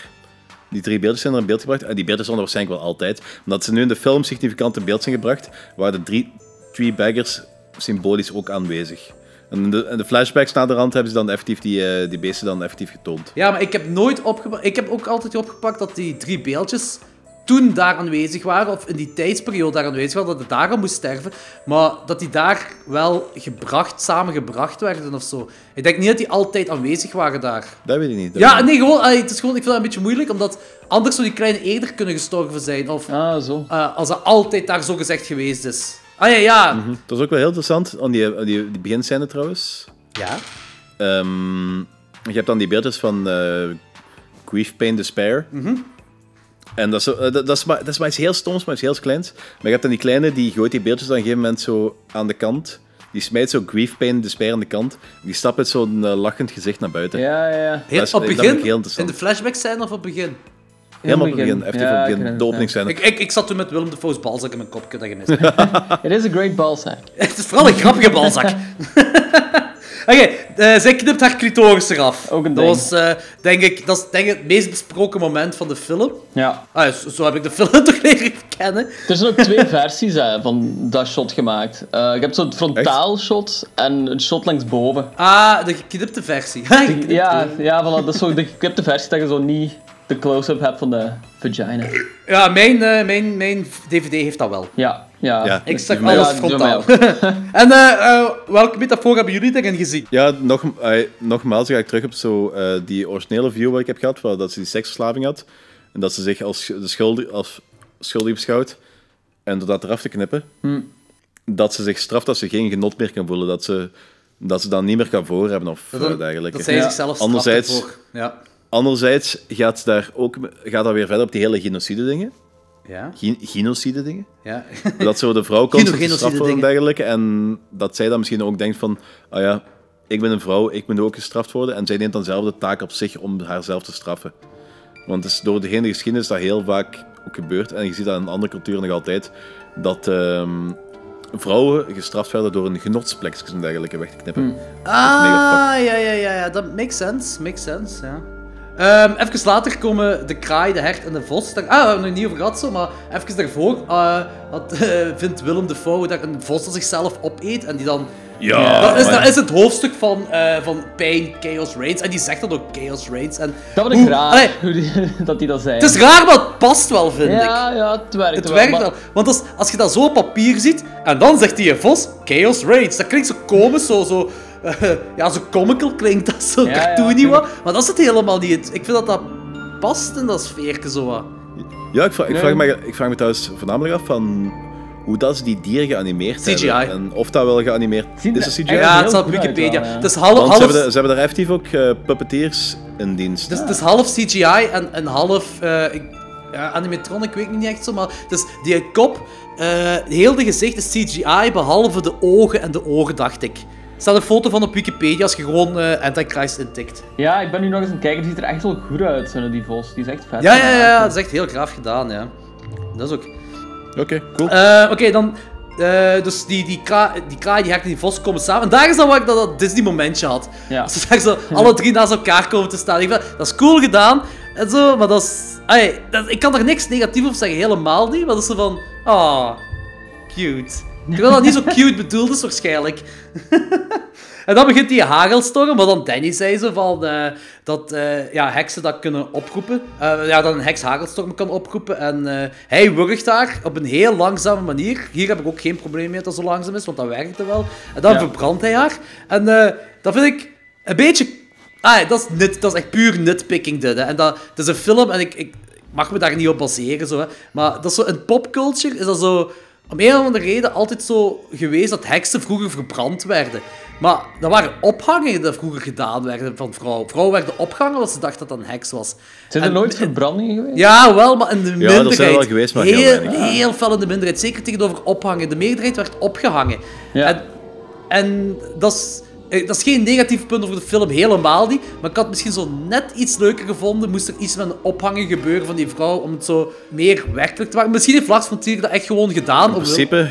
B: Die drie beeldjes zijn er in beeld gebracht. En die beeldjes stonden waarschijnlijk wel altijd. Omdat ze nu in de film significant in beeld zijn gebracht, waren de drie, three baggers symbolisch ook aanwezig. En de, de flashbacks naar de rand hebben ze dan effectief die, eh, die beesten dan effectief getoond.
A: Ja, maar ik heb nooit opgepakt. Ik heb ook altijd opgepakt dat die drie beeldjes toen daar aanwezig waren, of in die tijdsperiode daar aanwezig waren, dat het daarom moest sterven. Maar dat die daar wel gebracht, samengebracht werden of zo. Ik denk niet dat die altijd aanwezig waren daar.
B: Dat weet ik niet.
A: Ja, nee, gewoon, allee, het is gewoon, ik vind dat een beetje moeilijk, omdat anders zou die kleine eerder kunnen gestorven zijn. Of
C: Ah, zo.
A: eh, als dat altijd daar zo gezegd geweest is. Ah ja, ja.
B: niet. Dat is ook wel heel interessant, aan die, aan die, die beginscène trouwens.
A: Ja.
B: Ehm, je hebt dan die beeldjes van eh, Grief, Pain, Despair. En dat is, zo- eh, dat, dat, is maar, dat is maar iets heel stoms, maar iets heel kleins. Maar je hebt dan die kleine, die gooit die beeldjes dan op een gegeven moment zo aan de kant. Die smijt zo Grief, Pain, Despair aan de kant. Die stapt met zo'n eh, lachend gezicht naar buiten.
C: Ja, ja, ja.
A: Heel,
B: Dat is-
A: op
B: dat vind
A: begin,
B: ik heel interessant.
A: in de flashbacks zijn of op begin?
B: Helemaal op het begin, effectief op
C: Ja,
B: het
C: ik
B: begin. De
C: het.
A: Ik, ik, ik zat toen met Willem de Voos balzak in mijn kop, ik heb dat gemist. [LAUGHS] [LAUGHS]
C: It is a great balsack. [LAUGHS]
A: Het is vooral een grappige balzak. Oké, eh, zij knipt haar clitoris eraf.
C: Ook een
A: dat
C: ding.
A: was, eh, denk ik, dat is denk ik het meest besproken moment van de film.
C: Ja.
A: Ah, zo, zo heb ik de film toch leren kennen.
C: Er zijn ook twee versies hè, van dat shot gemaakt. Eh, je hebt zo'n frontaal shot en een shot langs boven.
A: Ah, de geknipte versie.
C: Ja, ja voilà, dat is zo de geknipte versie dat je zo niet de close-up hebt van de vagina.
A: Ja, mijn, eh, mijn, mijn DVD heeft dat wel.
C: Ja, ja.
B: Ja.
A: Ik zag
C: Ja,
A: alles frontaal. [LAUGHS] [LAUGHS] en eh, eh, welke metafoor hebben jullie daarin gezien?
B: Ja, nog, nogmaals ga ik terug op zo, eh, die originele view wat ik heb gehad, waar dat ze die seksverslaving had. En dat ze zich als de schuldig, als schuldig beschouwt. En door dat eraf te knippen, dat ze zich straft dat ze geen genot meer kan voelen. Dat ze, dat ze dan niet meer kan voorhebben of
A: Dat,
B: dergelijke.
A: dat zij
C: Ja.
A: zichzelf straft
B: Anderzijds-
A: ervoor. Ja.
B: Anderzijds gaat, daar ook, gaat dat weer verder op die hele genocide dingen.
A: Ja,
B: Gen- genocide dingen.
A: ja. [LAUGHS]
B: Dat zo de vrouw
A: Genocide
B: gestraft wordt en dergelijke. En dat zij dan misschien ook denkt van... Ah ja, ik ben een vrouw, ik moet ook gestraft worden. En zij neemt dan zelf de taak op zich om haarzelf te straffen. Want het is door de hele geschiedenis dat heel vaak ook gebeurt. En je ziet dat in andere culturen nog altijd. Dat ehm, vrouwen gestraft werden door een genotsplekjes en dergelijke weg te knippen.
C: Hmm.
A: Ah, ja, ja, ja, ja, dat makes sense, makes sense, ja. Ehm, even later komen de kraai, de hert en de vos. Daar, ah, we hebben het nog niet over gehad zo, maar even daarvoor eh, had, eh, vindt Willem de Vouw dat een vos dat zichzelf opeet en die dan...
B: Ja,
A: dat, is,
B: maar-
A: dat is het hoofdstuk van, eh, van Pain, Chaos Reigns. En die zegt dat ook, Chaos Reigns. En
C: Dat vond ik
A: hoe-
C: raar,
A: Allee,
C: hoe die, [LAUGHS] dat die dat zei.
A: het is raar, maar het past wel, vind ik.
C: ja, ja, het werkt
A: Het
C: wel.
A: werkt
C: maar-
A: wel. Want als, als je dat zo op papier ziet, en dan zegt hij Vos, Chaos Raids. Dat klinkt zo komisch, zo, zo, eh, ja, zo comical klinkt dat, zo
C: Ja,
A: cartoony
C: ja,
A: wat. Maar dat is het helemaal niet. Ik vind dat dat past in dat sfeerke zo wat.
B: Ja, ik vraag, ik,
C: Nee.
B: vraag me, ik vraag me trouwens voornamelijk af van hoe dat ze die dieren geanimeerd
A: CGI.
B: hebben. En of dat wel geanimeerd
C: Ziet
B: is. Is dat CGI?
A: Ja, het staat op Wikipedia.
C: wel, ja.
A: Het is half,
B: Want
A: half,
B: ze hebben, de- ze hebben daar effectief ook eh, puppeteers in dienst.
A: het is, het is half CGI en, en half eh, ik- ja, animatronic, weet ik niet echt zo, maar dus die kop, eh, heel de gezicht is CGI, behalve de ogen en de ogen, dacht ik. Er staat een foto van op Wikipedia als je gewoon eh, Antichrist intikt.
C: Ja, ik ben nu nog eens aan het kijken. Die ziet er echt wel goed uit, zo, die vos. Die is echt vet.
A: Ja, ja, ja, dat is echt heel graaf gedaan, ja. Dat is ook...
B: Oké, cool.
A: Eh, Oké, dan... eh, dus die, die, kra die kraai, die en die vos komen samen. En daar is dan waar ik dat, dat Disney-momentje had.
C: Ja.
A: Als ze daar zo alle drie naast elkaar komen te staan. Ik vind, dat is cool gedaan. En zo, maar dat is... Ai, dat, ik kan er niks negatief over zeggen, helemaal niet. Maar dat is zo van... Ah, cute. Terwijl dat niet zo cute bedoeld is, waarschijnlijk. [LAUGHS] En dan begint die hagelstorm, maar dan Danny zei zo van eh, dat eh, ja, heksen dat kunnen oproepen. Eh, ja, dat een heks hagelstorm kan oproepen. En hij wurgt daar op een heel langzame manier. Hier heb ik ook geen probleem mee dat dat zo langzaam is, want dat werkte wel. En dan
C: Ja.
A: verbrandt hij haar. En dat vind ik een beetje... Ah, dat is, nit, dat is echt puur nitpicking dit. Hè. En dat, het is een film en ik, ik mag me daar niet op baseren. Zo, hè. Maar dat is zo, in popculture is dat zo... Om een of andere reden altijd zo geweest dat heksen vroeger verbrand werden. Maar dat waren ophangen die vroeger gedaan werden van vrouwen. Vrouwen werden opgehangen omdat ze dachten dat dat een heks was.
C: Zijn er
A: En-
C: nooit verbrandingen geweest?
A: Ja, wel, maar in de
B: er
A: minderheid.
B: zijn wel geweest, maar heel
A: heel,
B: weinig.
A: heel fel in de minderheid. Zeker tegenover ophangen. De meerderheid werd opgehangen.
C: Ja.
A: En, en dat is... eh, Dat is geen negatief punt over de film, helemaal niet. Maar ik had misschien zo net iets leuker gevonden. Moest er iets met een ophangen gebeuren van die vrouw. Om het zo meer werkelijk te maken. Misschien heeft Lars von Trier dat echt gewoon gedaan.
B: in principe, in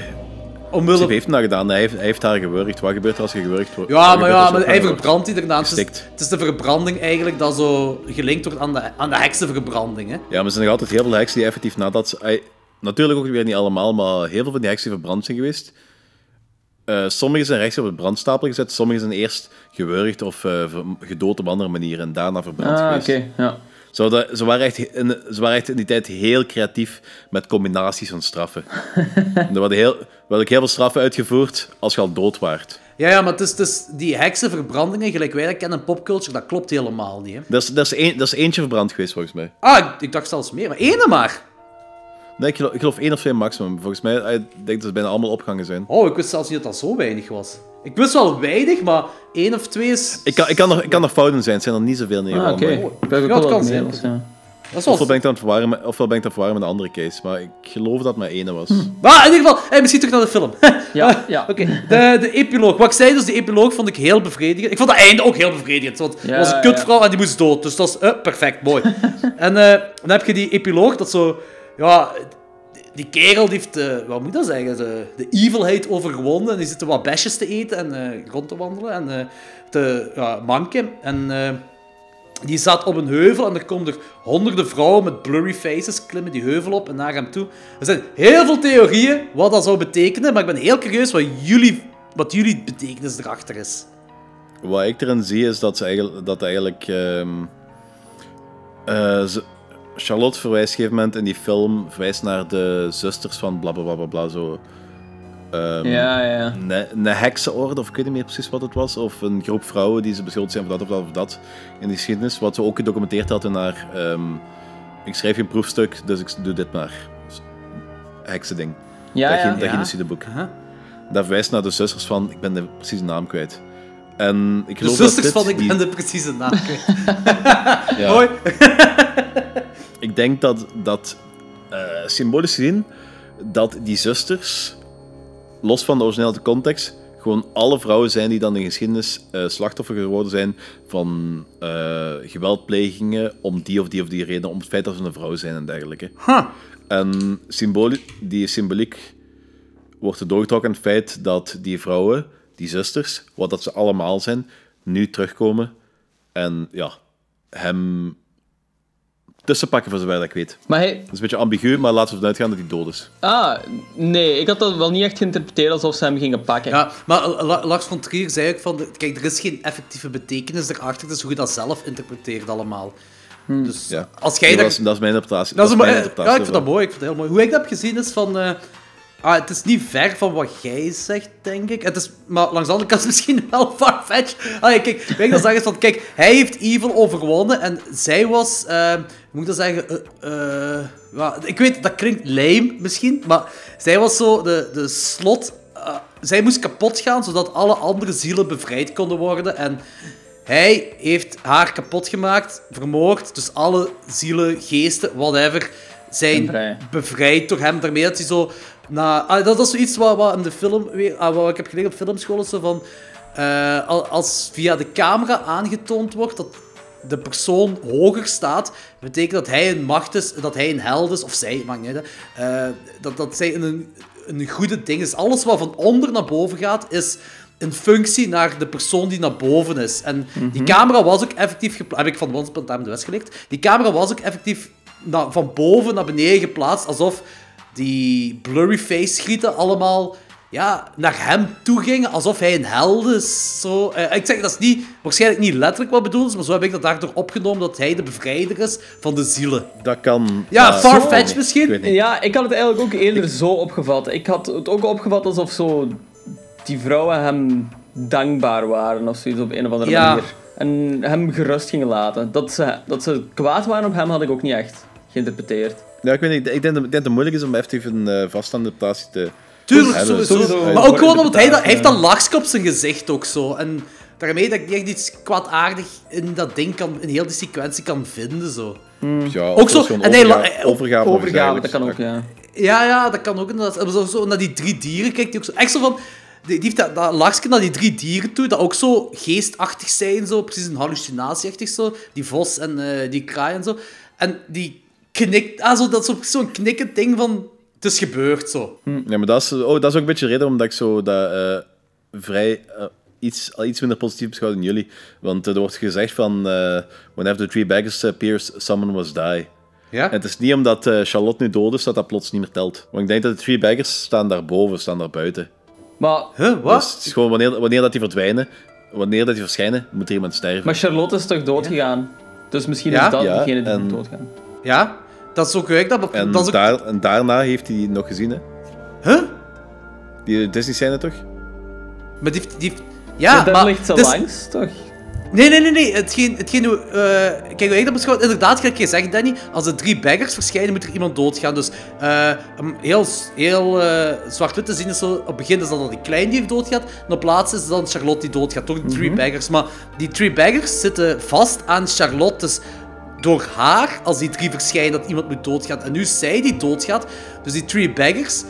A: omwille
B: principe heeft hij dat gedaan. Hij heeft, hij heeft haar gewurgd. Wat gebeurt er als je gewurgd wordt?
A: Ja, maar, ja, maar hij verbrandt die daarna. Het is, het is de verbranding eigenlijk dat zo gelinkt wordt aan de, aan de heksenverbranding. Hè?
B: Ja, maar er zijn nog altijd heel veel heksen die effectief nadat ze... natuurlijk ook weer niet allemaal, maar heel veel van die heksen die verbrand zijn geweest. Eh sommige zijn rechts op het brandstapel gezet, sommige zijn eerst gewurgd of eh, gedood op andere manieren en daarna verbrand
C: Ah, oké.
B: geweest.
C: ja.
B: Zo, dat, ze, waren echt in, ze waren echt in die tijd heel creatief met combinaties van straffen. [LAUGHS] er werden heel, er werden ook heel veel straffen uitgevoerd als je al dood waart.
A: Ja, ja, maar het is, het is die heksenverbrandingen, gelijk wij dat kennen in popculture, dat klopt helemaal niet. Hè?
B: Dat is, dat, is een, dat is eentje verbrand geweest, volgens mij.
A: Ah, ik, ik dacht zelfs meer, maar ene maar.
B: Nee, ik geloof, ik geloof één of twee maximum. Volgens mij, eh, ik denk dat ze bijna allemaal opgehangen zijn.
A: Oh, ik wist zelfs niet dat dat zo weinig was. Ik wist wel weinig, maar één of twee is...
B: Ik kan, ik kan, nog, ik kan nog fouten zijn, het zijn er niet zoveel in ieder
C: Ah, oké.
B: maar-
C: Ik ben ook
A: Ja,
C: wel
A: het kan
C: wat
A: zijn.
C: meer, dus, ja.
A: Dat is
B: Ofwel
A: wel...
B: ben ik het aan het verwarren met, ofwel ben ik het het verwarren met een andere case, maar ik geloof dat het maar één was.
A: Maar in ieder geval, hey, misschien terug naar de film.
C: Ja, [LAUGHS] ja.
A: Oké, de, de epiloog. Wat ik zei, dus de epiloog vond ik heel bevredigend. Ik vond dat einde ook heel bevredigend, want
C: Ja,
A: er was een kutvrouw en die moest dood. Dus dat is eh, perfect, mooi. [LAUGHS] en eh, dan heb je die epiloog, dat zo... Ja, die kerel heeft, eh, wat moet dat zeggen, de, de evilheid overwonnen. En die zitten wat besjes te eten en eh, rond te wandelen en eh, te manken. En die zat op een heuvel en er komen er honderden vrouwen met blurry faces klimmen die heuvel op en naar hem toe. Er zijn heel veel theorieën wat dat zou betekenen, maar ik ben heel curieus wat jullie, wat jullie betekenis erachter is.
B: Wat ik erin zie is dat, ze eigenlijk, dat eigenlijk ehm, eh, Charlotte verwijst op een gegeven moment in die film verwijst naar de zusters van bla bla bla bla, bla zo. Ehm,
C: Ja, ja.
B: Een, een heksenorde, of ik weet niet meer precies wat het was, of een groep vrouwen die ze beschuldigd zijn van dat of dat of dat in die geschiedenis, wat ze ook gedocumenteerd had in haar, ehm, ik schrijf geen proefstuk, dus ik doe dit maar. Heksending.
C: Ja,
B: dat,
C: ja.
B: dat
A: Ja.
B: genocide boek.
A: Aha.
B: Dat verwijst naar de zusters van, ik ben de precieze naam kwijt. En ik
A: De
B: geloof
A: zusters
B: dat dit
A: van, ik
B: die-
A: ben de precieze naam kwijt. [LAUGHS] Mooi.
B: Ik denk dat, dat eh, symbolisch gezien, dat die zusters, los van de originele context, gewoon alle vrouwen zijn die dan in de geschiedenis eh, slachtoffer geworden zijn van eh, geweldplegingen om die of die of die reden, om het feit dat ze een vrouw zijn en dergelijke.
A: Huh.
B: En symboli die symboliek wordt er doorgetrokken aan het feit dat die vrouwen, die zusters, wat dat ze allemaal zijn, nu terugkomen en ja, hem tussenpakken voor zover dat ik weet.
C: Maar hij...
B: Dat is een beetje ambigu, maar laten we ervan uitgaan dat hij dood is.
C: Ah, nee, ik had dat wel niet echt geïnterpreteerd alsof ze hem gingen pakken.
A: Ja, maar La- Lars von Trier zei ook van... Kijk, er is geen effectieve betekenis erachter, dus hoe je dat zelf interpreteert allemaal. Dus
B: Ja.
A: als jij
B: dat,
A: dat...
B: is, dat is mijn interpretatie.
A: Dat is een
B: mijn interpretatie
A: ja, ik vind dat mooi. Ik vind dat heel mooi. Hoe ik dat heb gezien is van... eh, ah, het is niet ver van wat jij zegt, denk ik. Het is, maar langs de andere kant is het misschien [LAUGHS] wel farfetch. Ah, kijk, ik dan zeggen van... Kijk, hij heeft evil overwonnen en zij was... eh, hoe moet ik dat zeggen? Ja, ik weet, dat klinkt lame misschien, maar zij was zo de, de slot... eh, zij moest kapot gaan, zodat alle andere zielen bevrijd konden worden. En hij heeft haar kapot gemaakt, vermoord. Dus alle zielen, geesten, whatever, zijn
C: vrij.
A: bevrijd door hem. Daarmee dat hij zo... Ah, dat is zoiets wat, wat in de film... Ah, wat ik heb geleerd op filmschool. is Zo van, eh, al- als via de camera aangetoond wordt dat de persoon hoger staat, betekent dat hij een macht is, dat hij een held is, of zij, maakt niet uit. Eh, dat, dat zij een, een goede ding is. Alles wat van onder naar boven gaat, is een functie naar de persoon die naar boven is. En die camera was ook effectief geplaatst, heb ik van Once Upon a Time in the West geleerd, die camera was ook effectief na- van boven naar beneden geplaatst, alsof die blurry face schieten allemaal ja, naar hem toe gingen, alsof hij een held is. Zo. Eh, ik zeg, dat is niet, waarschijnlijk niet letterlijk wat bedoeld is, maar zo heb ik dat daardoor opgenomen dat hij de bevrijder is van de zielen.
B: Dat kan...
A: Ja, Farfetch
B: Ik
A: misschien?
B: niet.
C: Ja, ik had het eigenlijk ook eerder zo opgevat. Ik had het ook opgevat alsof zo die vrouwen hem dankbaar waren of zoiets op een of andere
A: Ja.
C: manier. En hem gerust gingen laten. Dat ze, dat ze kwaad waren op hem had ik ook niet echt geïnterpreteerd.
B: Ja, ik weet niet. Ik denk, dat, ik denk dat het moeilijk is om effectief een eh vaststaande interpretatie te...
A: Tuurlijk,
B: hebben.
A: sowieso.
C: Sowieso.
A: Maar ook gewoon omdat hij, dat, hij heeft dat lachske op zijn gezicht ook zo. En daarmee dat ik niet echt iets kwaadaardig in dat ding kan, in heel die sequentie kan vinden. Zo.
B: Ja,
A: Ook zo- en
B: overga- overgave.
C: Overgave, dat kan ook, ja.
A: Ja, ja, dat kan ook inderdaad. En Zo, zo naar die drie dieren kijkt hij ook zo. Echt zo van... Die, die heeft dat, dat lachske naar die drie dieren toe, dat ook zo geestachtig zijn, zo. Precies een hallucinatieachtig zo. Die vos en eh, die kraai en zo. En die knikt... Ah, zo, dat is ook zo'n knikkend ding van... Het is gebeurd, zo.
B: Ja, maar dat is, oh, dat is ook een beetje de reden omdat ik zo dat eh, vrij eh, iets, al iets minder positief beschouw dan jullie. Want er wordt gezegd van eh whenever the three beggars appears, someone must die.
A: Ja?
B: En het is niet omdat eh, Charlotte nu dood is dat dat plots niet meer telt. Want ik denk dat de three beggars staan daarboven, staan daar buiten.
C: Maar,
A: Huh, wat?
B: Dus het is gewoon wanneer, wanneer dat die verdwijnen, wanneer dat die verschijnen, moet er iemand sterven.
C: maar Charlotte is toch doodgegaan? Dus misschien
A: Ja?
C: is dat
B: Ja,
C: degene die
B: en-
C: moet doodgaan.
A: Ja? Dat is ook werk. Dat,
B: en,
A: dat is ook...
B: daar, en daarna heeft hij die nog gezien, hè?
A: Huh?
B: Die Disney-scène toch?
A: Maar die heeft... Die heeft ja,
C: dat
A: maar...
C: ligt zo
A: is-
C: langs, toch?
A: Nee, nee, nee, nee. Hetgeen, hetgeen, hoe, eh, kijk, hoe ik dat beschouw, inderdaad, gelijk je zegt, Danny, als er drie baggers verschijnen, moet er iemand doodgaan. Dus eh, om heel, heel eh, zwart-wit te zien is zo, op het begin is dat dan die klein die heeft doodgaat, en op plaats is dan Charlotte die doodgaat, toch de three baggers. Maar die three baggers zitten vast aan Charlotte, dus door haar, als die drie verschijnen, dat iemand moet doodgaan. En nu is zij die doodgaat, dus die three baggers,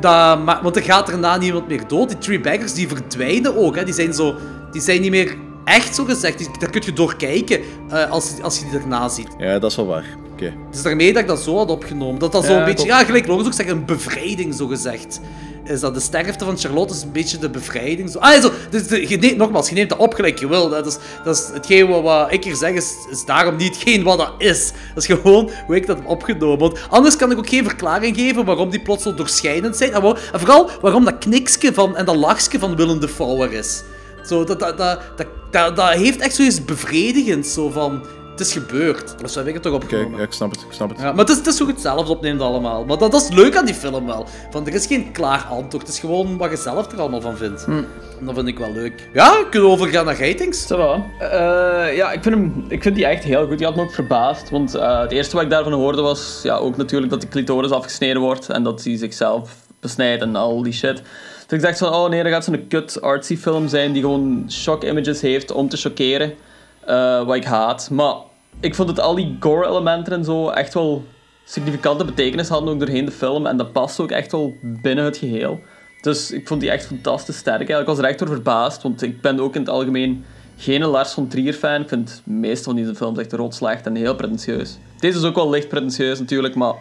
A: dat want er gaat daarna niemand meer dood. Die three baggers die verdwijnen ook. Hè. Die, zijn zo, die zijn niet meer echt zo gezegd. Daar kun je door kijken eh, als, als je die erna ziet.
B: Ja, dat is wel waar. Oké.
A: Dus daarmee dat ik dat zo had opgenomen. Dat dat zo
C: Ja,
A: een beetje, ja, gelijk Lorenz ook zegt, een bevrijding zo gezegd. Is dat de sterfte van Charlotte is een beetje de bevrijding. Zo. Ah, zo, dus de, je neemt, nogmaals, je neemt dat op gelijk je wil. Dat is, dat is hetgeen wat, wat ik hier zeg, is, is daarom niet hetgeen wat dat is. Dat is gewoon hoe ik dat heb opgenomen. Want anders kan ik ook geen verklaring geven waarom die plots zo doorschijnend zijn. En, waar- en vooral waarom dat knikske van, en dat lachske van Willem Dafoe er is. Zo, dat, dat, dat, dat, dat, dat heeft echt zoiets bevredigends. Zo van, het is gebeurd. Dus zo heb ik het toch
B: Oké,
A: opgenomen.
B: ja, ik snap het. Ik snap het.
A: Ja, maar het is, het is hoe je het zelf opneemt allemaal. Maar dat, dat is leuk aan die film wel. Van, er is geen klaar antwoord. Het is gewoon wat je zelf er allemaal van vindt. En dat vind ik wel leuk. Ja, kunnen we overgaan naar ratings?
C: Zo wel. Eh, ja, ik vind, hem, ik vind die echt heel goed. Die had me ook verbaasd. Want eh, het eerste wat ik daarvan hoorde was ja, ook natuurlijk dat de clitoris afgesneden wordt. En dat hij zichzelf besnijdt en al die shit. Dus ik dacht van, oh nee, dat gaat zo'n kut artsy film zijn die gewoon shock images heeft om te chockeren. Eh, wat ik haat. Maar ik vond dat al die gore elementen en zo echt wel significante betekenis hadden ook doorheen de film. En dat past ook echt wel binnen het geheel. Dus ik vond die echt fantastisch sterk. Ik was er echt door verbaasd, want ik ben ook in het algemeen geen Lars von Trier fan. Ik vind de meeste van deze films echt rot slecht en heel pretentieus. Deze is ook wel licht pretentieus natuurlijk, maar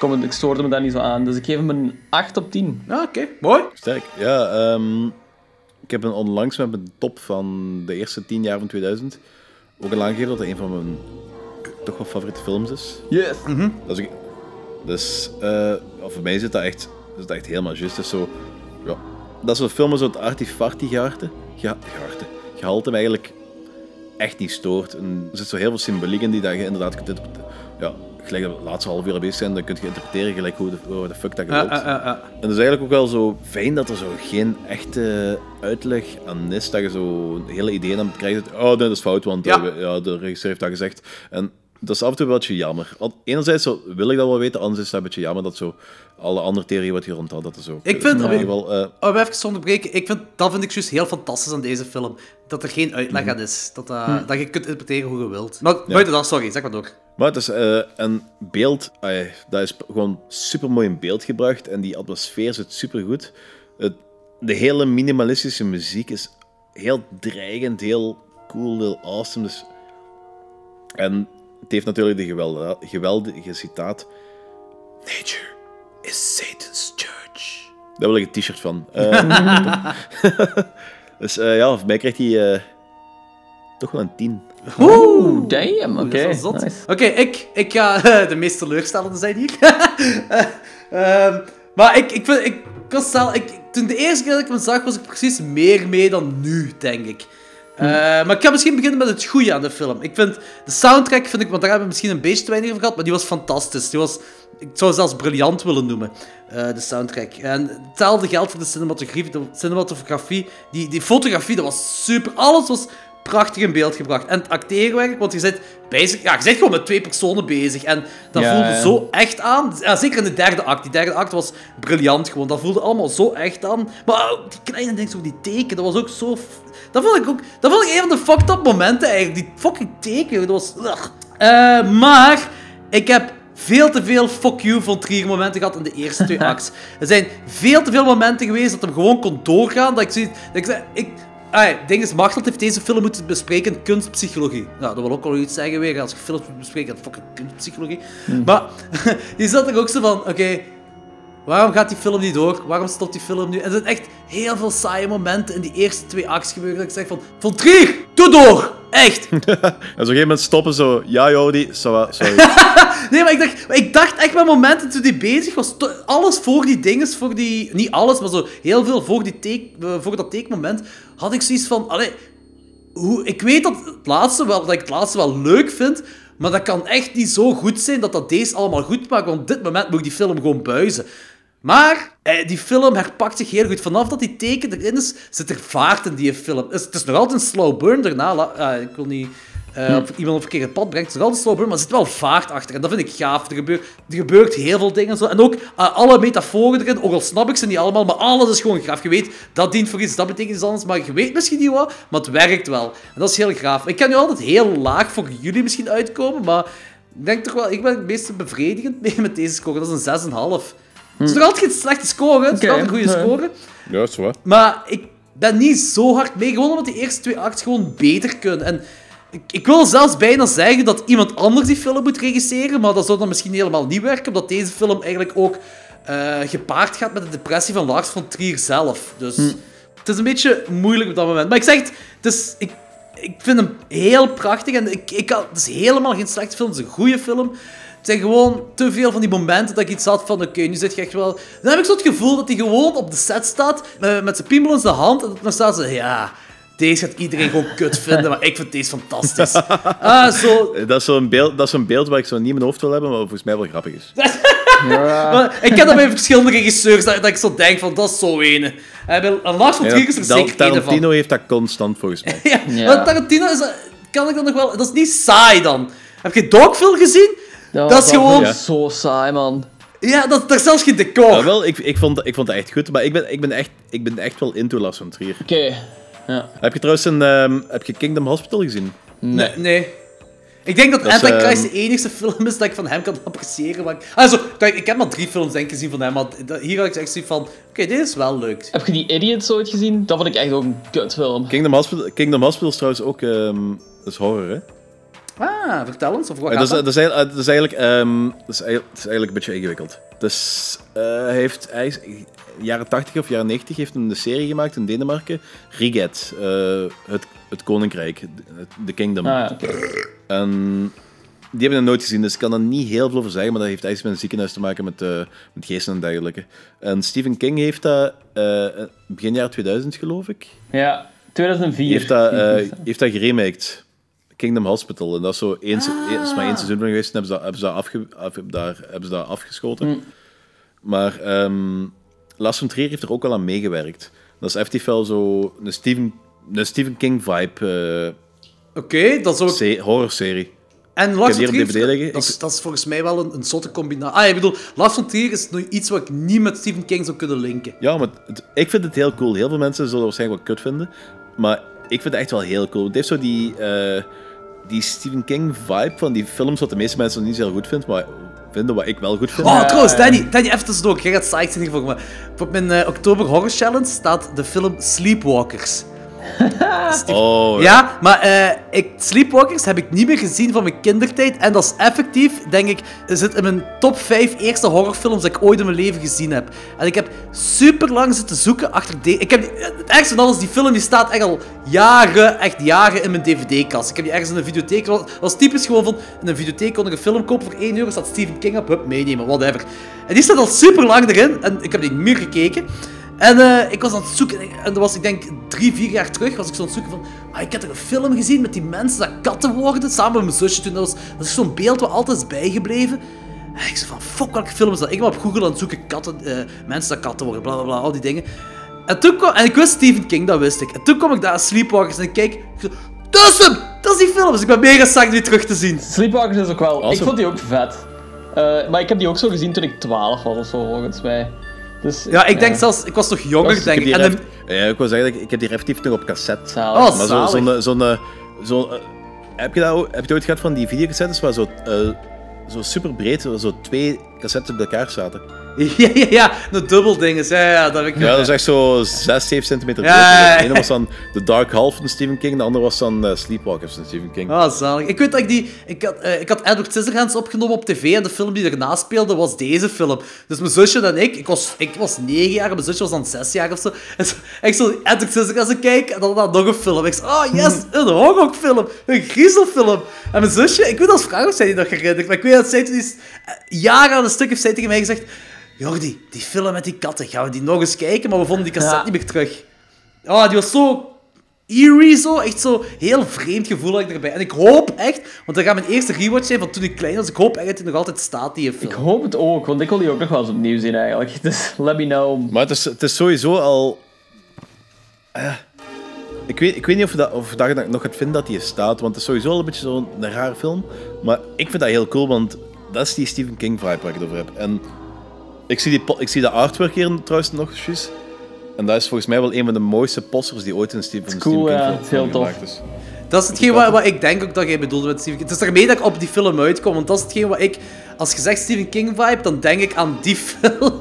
C: kom, ik stoorde me daar niet zo aan. Dus ik geef hem een 8 op 10.
A: Ja, oké. Mooi.
B: Sterk. Ja, ehm, ik heb een onlangs met mijn top van de eerste 10 jaar van 2000 ook al aangegeven dat het een van mijn toch wel favoriete films is.
C: Yes.
B: Dat is ook- dus eh, voor mij zit dat echt, is dat echt helemaal juist. Is zo, ja, dat is zo'n film met zo'n arty-farty gehalte. Ge gehalte. Gehalte me eigenlijk echt niet stoort. En er zit zo heel veel symboliek in die dat je inderdaad kunt. Ja, gelijk dat we het laatste half uur bezig zijn, dan kun je interpreteren gelijk hoe de, hoe de fuck dat je wilt.
A: ja, ja, ja.
B: En het is eigenlijk ook wel zo fijn dat er zo geen echte uitleg aan is. Dat je zo hele ideeën aan krijgt. Oh, nee, dat is fout, want
A: Ja.
B: eh, ja, de regisseur heeft dat gezegd. En dat is af en toe wel een beetje jammer. Want Enerzijds zo, wil ik dat wel weten, anderzijds is dat een beetje jammer dat zo alle andere theorieën wat hier rond had, dat er zo...
A: Ik vind-
B: in ieder geval, eh,
A: Oh, even onderbreken. Ik vind, dat vind ik juist heel fantastisch aan deze film. Dat er geen uitleg aan is. Dat, eh, dat je kunt interpreteren hoe je wilt. Maar buiten dat, sorry, zeg maar door.
B: Maar het is eh, een beeld, dat is gewoon super mooi in beeld gebracht en die atmosfeer zit super goed. Het, de hele minimalistische muziek is heel dreigend, heel cool, heel awesome. Dus... En het heeft natuurlijk de geweldige, geweldige citaat: Nature is Satan's church. Daar wil ik een t-shirt van. Eh, [LAUGHS] [LAUGHS] dus eh, ja, voor mij krijgt hij eh, toch wel een 10.
C: Oeh, damn. Oké,
A: Dat is wel zot.
C: nice.
A: Oké, ik, ik ga [LAUGHS] de meest teleurstellende zijn hier. Ehm, maar ik, ik, vind, ik, ik was zelf, ik, toen de eerste keer dat ik hem zag, was ik precies meer mee dan nu, denk ik. Eh, maar ik ga misschien beginnen met het goede aan de film. Ik vind de soundtrack, vind ik, want daar hebben we misschien een beetje te weinig over gehad, maar die was fantastisch. Die was, ik zou het zelfs briljant willen noemen, eh, de soundtrack. En hetzelfde geldt voor de cinematografie. De cinematografie die, die fotografie, dat was super. Alles was prachtig in beeld gebracht. En het acteerwerk, want je zit, bezig, ja, je zit gewoon met twee personen bezig. En dat
C: Ja,
A: voelde
C: ja.
A: zo echt aan. Ja, zeker in de derde act. Die derde act was briljant gewoon. Dat voelde allemaal zo echt aan. Maar die kleine dingen, zo die teken, dat was ook zo... Dat vond ik ook... Dat vond ik een van de fucked up momenten eigenlijk. Die fucking teken, dat was... Eh, maar, ik heb veel te veel fuck you von Trier momenten gehad in de eerste twee [LAUGHS] acts. Er zijn veel te veel momenten geweest dat hem gewoon kon doorgaan. Dat ik zoiets... Dat ik zei... Ik, Ah, het ding is, Machteld heeft deze film moeten bespreken kunstpsychologie. Nou, dat wil ook wel iets zeggen weer, als je films moet bespreken in fucking kunstpsychologie. Maar, [LAUGHS] die zat er ook zo van, oké, waarom gaat die film niet door? Waarom stopt die film nu? En er zijn echt heel veel saaie momenten in die eerste twee acts gebeurd dat ik zeg van, Von Trier, doe door! Echt! [LAUGHS]
B: En zo op een gegeven moment stoppen zo, ja Jordi, sorry. [LAUGHS]
A: Nee, maar ik dacht, ik dacht echt met momenten toen die bezig was, alles voor die dinges, voor die... Niet alles, maar zo heel veel voor, die take, eh, voor dat teekmoment, had ik zoiets van, allee, hoe, ik weet dat, het laatste wel, dat ik het laatste wel leuk vind, maar dat kan echt niet zo goed zijn dat dat deze allemaal goed maakt, want op dit moment moet ik die film gewoon buizen. Maar eh, die film herpakt zich heel goed. Vanaf dat die teken erin is, zit er vaart in die film. Het is, het is nog altijd een slow burn daarna. la- eh, ik wil niet op iemand op verkeerde pad brengen. Het is nog altijd een slow burn, maar er zit wel vaart achter. En dat vind ik gaaf. Er gebeurt, er gebeurt heel veel dingen. Zo. En ook eh, alle metaforen erin, ook al snap ik ze niet allemaal, maar alles is gewoon gaaf. Je weet, dat dient voor iets, dat betekent iets anders, maar je weet misschien niet wat, maar het werkt wel. En dat is heel gaaf. Ik kan nu altijd heel laag voor jullie misschien uitkomen, maar ik denk toch wel, ik ben het meest bevredigend [LAUGHS] mee met deze score. Dat is een 6,5. Het is nog altijd geen slechte score, hè. het is nog altijd een goede score.
B: ja, dat is waar.
A: Maar ik ben niet zo hard mee, gewoon omdat die eerste twee acts gewoon beter kunnen. En ik, ik wil zelfs bijna zeggen dat iemand anders die film moet regisseren, maar dat zou dan misschien helemaal niet werken, omdat deze film eigenlijk ook eh, gepaard gaat met de depressie van Lars von Trier zelf. Dus het is een beetje moeilijk op dat moment. Maar ik zeg het, het is, ik, ik vind hem heel prachtig en ik, ik het is helemaal geen slechte film, het is een goede film. Het zijn gewoon te veel van die momenten dat ik iets had van, oké, nu zit je echt wel... Dan heb ik zo het gevoel dat hij gewoon op de set staat, met, met zijn piemel in zijn hand, en dan staat ze, ja, deze gaat iedereen gewoon kut vinden, maar ik vind deze fantastisch. [LAUGHS] Ah, zo...
B: Dat is zo'n beeld, dat is zo'n beeld waar ik zo niet in mijn hoofd wil hebben, maar volgens mij wel grappig is. [LAUGHS]
A: Maar ik ken dat bij verschillende regisseurs, dat, dat ik zo denk van, dat is zo ene. En bij- en Lars
B: Ja,
A: Trier is er zeker één van.
B: Tarantino heeft dat constant volgens mij. [LAUGHS]
A: Ja,
C: Ja.
A: maar Tarantino is, kan ik dan nog wel... Dat is niet saai dan. Heb je Dogville gezien? Dat is gewoon...
C: zo saai, man.
A: Ja, dat, daar is zelfs geen decor.
B: Ja, wel, ik, ik, vond, ik vond dat echt goed, maar ik ben, ik ben, echt, ik ben echt wel into Lars van Trier.
C: Oké. Ja.
B: Heb je trouwens een, ehm, heb je Kingdom Hospital gezien?
A: Nee. nee. Ik denk dat,
B: Dat is,
A: Antichrist
B: ehm,
A: de enige film is dat ik van hem kan appreciëren. Maar... Also, kijk, ik heb maar drie films denk ik gezien van hem, maar dat- hier had ik echt zoiets van... Oké, dit is wel leuk.
C: Heb je die Idiots ooit gezien? Dat vond ik echt ook een kutfilm.
B: Kingdom Hospital, Kingdom Hospital is trouwens ook ehm, dat is horror, hè?
A: Ah, vertel eens, of wat
B: Eh, dat, is,
A: dat?
B: is eigenlijk, dat, is eigenlijk, ehm, dat, is eigenlijk, dat is eigenlijk een beetje ingewikkeld. Dus eh, hij heeft hij jaren 80 of jaren 90 heeft een serie gemaakt in Denemarken, Riget, eh, het, het Koninkrijk, de Kingdom.
C: Ah, ja.
B: En die hebben ik nooit gezien, dus ik kan er niet heel veel over zeggen, maar dat heeft eigenlijk met een ziekenhuis te maken met, eh, met geesten en dergelijke. En Stephen King heeft dat eh, begin jaar 2000, geloof ik,
C: Ja, 2004.
B: heeft dat, eh, heeft dat geremaked. Kingdom Hospital. En dat is, zo één, se- dat is maar één seizoen van geweest en hebben ze dat, hebben ze dat, afge, af, daar, hebben ze dat afgeschoten. Maar ehm Lars von Trier heeft er ook wel aan meegewerkt. Dat is effectief wel zo een Stephen, een Stephen King vibe
A: Oké, dat is ook...
B: eh se- horrorserie.
A: En Lars
B: op
A: Trier, dat, is,
B: Ik-
A: dat is volgens mij wel een, een zotte combinatie. Ah, ik bedoel, Lars von Trier is nog iets wat ik niet met Stephen King zou kunnen linken.
B: Ja, maar het- ik vind het heel cool. Heel veel mensen zullen het waarschijnlijk wel kut vinden. Maar ik vind het echt wel heel cool. Het heeft zo die, eh, die Stephen King vibe van die films wat de meeste mensen niet zo heel goed vinden, maar vinden wat ik wel goed vind.
A: Oh, trouwens, Danny, Danny, even tussendoor. Jij gaat psyched zijn hiervoor, maar op mijn eh, oktober horror challenge staat de film Sleepwalkers.
B: Oh,
A: Ja, maar eh, ik, Sleepwalkers heb ik niet meer gezien van mijn kindertijd. En dat is effectief, denk ik, zit in mijn top 5 eerste horrorfilms dat ik ooit in mijn leven gezien heb. En ik heb super lang zitten zoeken achter... de- Ik heb, het ergste van alles, die film die staat echt al jaren, echt jaren in mijn dvd-kast. Ik heb die ergens in een videotheek... Dat was- was typisch gewoon van, in een videotheek kon ik een film kopen voor 1 euro, staat Stephen King op, hup, meenemen, whatever. En die staat al super lang erin, en ik heb die niet meer gekeken. En eh, ik was aan het zoeken, en dat was ik denk drie, vier jaar terug, was ik zo aan het zoeken van, ah, ik had er een film gezien met die mensen dat katten worden, samen met mijn zusje toen. Dat was, dat is zo'n beeld wat altijd is bijgebleven. En ik zei van, fuck, welke film is dat? Ik ben op Google aan het zoeken, katten, eh, mensen dat katten worden, bla bla bla, al die dingen. En toen kwam, en ik wist Stephen King, dat wist ik. En toen kwam ik daar aan Sleepwalkers en ik kijk, ik dat is hem! Dat is die film! Dus ik ben mega psyched die terug te zien.
C: Sleepwalkers is ook wel... Ik vond die ook vet. Eh, maar ik heb die ook zo gezien toen ik 12 was of zo, volgens mij. Dus,
A: Ja, ik denk zelfs, ik was nog jonger,
C: Dat
A: denk
B: Ik
A: En
B: die
A: de-
B: ja, ik wil zeggen, dat ik, heb die effectief nog op cassette.
C: Zalig.
A: Oh,
B: Maar zo- zo'n... zo'n eh, zo'n, eh, heb, je dat, ook- heb je ooit gehad van die videocassettes waar zo, eh, zo super breed, zo twee cassettes op elkaar zaten? [LAUGHS]
A: Ja, ja, ja, een dubbel ding is. Ja, ja, dat heb ik
B: Ja, dat is echt zo 6, 7 centimeter breed.
A: Ja.
B: De ene was dan The Dark Half van Stephen King, de andere was dan eh, Sleepwalkers van Stephen King.
A: Ah, zalig. Ik weet dat ik die... Ik had, eh, ik had Edward Scissorhands opgenomen op tv en de film die erna speelde was deze film. Dus mijn zusje en ik... Ik was, ik was 9 jaar en mijn zusje was dan 6 jaar of zo. En zo, ik zo Edward Scissorhands kijken en dan, dan nog een film. Ik zei, oh yes, [LAUGHS] een horrorfilm. Een griezelfilm. En mijn zusje... Ik weet als vrouw of zij die nog herinnert, maar ik weet dat zij toen eh, Jaren aan een stuk heeft zij tegen mij gezegd... Jordi, die film met die katten, gaan we die nog eens kijken? Maar we vonden die cassette
C: Ja.
A: niet meer terug. Oh, die was zo eerie zo. Echt zo heel vreemd gevoel had ik erbij. En ik hoop echt, want dat gaat mijn eerste rewatch zijn van toen ik klein was. Ik hoop echt dat hij nog altijd staat, die
C: Ik
A: film.
C: hoop het ook, want ik wil die ook nog wel eens opnieuw zien eigenlijk. [LAUGHS] Dus let me know.
B: Maar het is, het is sowieso al... eh, ik, weet, ik weet niet of, dat, of dat je nog gaat vinden dat die staat, want het is sowieso al een beetje zo'n een rare film. Maar ik vind dat heel cool, want dat is die Stephen King vibe waar ik het over heb. En ik zie, die, ik zie de artwork hier trouwens nog eens. En dat is volgens mij wel een van de mooiste posters die ooit in een Stephen,
C: cool,
B: Stephen King
C: ja. Het is heel
B: gemaakt
C: tof.
B: is.
A: Dat is hetgeen wat, wat ik denk ook dat jij bedoelde met Stephen King. Het is daarmee dat ik op die film uitkom, want dat is hetgeen wat ik... Als je zegt Stephen King vibe, dan denk ik aan die [LAUGHS] film.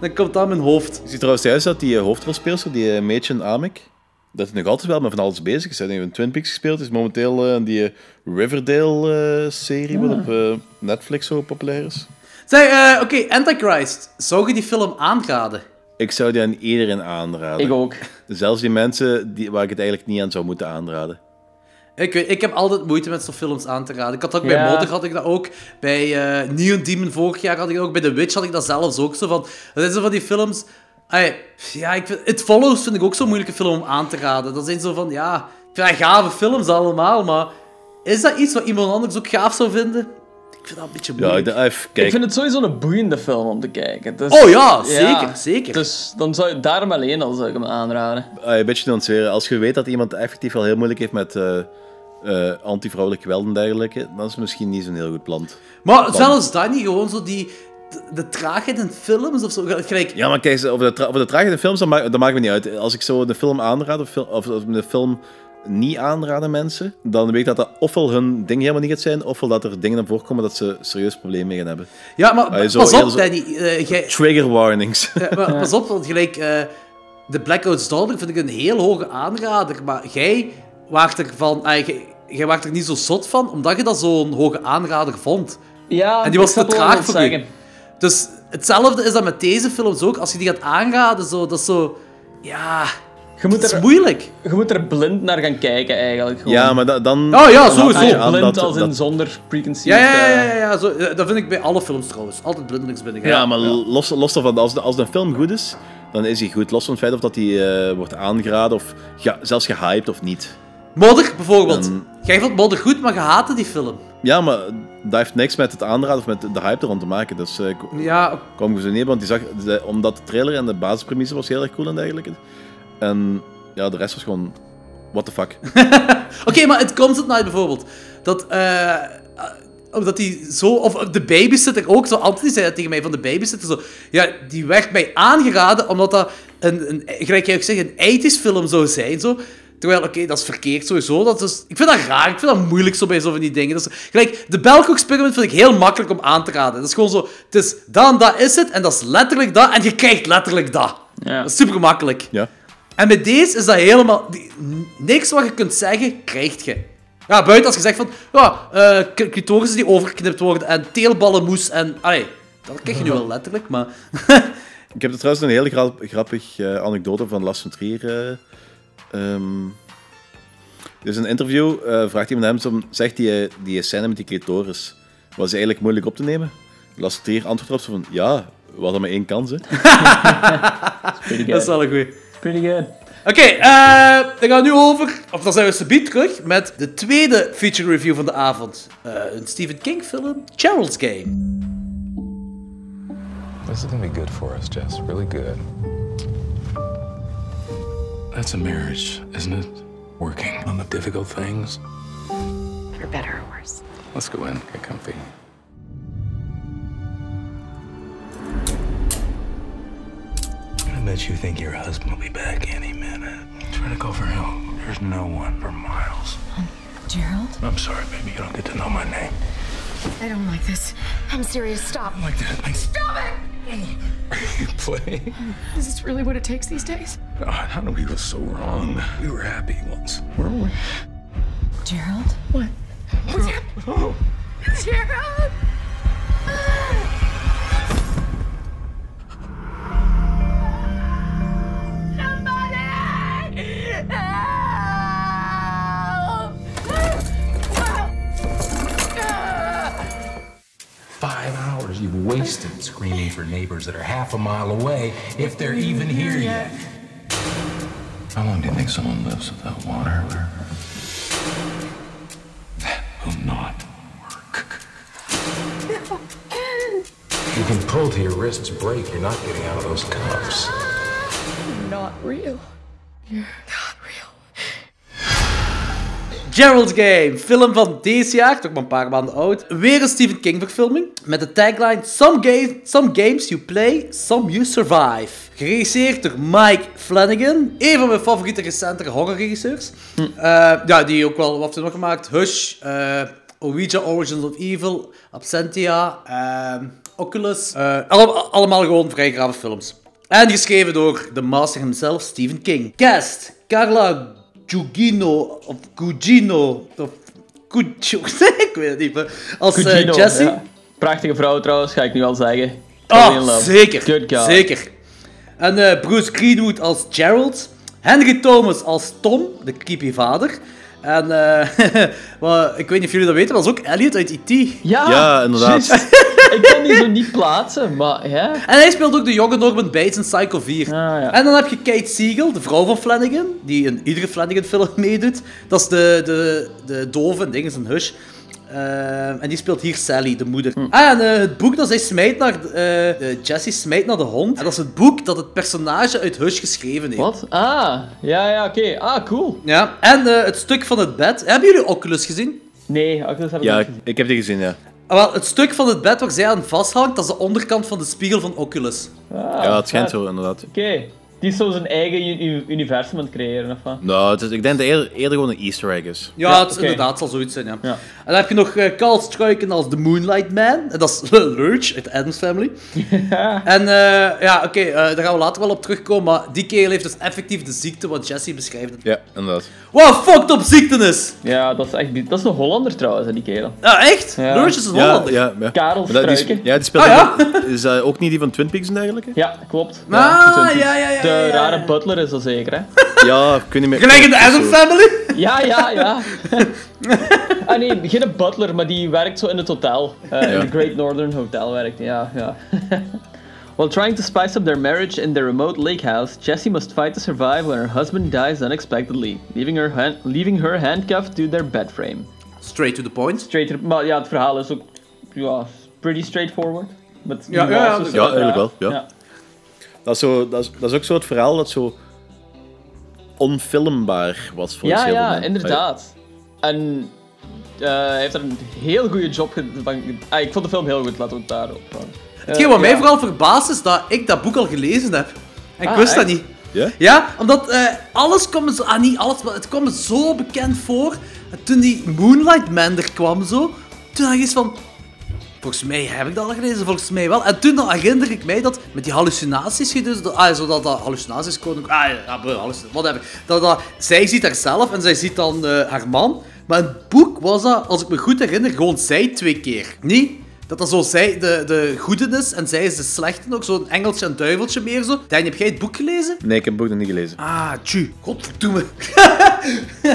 A: dan komt dat in mijn hoofd.
B: Je ziet trouwens juist dat die eh, hoofdrolspeelster, die uh, Mädchen Amek, dat hij nog altijd wel met van alles bezig is. Hij heeft in Twin Peaks gespeeld, is momenteel eh, in die eh, Riverdale-serie, wat op eh, Netflix zo populair is.
A: Zeg, eh, oké, Antichrist. Zou je die film aanraden?
B: Ik zou die aan iedereen aanraden.
C: Ik ook.
B: Zelfs die mensen die, waar ik het eigenlijk niet aan zou moeten aanraden.
A: Ik, weet, ik heb altijd moeite met zo'n films aan te raden. Ik had dat ook bij. Modder, had ik dat ook. Bij eh Neon Demon vorig jaar had ik dat ook. Bij The Witch had ik dat zelfs ook zo van. Dat zijn zo van die films. Ai, ja, ik vind, It Follows vind ik ook zo'n moeilijke film om aan te raden. Dat zijn zo van, ja, ik vind dat gave films allemaal, maar is dat iets wat iemand anders ook gaaf zou vinden? Ik vind dat een beetje
B: Ja,
A: moeilijk.
B: ik, even, kijk,
C: Ik vind het sowieso een boeiende film om te kijken. Dus,
A: Oh ja, zeker, zeker.
C: Dus dan zou je daarom alleen al zou ik hem aanraden.
B: ah, een beetje nuanceren. Als je weet dat iemand effectief wel heel moeilijk heeft met eh eh, anti-vrouwelijk geweld en dergelijke, dan is het misschien niet zo'n heel goed plan.
A: maar zelfs dat niet, gewoon zo die... De, de traagheid in films of zo. Gelijk,
B: Ja, maar kijk, over de, tra over de traagheid in films, dat, ma dat maakt me niet uit. Als ik zo een film aanraad, of, fil- of, of een film niet aanraden mensen, dan weet ik dat dat ofwel hun ding helemaal niet gaat zijn, ofwel dat er dingen naar voren komen dat ze serieus problemen mee gaan hebben.
A: Ja, maar
B: je zo
A: pas op,
B: zo-
A: Danny. eh, jij-
B: Trigger warnings.
A: Ja, maar pas op, want gelijk, eh, de Blackout Daughter vind ik een heel hoge aanrader, maar jij waart er van, ah, jij, jij waart er niet zo zot van, omdat je dat zo'n hoge aanrader vond.
C: Ja,
A: En die was te traag
C: je
A: voor
C: zeggen.
A: Dus hetzelfde is dat met deze films ook. Als je die gaat aanraden, zo, dat is zo... Ja,
C: Je moet,
A: het is
C: er,
A: moeilijk.
C: je moet er blind naar gaan kijken, eigenlijk. Gewoon.
B: Ja, maar da- dan...
A: Oh ja, sowieso.
B: aan
C: blind
B: dat-
C: als in
B: dat-
C: zonder preconceived...
A: Ja, ja, ja,
C: eh,
A: ja, ja, zo, dat vind ik bij alle films trouwens. Altijd blindelings binnen.
B: Ja, maar los, los daarvan, als, de, als een film goed is, dan is hij goed. Los van het feit of dat hij eh, wordt aangeraden of zelfs gehyped of niet.
A: Modder, bijvoorbeeld.
B: Dan-
A: Jij vond Modder goed, maar je haatte die film.
B: Ja, maar dat heeft niks met het aanraden of met de hype er rond te maken. Dus eh, ik
A: Ja,
B: kwam ik zo neer, want die zag, de- omdat de trailer en de basispremisse was heel erg cool en dergelijke. En ja, de rest was gewoon... What the fuck. [LAUGHS]
A: Oké, maar het Concept Night bijvoorbeeld. Dat, eh omdat die zo... Of de babysitter ook zo. Anthony zei dat tegen mij van de babysitter zo. Ja, die werd mij aangeraden omdat dat een, een gelijk jij ook zegt, een 80s film zou zijn. Zo. Terwijl, oké, dat is verkeerd sowieso. Dat is, ik vind dat raar. Ik vind dat moeilijk zo bij zo van die dingen. Dat is, gelijk, de Belko Experiment vind ik heel makkelijk om aan te raden. Dat is gewoon zo... Het is dat en dat is het. En dat is letterlijk dat. En je krijgt letterlijk dat.
C: Ja.
A: Dat is super makkelijk.
B: Ja.
A: En met deze is dat helemaal... die- niks wat je kunt zeggen, krijgt je. Ja, buiten als je zegt van... Ja, eh clitorissen die overgeknipt worden en teelballenmoes en... Allee, dat krijg je nu wel letterlijk, maar... [LAUGHS]
B: Ik heb er trouwens een hele grap, grappig eh, anekdote van Lars van Trier. eh, ehm. Dus een interview eh, vraagt iemand hem, zo, zegt die, die scène met die clitoris, was die eigenlijk moeilijk op te nemen? Lars van Trier antwoordt erop zo van, ja, we hadden maar één kans, hè. [LAUGHS]
A: Dat is wel een goeie.
C: Pretty good.
A: Oké, eh we gaan nu over... Of dan zijn we subiet terug met de tweede feature review van de avond. Eh, een Stephen King film, Gerald's Game.
H: This is gonna be good for us, Jess. Really good. That's a marriage, isn't it? Working on the difficult things.
G: For better or worse.
H: Let's go in, get comfy. I bet you think your husband will be back any minute. Try to go for help. There's no one for miles.
G: Gerald?
H: I'm sorry, baby. You don't get to know my name.
G: I don't like this. I'm serious. Stop.
H: Like that. Like,
G: Stop it!
H: Are you play.
G: Is this really what it takes these days?
H: God, how did we go so wrong? We were happy once, weren't we?
G: Gerald? What? What's happening?
H: Oh.
G: Gerald! Somebody!
H: Five hours you've wasted screaming for neighbors that are half a mile away, if they're even here yet. How long do you think someone lives without water? That will not work. You can pull till your wrists break. You're not getting out of those cuffs.
G: Not real. You're not real.
A: Gerald's Game, film van deze jaar, toch maar een paar maanden oud. Weer een Stephen King verfilming, met de tagline Some, ga- some games you play, some you survive. Geregisseerd door Mike Flanagan, een van mijn favoriete recentere horrorregisseurs. Eh, ja, die ook wel wat heeft hij nog gemaakt. Hush, eh Ouija Origins of Evil, Absentia, ehm, Oculus. Eh, alle- allemaal gewoon vrij grave films. En geschreven door de master himself, Stephen King. Cast, Carla Gugino, of Gugino, of Gugino, [LAUGHS] ik weet het niet meer. Als eh, Jessie.
C: ja. Prachtige vrouw trouwens, ga ik nu al zeggen.
A: Oh, zeker. Zeker. En eh, Bruce Greenwood als Gerald. Henry Thomas als Tom, de creepy vader. En eh, [LAUGHS] maar, ik weet niet of jullie dat weten, maar dat is ook Elliot uit E.T.
C: Ja,
B: Ja, inderdaad. [LAUGHS]
C: ik kon die zo niet plaatsen, maar ja.
A: En hij speelt ook de jonge Norman Bates in Psycho 4.
C: Ah, ja.
A: En dan heb je Kate Siegel, de vrouw van Flanagan, die in iedere Flanagan-film meedoet. Dat is de, de, de dove en ding is een hush. Eh, en die speelt hier Sally, de moeder.
C: Hm.
A: Ah, en eh, het boek dat zij smijt naar... eh eh, Jessie smijt naar de hond. En dat is het boek dat het personage uit Hush geschreven heeft.
C: Wat? Ah, ja, ja, oké. Ah, cool.
A: Ja, en eh, het stuk van het bed. Hebben jullie Oculus gezien?
C: Nee, Oculus heb ik
B: Ja,
C: niet
B: ik,
C: gezien.
B: ik heb die gezien, ja.
A: Ah, wel, het stuk van het bed waar zij aan vasthangt, dat is de onderkant van de spiegel van Oculus.
C: Ah,
B: Ja, het schijnt zo, inderdaad.
C: Oké. Die is zo zijn eigen universum aan het creëren, of wat?
B: Nou, het is, ik denk dat het eerder, eerder gewoon een easter egg is.
A: Ja,
C: Ja,
A: het is inderdaad zal zoiets zijn, ja.
C: Ja.
A: En dan heb je nog eh, Carl Struiken als The Moonlight Man. En dat is [LAUGHS] Lurch uit de Addams Family. En eh, ja, oké, eh, daar gaan we later wel op terugkomen. Maar die kerel heeft dus effectief de ziekte wat Jesse beschrijft.
B: Ja, inderdaad.
A: Wat fucked up ziekte is!
C: Ja, dat is echt... Dat is een Hollander trouwens, hè, die kerel.
A: Ja, echt?
C: Ja.
A: Lurch is een Hollander.
B: ja, ja.
C: Karel
B: die,
C: Struiken.
B: ja, die speelt
A: Ah, ja?
B: ook- Is dat ook niet die van Twin Peaks en dergelijke?
C: Ja, klopt.
A: Ah,
C: ja,
A: ja, ja,
C: De
A: ja, ja.
C: rare butler is dat zeker, hè? [LAUGHS]
B: Ja, ik weet niet meer.
A: Gelijk in de Addams Family?
C: Ja, ja, ja. [LAUGHS] ah nee, geen butler, maar die werkt zo in het hotel. Eh, In het Great Northern Hotel werkt hij, ja, ja. [LAUGHS] While trying to spice up their marriage in their remote lake house, Jessie must fight to survive when her husband dies unexpectedly, leaving her, hand- leaving her handcuffed to their bed frame.
A: Straight to the point.
C: Straight to- maar ja, het verhaal is ook ja, pretty straightforward. Met
A: Ja, ja, ja,
B: ja, eigenlijk wel, ja. Dat is, zo, dat, is, dat is ook zo het verhaal dat zo onfilmbaar was voor
C: Ja,
B: heel
C: ja, inderdaad. En eh, hij heeft er een heel goede job gedaan. Ah, ik vond de film heel goed, laten we het daarop houden.
A: Hetgeen wat mij vooral verbaast is dat ik dat boek al gelezen heb. En ik
C: Ah,
A: wist dat niet.
B: Ja?
A: Ja, omdat eh, alles kwam zo... Ah, niet alles, maar het kwam me zo bekend voor. En toen die Moonlight Man er kwam zo, toen had ik iets van... Volgens mij heb ik dat al gelezen, volgens mij wel. En toen dan herinner ik mij dat met die hallucinaties, dus, ah, zo dat, hallucinaties komen, ah ja, bro, hallucinaties, whatever. Dat, dat, zij ziet haarzelf en zij ziet dan eh, haar man. Maar in het boek was dat, als ik me goed herinner, gewoon zij twee keer. Niet dat dat zo zij de, de goede is en zij is de slechte ook, zo'n engeltje en duiveltje meer zo. Danny, heb jij het boek gelezen?
B: Nee, ik heb het boek nog niet gelezen.
A: Ah, tju. Godverdomme.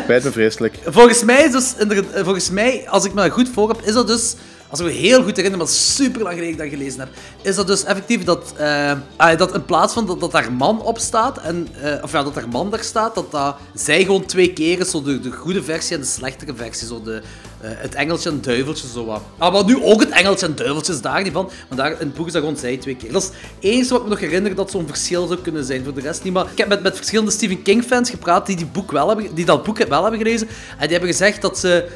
B: Spijt me vreselijk.
A: Volgens mij is dus, volgens mij, als ik me dat goed voor heb, is dat dus, als ik me heel goed herinner, maar super lang geleden dat ik gelezen heb, is dat dus effectief dat, eh, ah, dat in plaats van dat, dat haar man opstaat, en, eh, of ja, dat haar man daar staat, dat, dat zij gewoon twee keer is, zo de, de goede versie en de slechtere versie, zo de, eh, het engeltje en duiveltje, zo wat. Ah, maar nu ook het engeltje en duiveltje is daar niet van, maar daar, in het boek is dat gewoon zij twee keer. Dat is het enige wat ik me nog herinner dat zo'n verschil zou kunnen zijn, voor de rest niet. Maar ik heb met, met verschillende Stephen King fans gepraat die, die, boek wel hebben, die dat boek wel hebben gelezen, en die hebben gezegd dat ze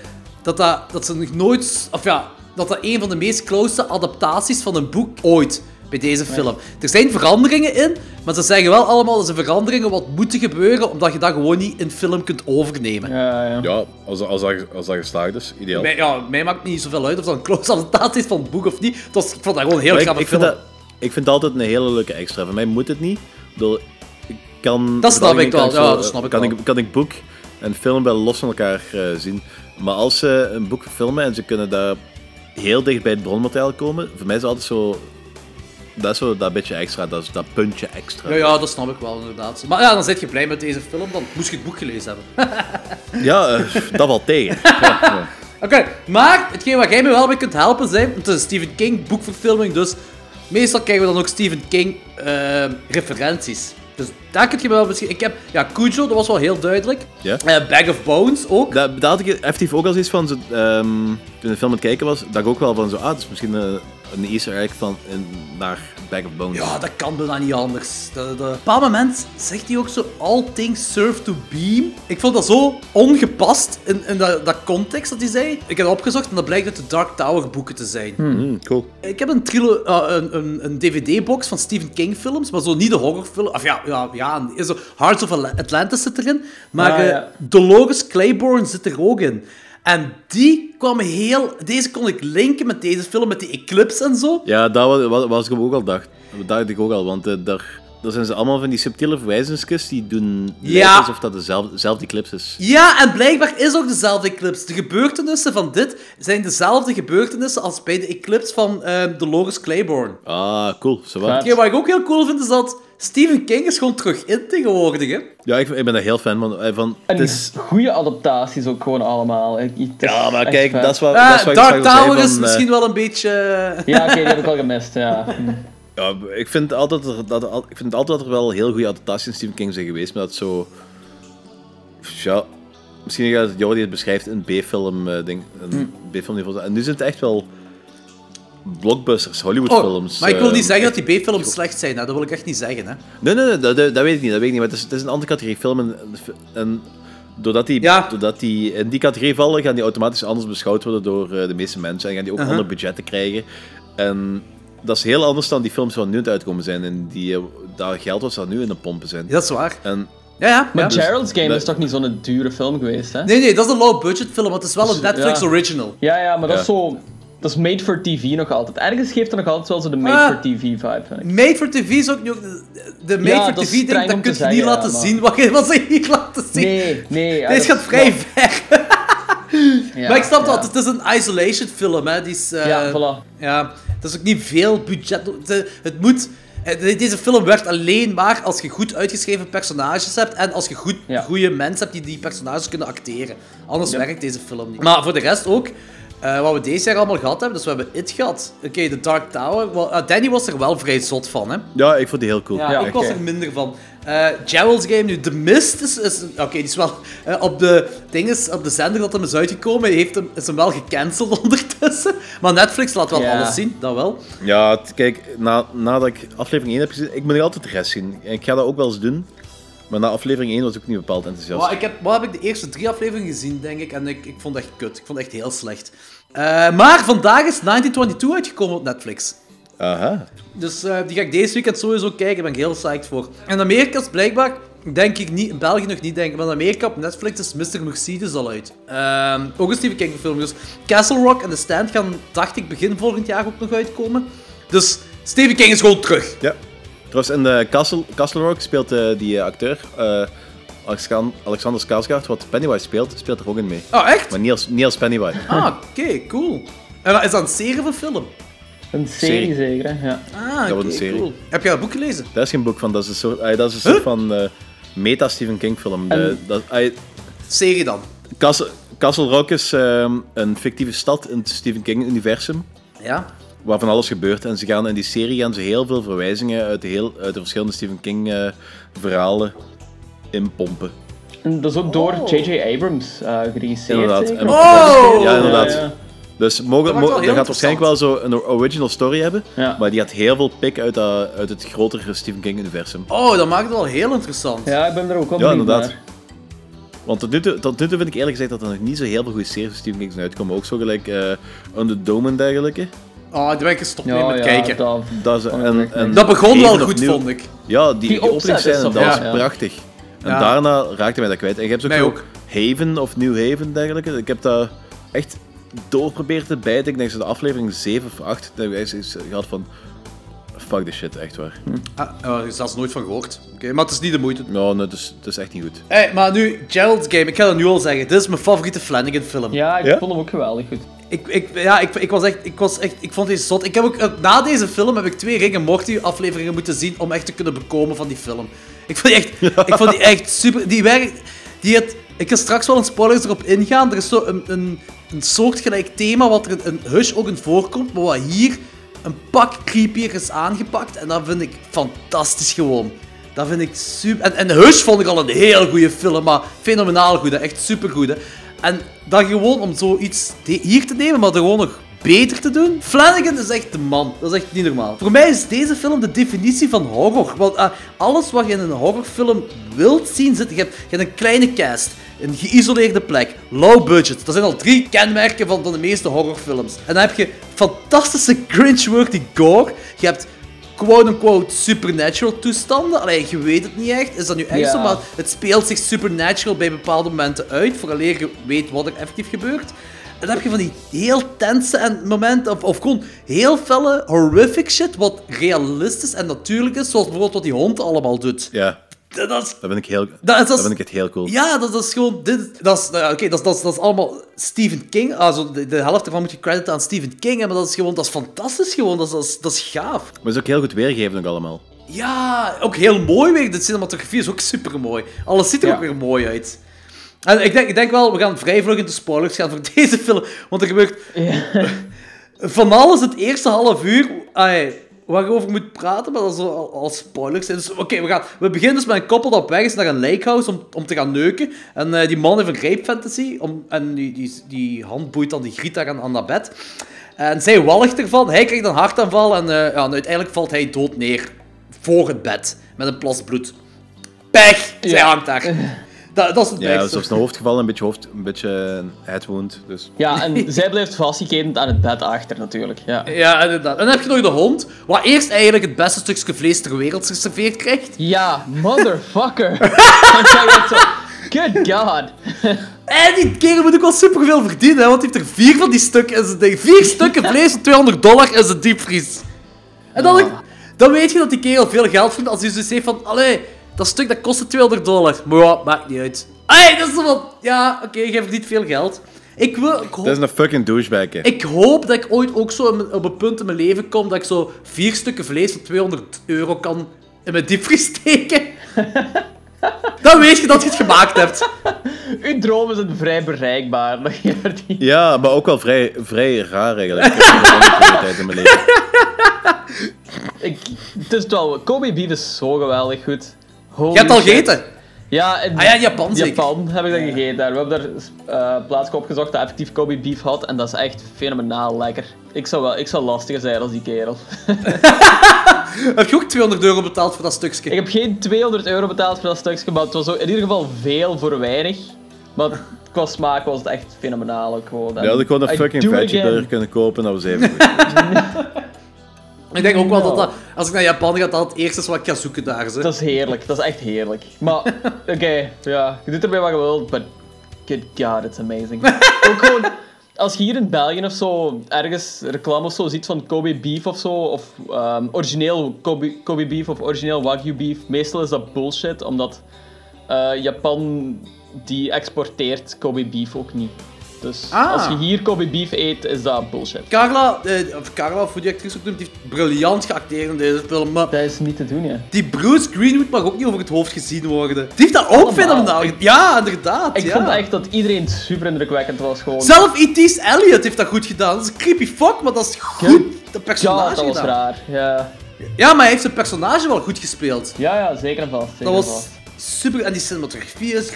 A: dat, dat, dat ze nog nooit, of ja, dat dat een van de meest close adaptaties van een boek ooit bij deze film. Er zijn veranderingen in, maar ze zeggen wel allemaal dat ze veranderingen wat moeten gebeuren, omdat je dat gewoon niet in film kunt overnemen.
C: Ja, ja.
B: Ja, als, als, dat, als dat geslaagd is, ideaal.
A: Mij, ja, mij maakt niet zoveel uit of dat een close adaptatie is van het boek of niet. Het was, ik vond dat gewoon een heel grappig
B: ik, vind
A: film.
B: dat, ik vind het altijd een hele leuke extra. Voor mij moet het niet. Ik bedoel, ik kan,
A: Dat snap ik wel,
B: zo-
A: ja, dat snap ik
B: kan
A: wel.
B: Ik, kan ik boek en film wel los van elkaar eh, zien. Maar als ze een boek filmen en ze kunnen daar heel dicht bij het bronmateriaal komen, voor mij is het altijd zo... Dat is zo dat beetje extra, dat, is dat puntje extra.
A: Ja, ja, dat snap ik wel inderdaad. Maar ja, dan zit je blij met deze film, dan moest je het boek gelezen hebben. [LAUGHS]
B: Ja, eh, dat valt tegen. [LAUGHS] Ja, ja.
A: Oké, maar hetgeen wat jij me wel mee kunt helpen zijn, het is een Stephen King boekverfilming, dus meestal krijgen we dan ook Stephen King eh, referenties. Dus daar kun je wel misschien... Ik heb, ja, Cujo, dat was wel heel duidelijk.
B: Ja.
A: Eh, Bag of Bones ook.
B: Dat, had ik effectief ook al zoiets van, zo, ehm, toen de film aan het kijken was, dat ik ook wel van zo, ah, het is misschien een, een easter egg van, in, naar Bag of Bones.
A: Ja, dat kan bijna niet anders. De, de... Op een bepaald moment zegt hij ook zo, all things serve to beam. Ik vond dat zo ongepast in, in dat, dat context dat hij zei. Ik heb het opgezocht en dat blijkt uit de Dark Tower boeken te zijn.
B: Hmm, cool.
A: Ik heb een, trilo- uh, een, een, een DVD-box van Stephen King films, maar zo niet de horrorfilm. Of ja, ja, ja zo Hearts of Atlantis zit erin. Maar
C: Ah,
A: eh,
C: ja.
A: Dolores Claiborne zit er ook in. En die kwam heel... Deze kon ik linken met deze film, met die eclipse en zo.
B: Ja, dat was, was, was ik ook al dacht. Dat dacht ik ook al, want eh, daar, daar zijn ze allemaal van die subtiele verwijzingsjes die doen
A: Ja.
B: lijken alsof dat dezelfde, dezelfde eclipse is.
A: Ja, en blijkbaar is ook dezelfde eclipse. De gebeurtenissen van dit zijn dezelfde gebeurtenissen als bij de eclipse van eh, Dolores Claiborne.
B: Ah, cool.
A: Hetgeen wat ik ook heel cool vind, is dat Stephen King is gewoon terug in tegenwoordig, hè.
B: Ja, ik, ik ben daar heel fan van. eh, van
C: En
B: het is,
C: goede adaptaties ook gewoon allemaal. Ik-
B: ja, maar kijk, dat is wat,
A: Ah,
B: dat is wat ik
A: Dark Tower is
B: van, eh,
A: misschien wel een beetje... eh,
C: Ja, oké, [LAUGHS] die heb ik al gemist, ja. Hm.
B: Ja, ik vind altijd dat, er- ik vind altijd dat er wel heel goede adaptaties van Stephen King zijn geweest, maar dat zo... Ja, misschien gaat het Jordi het beschrijft een B-film eh, ding, een B-film niveau. En nu zijn het echt wel blockbusters, Hollywood-films.
A: Oh, maar ik wil
B: eh,
A: niet zeggen dat die B-films slecht zijn, hè. dat wil ik echt niet zeggen. Hè.
B: Nee, nee, nee dat, dat, weet ik niet, dat weet ik niet. Maar het is, het is een andere categorie film en, en doordat, die,
A: Ja.
B: doordat die in die categorie vallen, gaan die automatisch anders beschouwd worden door eh, de meeste mensen en gaan die ook
A: Uh-huh.
B: andere budgetten krijgen. En dat is heel anders dan die films die nu aan het uitkomen zijn. En die, eh, dat geld was dat nu in de pompen zijn.
A: Dat is waar.
B: En
A: Ja, ja.
C: Maar
A: ja.
C: Gerald's Game
B: dat-
C: is toch niet zo'n dure film geweest, hè?
A: Nee, nee, dat is een low-budget film, want het is wel een Netflix
C: ja.
A: original.
C: Ja, ja, maar dat
B: Ja.
C: is zo... Dat is made for TV nog altijd. Ergens geeft het nog altijd wel zo de made
A: Ah.
C: for TV vibe, vind ik.
A: Made for TV is ook niet... De de made
C: Ja,
A: for TV ding, dat kun je niet laten
C: ja,
A: zien wat, je- wat ze hier laten zien.
C: Nee, nee. ja,
A: Deze gaat vrij ver. Maar ik snap dat, het is een isolation film, hè. Die is, eh,
C: Ja, voilà.
A: Ja, dat is ook niet veel budget. Het, het moet... Deze film werkt alleen maar als je goed uitgeschreven personages hebt en als je goed,
C: Ja.
A: goede mensen hebt die die personages kunnen acteren. Anders werkt deze film niet. Maar voor de rest ook, eh, wat we deze jaar allemaal gehad hebben, dus we hebben It gehad. Oké, The Dark Tower. Eh, Danny was er wel vrij zot van, hè.
B: ja, ik vond die heel cool.
A: Ja,
C: Ja,
A: ik was er minder van. Eh Gerald's Game nu, The Mist is... is Oké, die is wel... op, de, ding is, op de zender dat hem is uitgekomen, heeft hem, is hem wel gecanceld [LAUGHS] ondertussen. Maar Netflix laat wel alles zien, dat wel.
B: Ja, kijk, na, nadat ik aflevering 1 heb gezien, ik moet nog altijd de rest zien. En Ik ga dat ook wel eens doen. Maar na aflevering 1 was ik ook niet bepaald enthousiast.
A: Maar ik heb, wat heb ik de eerste drie afleveringen gezien, denk ik, en ik, ik vond het echt kut. Ik vond het echt heel slecht. Eh, maar vandaag is 1922 uitgekomen op Netflix.
B: Aha.
A: Dus eh, die ga ik deze weekend sowieso kijken, daar ben ik heel psyched voor. In Amerika is blijkbaar, denk ik niet, in België nog niet denk ik, maar in Amerika op Netflix is Mr. Mercedes al uit. Ehm, ook een Stephen King film. Dus Castle Rock en The Stand gaan, dacht ik, begin volgend jaar ook nog uitkomen. Dus Stephen King is gewoon terug.
B: Ja. Trouwens, in de Castle, Castle Rock speelt eh, die eh, acteur, eh, Alexan- Alexander Skarsgård, wat Pennywise speelt, speelt er ook in mee.
A: Oh, echt?
B: Maar niet als, niet als Pennywise.
A: Ah, oké, cool. En is dat een serie of een film?
C: Een serie,
B: Serie.
C: zeker, hè? Ja.
A: Ah, oké,
B: wordt een serie.
A: cool. Heb jij dat boek gelezen?
B: Dat is geen boek van, dat is een soort, dat is een soort
A: Huh?
B: van eh, meta-Stephen King film. De,
C: En-
B: dat,
A: Serie dan.
B: Castle, Castle Rock is ehm, een fictieve stad in het Stephen King-universum.
A: Ja.
B: Waar van alles gebeurt. En ze gaan in die serie gaan ze heel veel verwijzingen uit de, heel, uit de verschillende Stephen King eh, verhalen inpompen.
C: En dat is ook door J.J. Abrams eh geregisseerd,
B: Inderdaad.
C: zeker?
B: En-
A: Oh!
B: Ja, inderdaad.
C: Ja, ja.
B: Dus mogen,
A: Dat
B: mo- gaat waarschijnlijk wel zo een original story hebben,
C: Ja.
B: maar die gaat heel veel pik uit, dat- uit het grotere Stephen King-universum.
A: Oh, dat maakt het wel heel interessant.
C: Ja, ik ben er ook wel
B: Ja, inderdaad.
C: naar.
B: Want tot nu, toe, tot nu toe vind ik eerlijk gezegd dat er nog niet zo heel veel goede series van Stephen King zijn uitgekomen. Ook zo gelijk eh Under the Dome en dergelijke.
A: Oh, daar ben ik gestopt mee met
C: ja,
A: kijken.
C: dat...
B: Dat, is, en, en
A: Dat begon wel goed,
B: opnieuw-
A: vond ik.
B: Ja, die, die,
C: Die is
B: dat was prachtig. En
A: Ja.
B: daarna raakte mij dat kwijt. En je hebt ook. Haven of New Haven dergelijke. Ik heb dat echt door proberen te bijten. Ik denk zo de aflevering 7 of 8. Dat ik zoiets gehad van... Fuck this shit, echt waar.
A: Ah, oh, er is zelfs nooit van gehoord. Oké, maar het is niet de moeite.
B: Nou, nee, het, is, het is echt niet goed.
A: Hey, maar nu, Gerald's Game, ik ga dat nu al zeggen. Dit is mijn favoriete Flanagan film.
C: Ja, ik
B: Ja?
C: vond hem ook geweldig goed.
A: Ik, ik, ja, ik, ik was echt, ik was echt, ik vond deze zot. Ik heb ook, eh, na deze film heb ik twee Rick en Morty afleveringen moeten zien om echt te kunnen bekomen van die film. Ik vond die echt, ik vond die echt super, die werkt, die het, ik ga straks wel een spoilers erop ingaan. Er is zo een, een, een soortgelijk thema wat er in, Hush ook in voorkomt, maar wat hier een pak creepier is aangepakt. En dat vind ik fantastisch gewoon. Dat vind ik super. En, en Hush vond ik al een heel goede film, maar fenomenaal goed, hè. echt super goed. En dan gewoon om zoiets hier te nemen, maar er gewoon nog beter te doen. Flanagan is echt de man. Dat is echt niet normaal. Voor mij is deze film de definitie van horror. Want ah, alles wat je in een horrorfilm wilt zien zit. Je hebt, je een kleine cast. Een geïsoleerde plek. Low budget. Dat zijn al drie kenmerken van, van de meeste horrorfilms. En dan heb je fantastische cringe-worthy gore. Je hebt quote-unquote supernatural toestanden. Alleen je weet het niet echt. Is dat nu echt
C: Ja.
A: zo? Maar het speelt zich supernatural bij bepaalde momenten uit. Vooraleer je weet wat er effectief gebeurt. En dan heb je van die heel tense en momenten, of, of gewoon heel felle horrific shit, wat realistisch en natuurlijk is, zoals bijvoorbeeld wat die hond allemaal doet.
B: Ja,
A: Dat is...
B: dat vind ik, heel,
A: Dat,
B: vind ik echt heel cool.
A: Ja, dat, dat is gewoon... Dit, dat is, nou oké, dat, is, dat, is, dat is allemaal Stephen King. Also, de, de helft ervan moet je crediten aan Stephen King, maar dat is gewoon... Dat is fantastisch gewoon. Dat is, dat is, dat is gaaf.
B: Maar het is ook heel goed weergegeven ook allemaal.
A: Ja, ook heel mooi weer. De cinematografie is ook super mooi. Alles ziet er
C: Ja.
A: ook weer mooi uit. En ik denk, ik denk wel, we gaan vrij vlug into spoilers gaan voor [LAUGHS] deze film. Want er gebeurt [LAUGHS] van alles het eerste half uur waar je over moet praten, maar dat is al, al spoilers. zijn. Dus oké, we gaan we beginnen dus met een koppel dat op weg is naar een lakehouse om, om te gaan neuken. En eh, die man heeft een rape fantasy. Om, en die, die, die hand boeit dan die griet daar aan, aan dat bed. En zij walgt ervan. Hij krijgt een hartaanval en, eh, ja, en uiteindelijk valt hij dood neer. Voor het bed. Met een plas bloed. Pech! Zij hangt daar. [LAUGHS] Dat, dat is het
B: Ja,
A: beste.
B: ze heeft zijn hoofd gevallen, een beetje, hoofd, een beetje headwound. Dus.
C: Ja, en [LAUGHS] zij blijft vastgeketend aan het bed achter natuurlijk. Ja,
A: Ja, inderdaad. En dan heb je nog de hond, wat eerst eigenlijk het beste stukje vlees ter wereld geserveerd krijgt.
C: ja motherfucker. [LAUGHS] Good god.
A: En die kerel moet ook wel superveel verdienen, hè, want hij heeft er vier van die stukken in zijn ding. Vier stukken [LAUGHS] vlees voor 200 dollar in zijn diepvries. En dan, dan weet je dat die kerel veel geld verdient als hij dus heeft van, allee, dat stuk dat kostte 200 dollar. Maar ja, maakt niet uit. Allee, dat is zo van, ja, oké, je verdient veel geld. Ik, wil, ik, hoop,
B: Dat is een fucking douchebag. hè.
A: ik hoop dat ik ooit ook zo op een punt in mijn leven kom dat ik zo vier stukken vlees voor 200 euro kan in mijn diepvries steken. [LAUGHS] dan weet je dat je het gemaakt hebt.
C: Uw dromen zijn vrij bereikbaar. Dat je verdient.
B: Ja, maar ook wel vrij, vrij raar eigenlijk. Ik nog in mijn leven.
C: Ik, het is wel... Kobe beef is zo geweldig goed. Holy
A: Je hebt al
C: shit.
A: gegeten.
C: Ja, in
A: Ah ja, Japan zeker.
C: Japan heb ik dat gegeten daar. We hebben daar uh, plaats opgezocht dat effectief Kobe beef had. En dat is echt fenomenaal lekker. Ik zou, wel, ik zou lastiger zijn als die kerel. [LAUGHS]
A: Heb je ook 200 euro betaald voor dat stukje?
C: Ik heb geen 200 euro betaald voor dat stukje, maar het was zo in ieder geval veel voor weinig. Maar qua smaak was het echt fenomenaal ook gewoon.
B: Ja, had ik gewoon een fucking veggie burger kunnen kopen, dat was even goed. [LAUGHS]
A: Ik denk ook wel dat, dat als ik naar Japan ga, dat het eerste is wat ik ga zoeken daar. Ze.
C: Dat is heerlijk, dat is echt heerlijk. Maar, [LAUGHS] oké, ja, je doet ermee wat je wilt, but good god, it's amazing. [LAUGHS] ook gewoon, als je hier in België of zo ergens reclame of zo ziet van Kobe beef of zo, of ehm, origineel Kobe, Kobe beef of origineel Wagyu beef, meestal is dat bullshit, omdat eh, Japan die exporteert Kobe beef ook niet. Dus
A: Ah.
C: als je hier Kobe beef eet, is dat bullshit.
A: Carla, eh, of Carla, hoe die actrice ook noemt, die heeft briljant geacteerd in deze film. Maar
C: Dat is niet te doen, ja.
A: die Bruce Greenwood mag ook niet over het hoofd gezien worden. Die heeft dat ook fenomenaal gedaan. Ja, inderdaad.
C: Ik
A: ja.
C: vond echt dat iedereen super indrukwekkend was gewoon.
A: Zelf E.T.'s Elliot heeft dat goed gedaan. Dat is een creepy fuck, maar dat is goed. Dat personage
C: Ja, dat was
A: gedaan.
C: raar. Ja,
A: Ja, maar hij heeft zijn personage wel goed gespeeld.
C: ja, ja zeker en vast. Zeker
A: Dat
C: en
A: was super. En die cinematografie is,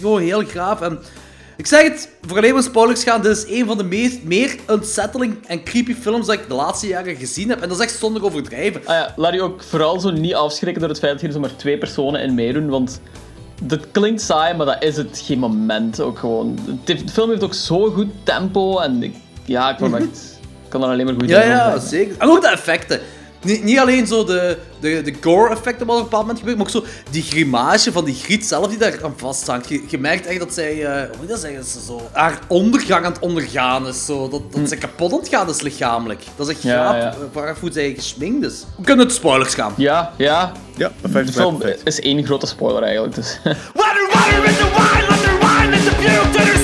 A: gewoon heel gaaf. En ik zeg het, voor alleen maar spoilers gaan, dit is een van de meest, meer unsettling en creepy films dat ik de laatste jaren gezien heb. En dat is echt zonder overdrijven.
C: Ah ja, laat je ook vooral zo niet afschrikken door het feit dat hier zomaar twee personen in meedoen, want dat klinkt saai, maar dat is het geen moment ook gewoon. De film heeft ook zo goed tempo en ik, ja, ik echt... [LAUGHS] Ik kan er alleen maar goed
A: Ja,
C: in
A: ja,
C: zeggen.
A: zeker. En ook de effecten. Niet, niet alleen zo de, de, de gore-effecten wat op een bepaald moment gebeurt, maar ook zo die grimage van die griet zelf die daar aan vasthangt. Je, je merkt echt dat zij, eh, hoe moet je dat zeggen, ze zo haar ondergang aan het ondergaan is. Zo, dat, dat ze kapot aan het gaan is lichamelijk. Dat is echt
C: Hm. Ja,
A: gaaf,
C: ja.
A: eh, waar hoe zij gesminkt is. We kunnen het spoilers gaan.
C: Ja, ja.
B: Ja, perfect.
C: De film
B: perfect.
C: is één grote spoiler eigenlijk, dus...
I: Water, water in the wine, let the wine, let the puke,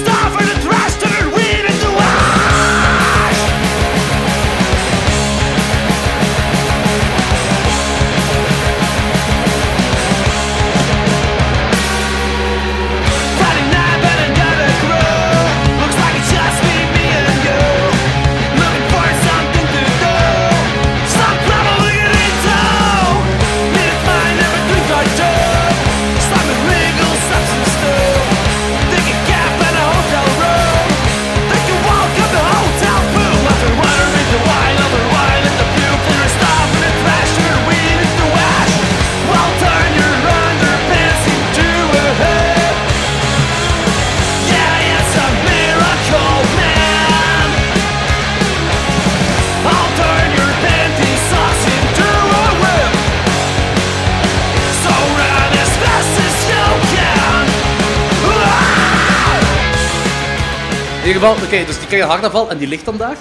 A: geval, oké, dus die krijgt een hartaanval en die ligt dan daar.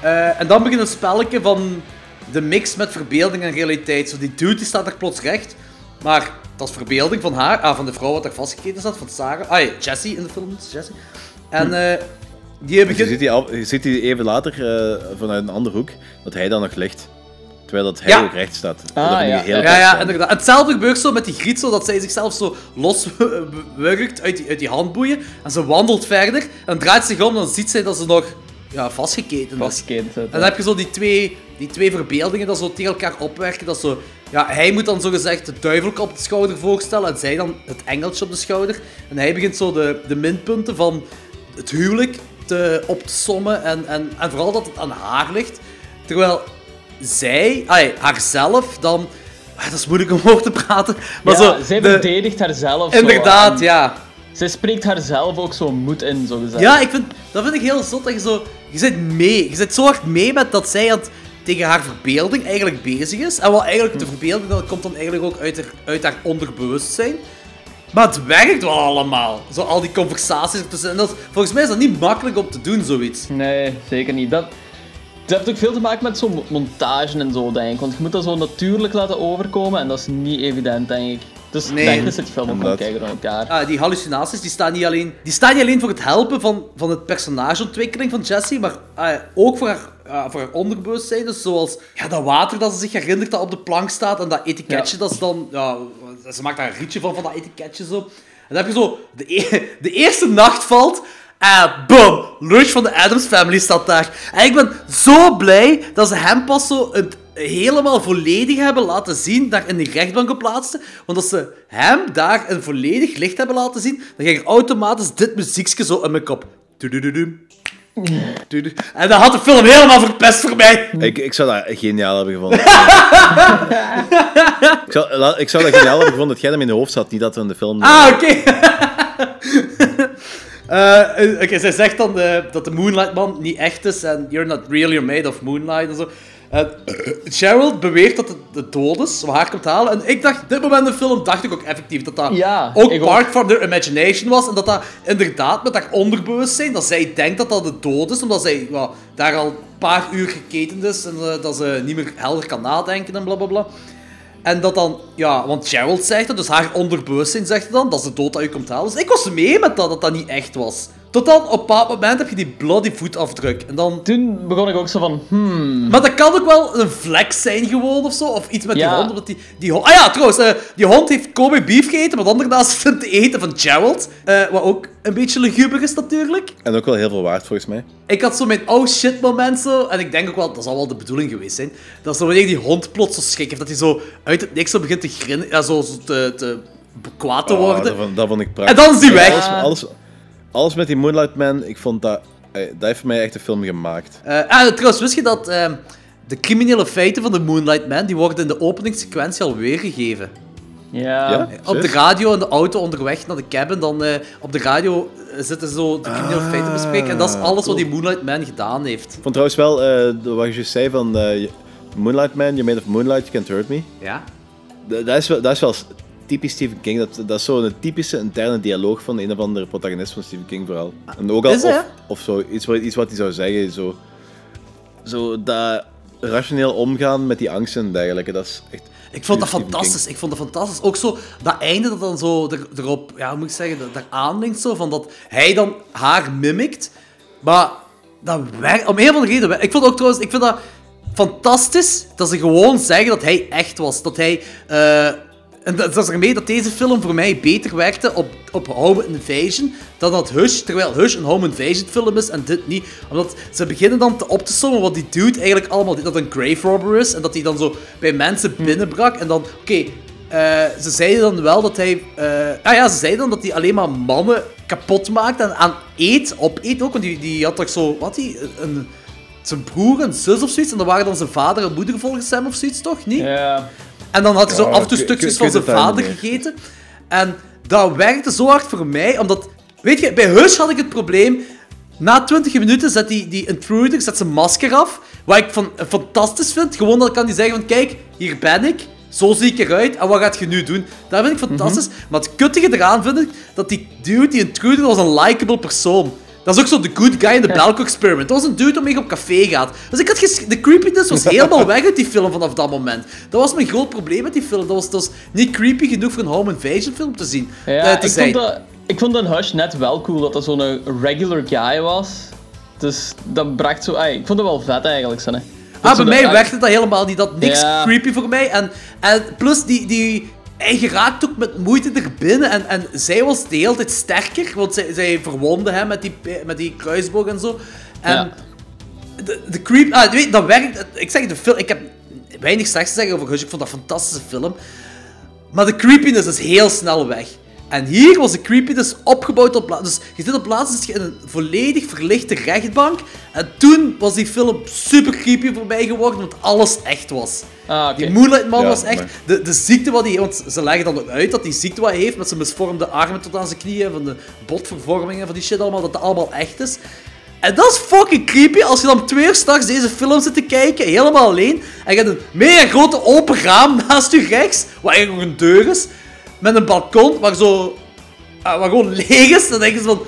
A: Eh, en dan begint een spelletje van de mix met verbeelding en realiteit. Zo die dude die staat daar plots recht, maar dat is verbeelding van haar, ah, van de vrouw wat daar vastgeketen zat, van Sarah. Ah ja, Jessie in de film, Jessie. En eh, die
B: Je
A: begint...
B: ziet, die je ziet die even later eh, vanuit een andere hoek, dat hij dan nog ligt. Terwijl dat hij
A: Ja.
B: ook recht staat.
C: Ah, ja.
B: heel
A: Ja, inderdaad. Hetzelfde gebeurt zo met die griet, zo dat zij zichzelf zo loswurgt [LAUGHS] uit die, uit die handboeien. En ze wandelt verder en draait zich om en dan ziet zij dat ze nog ja, vastgeketen is. En dan heb je zo die twee, die twee verbeeldingen dat zo tegen elkaar opwerken. Dat zo, ja, hij moet dan zogezegd de duivel op de schouder voorstellen en zij dan het engeltje op de schouder. En hij begint zo de, de minpunten van het huwelijk te, op te sommen en, en, en vooral dat het aan haar ligt. Terwijl zij, haarzelf dan... ah, dat is moeilijk om [LAUGHS] over te praten, maar
C: ja,
A: zo...
C: zij
A: de-
C: verdedigt haarzelf
A: Inderdaad, ja.
C: zij spreekt haar zelf ook zo moed in, zo gezegd.
A: Ja, ik vind, dat vind ik heel zot dat je zo... Je zit mee. Je zit zo hard mee met dat zij het, tegen haar verbeelding eigenlijk bezig is. En wel eigenlijk de verbeelding, dat komt dan eigenlijk ook uit haar, uit haar onderbewustzijn. Maar het werkt wel allemaal. Zo al die conversaties ertussen. En dat, volgens mij is dat niet makkelijk om te doen, zoiets.
C: Nee, zeker niet. Dat, dat heeft ook veel te maken met zo'n montage en zo, denk ik. Want je moet dat zo natuurlijk laten overkomen en dat is niet evident, denk ik. Dus
A: Nee.
C: denk dat ze het film ook kijken door elkaar.
A: Ah, die hallucinaties die staan, niet alleen, die staan niet alleen voor het helpen van, van het personageontwikkeling van Jessie, maar ah, ook voor haar, ah, voor haar onderbewustzijn. Dus zoals ja, dat water dat ze zich herinnert dat op de plank staat en dat etiketje dat ze dan... Ja, ze maakt daar een rietje van, van dat etiketje zo. En dan heb je zo... De, e- [LAUGHS] de eerste nacht valt... En boom! Lunch van de Adams Family staat daar. En ik ben zo blij dat ze hem pas zo het helemaal volledig hebben laten zien, daar in de rechtbank geplaatste. Want als ze hem daar een volledig licht hebben laten zien, dan ging er automatisch dit muziekje zo in mijn kop. En dat had de film helemaal verpest voor mij.
B: Ik, ik zou dat geniaal hebben gevonden. [LAUGHS] ik, zou, ik zou dat geniaal hebben gevonden dat jij hem in de hoofd zat, niet dat er in de film...
A: Ah, oké. [LAUGHS] Oké, zij zegt dan eh, dat de Moonlight Man niet echt is en you're not really made of Moonlight en zo. En Cheryl beweert dat het de dood is, wat haar komt halen. En ik dacht, dit moment in de film dacht ik ook effectief dat dat
C: Ja,
A: ook part van their imagination was. En dat dat inderdaad met haar onderbewustzijn, dat zij denkt dat dat de dood is, omdat zij daar al een paar uur geketend is en dat ze niet meer helder kan nadenken en blablabla. En dat dan, ja, want Gerald zegt het, dus haar onderbewustzijn zegt het dan, dat de dood dat u komt halen. Dus ik was mee met dat, dat dat niet echt was. Tot dan, op een bepaald moment heb je die bloody voetafdruk. En dan...
C: Toen begon ik ook zo van, hmm...
A: Maar dat kan ook wel een vlek zijn gewoon, of zo. Of iets met die hond, omdat die... die hond... Ah ja, trouwens, eh, die hond heeft Kobe beef gegeten, maar dan daarnaast [LAUGHS] het eten van Gerald. eh, wat ook een beetje luguber is natuurlijk.
B: En ook wel heel veel waard, volgens mij.
A: Ik had zo mijn oh shit moment zo. En ik denk ook wel, dat zal wel de bedoeling geweest zijn. Dat zo wanneer die hond plots zo schrik heeft, dat hij zo uit het niks zo begint te grinnen. Ja, zo, zo te, te kwaad te
B: Oh,
A: worden.
B: dat, vond, dat vond ik prachtig.
A: En dan is die weg.
B: Alles, alles, alles met die Moonlight Man, ik vond dat... eh, Dat heeft voor mij echt een film gemaakt.
A: Eh, ah, trouwens, wist je dat ehm, de criminele feiten van de Moonlight Man, die worden in de openingssequentie al weergegeven.
C: Ja.
B: Ja?
A: Op de
B: Serieus?
A: radio in de auto onderweg naar de cabin, dan eh, op de radio eh, zitten ze zo de criminele feiten bespreken. En dat is alles wat die Moonlight Man gedaan heeft.
B: Ik vond trouwens wel, eh, wat je juist zei van... eh, Moonlight Man, you're made of moonlight, you can't hurt me.
A: Ja?
B: Dat, is wel, dat is wel typisch Stephen King. Dat, dat is zo'n typische interne dialoog van een of andere protagonist van Stephen King vooral. En ook al, of, of zo, iets, wat, iets wat hij zou zeggen. Zo, zo dat rationeel omgaan met die angsten en dergelijke. Dat is echt
A: Ik vond dat
B: Stephen King.
A: fantastisch. Ik vond dat fantastisch. Ook zo, dat einde dat dan zo er, erop, ja, moet ik zeggen, dat, daar aanlinkt zo, van dat hij dan haar mimikt. Maar dat werkt, om een of andere reden, ik vond ook trouwens, ik vind dat fantastisch dat ze gewoon zeggen dat hij echt was. Dat hij, eh, en dat, dat is ermee dat deze film voor mij beter werkte op, op Home Invasion dan dat Hush, terwijl Hush een Home Invasion film is en dit niet. Omdat ze beginnen dan te op te sommen wat die dude eigenlijk allemaal. Dat een grave robber is en dat hij dan zo bij mensen binnenbrak en dan, oké, eh, ze zeiden dan wel dat hij. eh, ah ja, ze zeiden dan dat hij alleen maar mannen kapot maakt en aan eet, opeet ook. Want die, die had toch zo. Wat die? Een, zijn broer, een zus of zoiets. En dan waren dan zijn vader en moeder volgens hem of zoiets, toch? Niet?
C: Ja.
A: En dan had hij zo af en toe stukjes van zijn vader gegeten. En dat werkte zo hard voor mij, omdat... Weet je, bij Hush had ik het probleem... Na 20 minuten zet die, die intruder zet zijn masker af. Wat ik van, fantastisch vind. Gewoon dan kan hij zeggen van... Kijk, hier ben ik. Zo zie ik eruit. En wat gaat je nu doen? Dat vind ik fantastisch. Maar het kuttige eraan vind ik... Dat die dude, die intruder, was een likable persoon. Dat is ook zo de good guy in de Belko Experiment. Dat was een dude waarmee je op café gaat. Dus ik had de creepiness was helemaal weg uit die film vanaf dat moment. Dat was mijn groot probleem met die film. Dat was, dat was niet creepy genoeg voor een home invasion film te zien.
C: Ja,
A: eh, te
C: ik,
A: zijn.
C: vond dat, ik vond een Hush net wel cool dat dat zo'n regular guy was. Dus dat bracht zo... ai, ik vond het wel vet eigenlijk. Zo, hè. Dat
A: Ah, bij mij werkte dat helemaal niet. Dat niks
C: Ja.
A: creepy voor mij. En, en plus, die, die, hij geraakt ook met moeite er binnen. En, en zij was de hele tijd sterker. Want zij, zij verwonde hem met die, met die kruisboog en zo. En
C: Ja.
A: de, de creep... Ah, weet, dat werkt... Ik zeg de film... Ik heb weinig slechts te zeggen over Hush. Ik vond dat een fantastische film. Maar de creepiness is heel snel weg. En hier was de creepy dus opgebouwd op plaats. Dus je zit op plaats zit je in een volledig verlichte rechtbank. En toen was die film super creepy voor mij geworden, want alles echt was.
C: Ah, oké.
A: Die Moonlight Man
B: Ja,
A: was echt...
B: maar-
A: De, de ziekte wat hij... Want ze leggen dan ook uit dat die ziekte wat hij heeft, met zijn misvormde armen tot aan zijn knieën, van de botvervormingen, van die shit allemaal, dat dat allemaal echt is. En dat is fucking creepy als je dan twee uur s'nachts deze film zit te kijken, helemaal alleen. En je hebt een mega grote open raam [LAUGHS] naast je rechts, waar eigenlijk nog een deur is. Met een balkon waar zo... ah, gewoon leeg is. Dan denk zo van...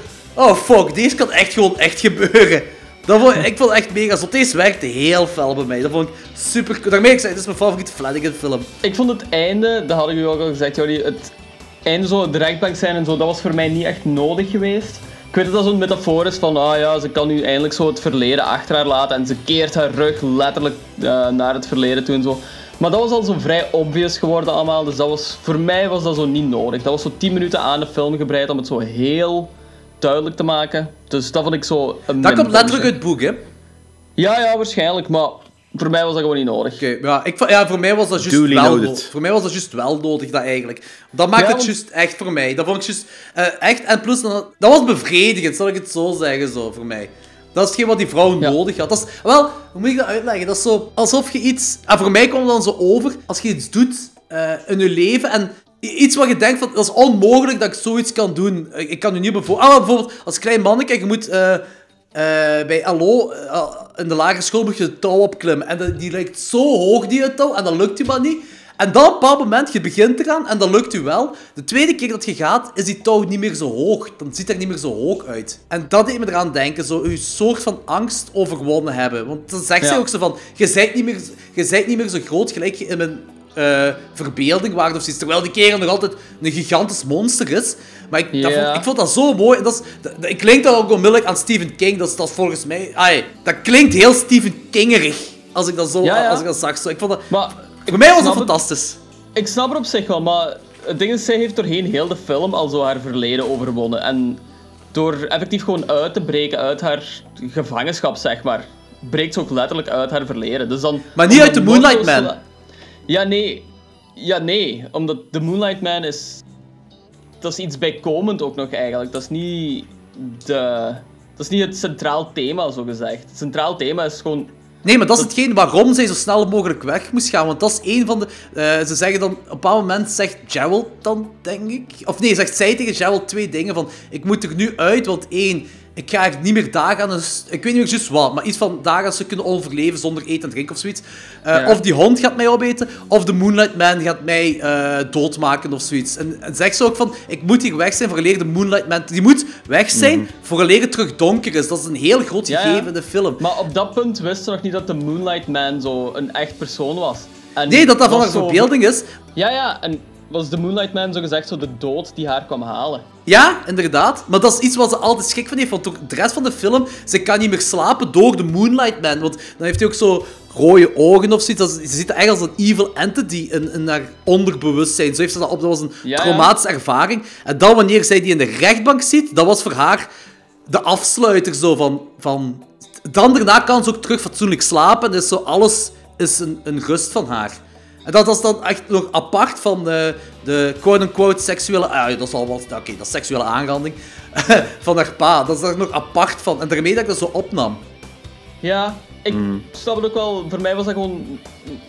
A: Oh fuck, deze kan echt gewoon echt gebeuren. Dat vond, ik vond het echt mega zot. Deze werkte heel fel bij mij. Dat vond ik super... Daarmee ik zei, dit is mijn favoriete Flanagan film.
C: Ik vond het einde, dat had ik u ook al gezegd, Jordi, het einde zo, de rechtbank zijn en zo, dat was voor mij niet echt nodig geweest. Ik weet dat dat zo'n metafoor is van, ah ja, ze kan nu eindelijk zo het verleden achter haar laten en ze keert haar rug letterlijk eh, naar het verleden toe en zo. Maar dat was al zo vrij obvious geworden allemaal, dus dat was, voor mij was dat zo niet nodig. Dat was zo 10 minuten aan de film gebreid om het zo heel duidelijk te maken. Dus dat vond ik zo een
A: Dat komt letterlijk uit het boek, hè? Oké,
C: Ja, ja, waarschijnlijk, maar voor mij was dat gewoon niet nodig.
A: ja, ik, ja, voor mij was dat juist
B: Duly
A: wel nodig. Voor mij was dat juist wel nodig, dat eigenlijk. Dat maakt
C: Ja,
A: het
C: want-
A: juist echt voor mij. Dat vond ik juist eh, echt... En plus, dat dat was bevredigend, zal ik het zo zeggen, zo, voor mij. Dat is hetgeen wat die vrouw
C: Ja.
A: nodig had. Dat is, wel, hoe moet ik dat uitleggen? Dat is zo alsof je iets... En voor mij komt het dan zo over, als je iets doet eh, in je leven en iets wat je denkt van, dat is onmogelijk dat ik zoiets kan doen. Ik, ik kan nu niet bijvoorbeeld... Ah, bijvoorbeeld, als klein manneke, je moet... eh, eh, bij LO, eh, in de lagere school moet je de touw opklimmen. En die lijkt zo hoog, die touw, en dat lukt je maar niet. En dan op een bepaald moment, je begint eraan en dat lukt u wel. De tweede keer dat je gaat, is die touw niet meer zo hoog. Dan ziet het er niet meer zo hoog uit. En dat deed me eraan denken, zo een soort van angst overwonnen hebben. Want dan zegt
C: Ja.
A: zij ook zo van, je bent niet meer, je bent niet meer zo groot gelijk je in mijn eh, verbeelding waard of zoiets. Terwijl die kerel nog altijd een gigantisch monster is. Maar ik, vond, ik vond dat zo mooi. En dat, is, dat, dat- ik klink dat ook onmiddellijk aan Stephen King. Dat is, dat is volgens mij... Ai, dat klinkt heel Stephen Kingerig. Als ik dat zo
C: Ja, ja.
A: Als ik dat zag. Zo. Ik vond dat,
C: Maar
A: voor mij was dat
C: het.
A: fantastisch.
C: Ik snap er op zich wel, maar het ding is, zij heeft doorheen heel de film al zo haar verleden overwonnen. En door effectief gewoon uit te breken uit haar gevangenschap, zeg maar, breekt ze ook letterlijk uit haar verleden. Dus dan,
A: Maar niet uit
C: nog
A: Moonlight Man.
C: Ja, nee. Ja, nee. Omdat The Moonlight Man is... Dat is iets bijkomend ook nog eigenlijk. Dat is niet de... Dat is niet het centraal thema, zo gezegd. Het centraal thema is gewoon...
A: Nee, maar dat is hetgeen waarom zij zo snel mogelijk weg moest gaan. Want dat is een van de... eh, ze zeggen dan... Op een bepaald moment zegt Gerald dan, denk ik... Of nee, zegt zij tegen Gerald twee dingen van... Ik moet er nu uit, want één... Ik ga er niet meer dagen aan... Ik weet niet meer juist wat, maar iets van dagen ze kunnen overleven zonder eten en drinken of zoiets. Eh,
C: Ja.
A: Of die hond gaat mij opeten, of de Moonlight Man gaat mij eh, doodmaken of zoiets. En, en zegt ze ook van... Ik moet hier weg zijn vooraleer de Moonlight Man... Die moet weg zijn vooraleer het terug donker is. Dat is een heel groot
C: Ja, ja.
A: gegeven in de film.
C: Maar op dat punt wisten ze nog niet dat de Moonlight Man zo een echt persoon was. En
A: Nee, dat dat van haar verbeelding is.
C: Ja, ja, en was de Moonlight Man zo gezegd zo de dood die haar kwam halen.
A: Ja, inderdaad. Maar dat is iets wat ze altijd schrik van heeft. Want de rest van de film, ze kan niet meer slapen door de Moonlight Man. Want dan heeft hij ook zo rode ogen of zoiets. Ze ziet er echt als een evil entity in, in haar onderbewustzijn. Zo heeft ze dat op. Dat was een
C: Ja, ja.
A: traumatische ervaring. En dan wanneer zij die in de rechtbank ziet, dat was voor haar de afsluiter zo van... van dan daarna kan ze ook terug fatsoenlijk slapen. En is zo alles is een, een rust van haar. En dat is dan echt nog apart van de, de quote-unquote seksuele... Ah, ja, dat is al wat... Oké, dat is seksuele aanranding. [LAUGHS] van haar pa. Dat is er nog apart van. En daarmee dat ik dat zo opnam.
C: Ja, ik
A: Mm.
C: snap het ook wel. Voor mij was dat gewoon...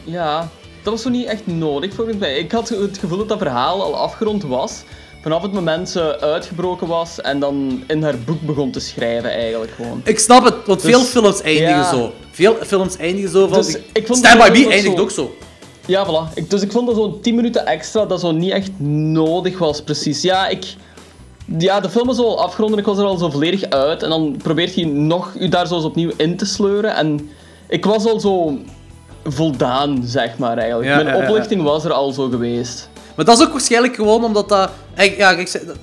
C: Ja, dat was zo niet echt nodig volgens mij. Ik had het gevoel dat dat verhaal al afgerond was. Vanaf het moment ze uitgebroken was en dan in haar boek begon te schrijven eigenlijk gewoon.
A: Ik snap het, want
C: Dus-
A: veel films eindigen
C: ja.
A: zo. Veel films eindigen zo van...
C: Dus ik vond
A: Stand By Me eindigt
C: zo-
A: ook zo.
C: Ja, voilà. Ik, dus ik vond dat zo'n 10 minuten extra dat zo niet echt nodig was, precies. Ja, ik... Ja, de film is al afgerond en ik was er al zo volledig uit. En dan probeert hij nog u daar zo eens opnieuw in te sleuren. En ik was al zo voldaan, zeg maar, eigenlijk.
A: Ja,
C: Mijn
A: ja, ja.
C: oplichting was er al zo geweest.
A: Maar dat is ook waarschijnlijk gewoon omdat dat... echt- Ja,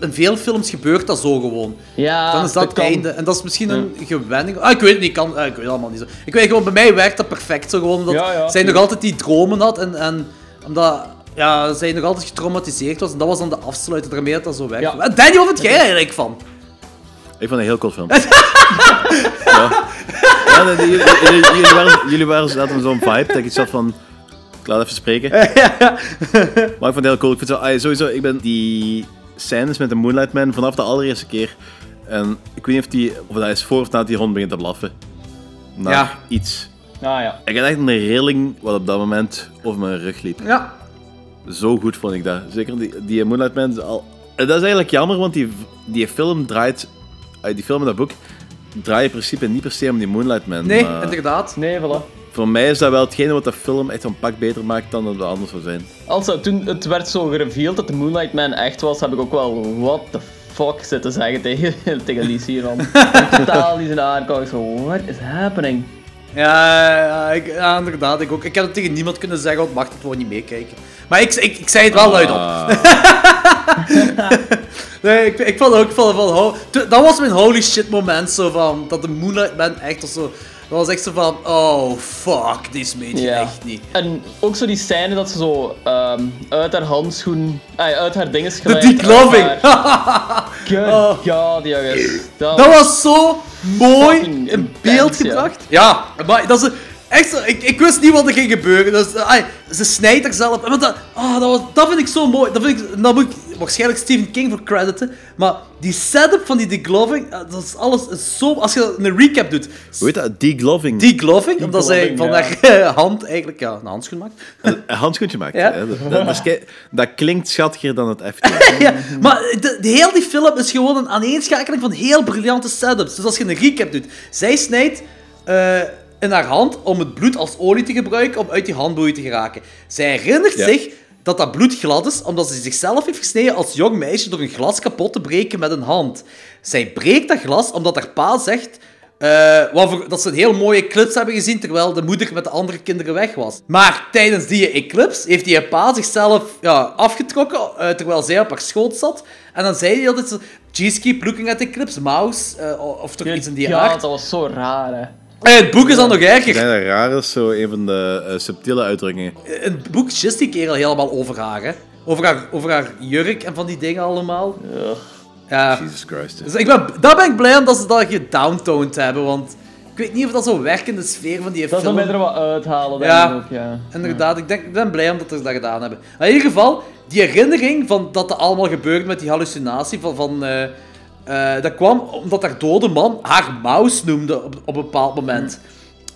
A: in veel films gebeurt dat zo gewoon.
C: Ja,
A: Dan is dat het
C: kan.
A: einde. En dat is misschien een gewenning. Ah, ik weet het niet. Kan, ah, ik weet het allemaal niet zo. Ik weet gewoon, bij mij werkt dat perfect zo gewoon. Omdat
C: Ja, ja,
A: zij nog altijd die dromen had. En, en omdat ja, zij nog altijd getraumatiseerd was. En dat was dan de afsluiter daarmee dat dat zo werkt.
C: Ja.
A: Danny, wat vind jij er eigenlijk van?
B: Ik vond het een heel cool film. [LAUGHS] ja. Ja, nee, jullie, jullie, jullie waren, jullie waren zo'n vibe dat ik zat van... Ik laat even spreken. [LAUGHS] Maar ik vond het heel cool. Ik vind zo, ah, sowieso, ik ben die scènes met de Moonlight Man vanaf de allereerste keer. En ik weet niet of, die, of dat is voor of na die hond begint te blaffen. Naar
A: Ja.
B: iets.
C: Ah ja.
B: Ik had echt een rilling wat op dat moment over mijn rug liep.
A: Ja.
B: Zo goed vond ik dat. Zeker die, die Moonlight Man is al... Dat is eigenlijk jammer, want die, die film draait... eh, Die film en dat boek draaien in principe niet per se om die Moonlight Man.
A: Nee,
B: maar
A: inderdaad.
C: Nee, voilà.
B: Voor mij is dat wel hetgene wat de film echt een pak beter maakt dan dat het anders zou zijn.
C: Also, toen het werd zo gereveeld dat de Moonlight Man echt was, heb ik ook wel what the fuck zitten zeggen tegen, [LAUGHS] tegen Lies hier. Man. Totaal niet zijn aankomen. Zo, what is happening?
A: Ja, ja, ik, ja, inderdaad. Ik, ook. ik heb het tegen niemand kunnen zeggen, want mag het gewoon niet meekijken. Maar ik, ik, ik zei het wel luid op.
B: Ah, [LAUGHS]
A: Nee, ik, ik vond ook van, van dat was mijn holy shit moment, zo van, dat de Moonlight Man echt was zo... Dat was echt zo van, oh fuck, dit meet je
C: Ja.
A: echt niet.
C: En ook zo die scène dat ze zo ehm, uit haar handschoen, uit haar dinges
A: De
C: glijdt.
A: decloving!
C: uit haar- [LAUGHS] Good
A: Oh.
C: god, jongens. Dat,
A: Dat was zo mooi in beeld
C: ja.
A: gebracht. Ja, maar dat is echt zo, ik, ik wist niet wat er ging gebeuren. Dus, ai, ze snijdt er zelf. Maar dat, ah, dat, was, dat vind ik zo mooi. Dat vind ik, dat moet ik waarschijnlijk Stephen King voor crediten. Maar die setup van die degloving, eh, dat is alles is zo. Als je een recap doet,
B: hoe heet dat? Degloving.
A: degloving, omdat zij van
C: ja.
A: haar [LAUGHS] hand eigenlijk ja, een handschoen maakt.
B: Een handschoentje maakt.
A: Ja.
B: hè. Dat, dat, is klinkt schattiger dan het effectief. [LAUGHS]
A: Ja, maar de, de, heel die film is gewoon een aaneenschakeling van heel briljante setups. Dus als je een recap doet, zij snijdt eh, in haar hand om het bloed als olie te gebruiken om uit die handboeien te geraken. Zij herinnert
B: Ja.
A: zich dat dat bloed glad is, omdat ze zichzelf heeft gesneden als jong meisje door een glas kapot te breken met een hand. Zij breekt dat glas omdat haar pa zegt eh, waarvoor- dat ze een heel mooie eclipse hebben gezien terwijl de moeder met de andere kinderen weg was. Maar tijdens die eclipse heeft die pa zichzelf ja, afgetrokken eh, terwijl zij op haar schoot zat. En dan zei hij altijd zo, Jeez, keep looking at the eclipse, mouse. eh, of toch iets in die
C: ja,
A: aard.
C: dat was zo raar, hè.
A: En het boek is dan nog erger.
B: dat raar is, zo een van de eh, subtiele uitdrukkingen.
A: In het boek gist die kerel helemaal over haar, hè. Over haar, over haar jurk en van die dingen allemaal.
C: Ugh.
A: Ja.
B: Jesus Christ.
A: Dus ik ben, daar ben ik blij om dat ze dat gedowntoned hebben, want ik weet niet of dat zo werkt in de sfeer van die
C: Dat
A: film.
C: zal mij er wat uithalen, denk
A: Ja.
C: ik ook, ja.
A: Inderdaad, ik, denk, ik ben blij omdat ze dat gedaan hebben. Maar in ieder geval, die herinnering van dat er allemaal gebeurde met die hallucinatie van... van eh, eh, dat kwam omdat haar dode man haar mouse noemde op, op een bepaald moment.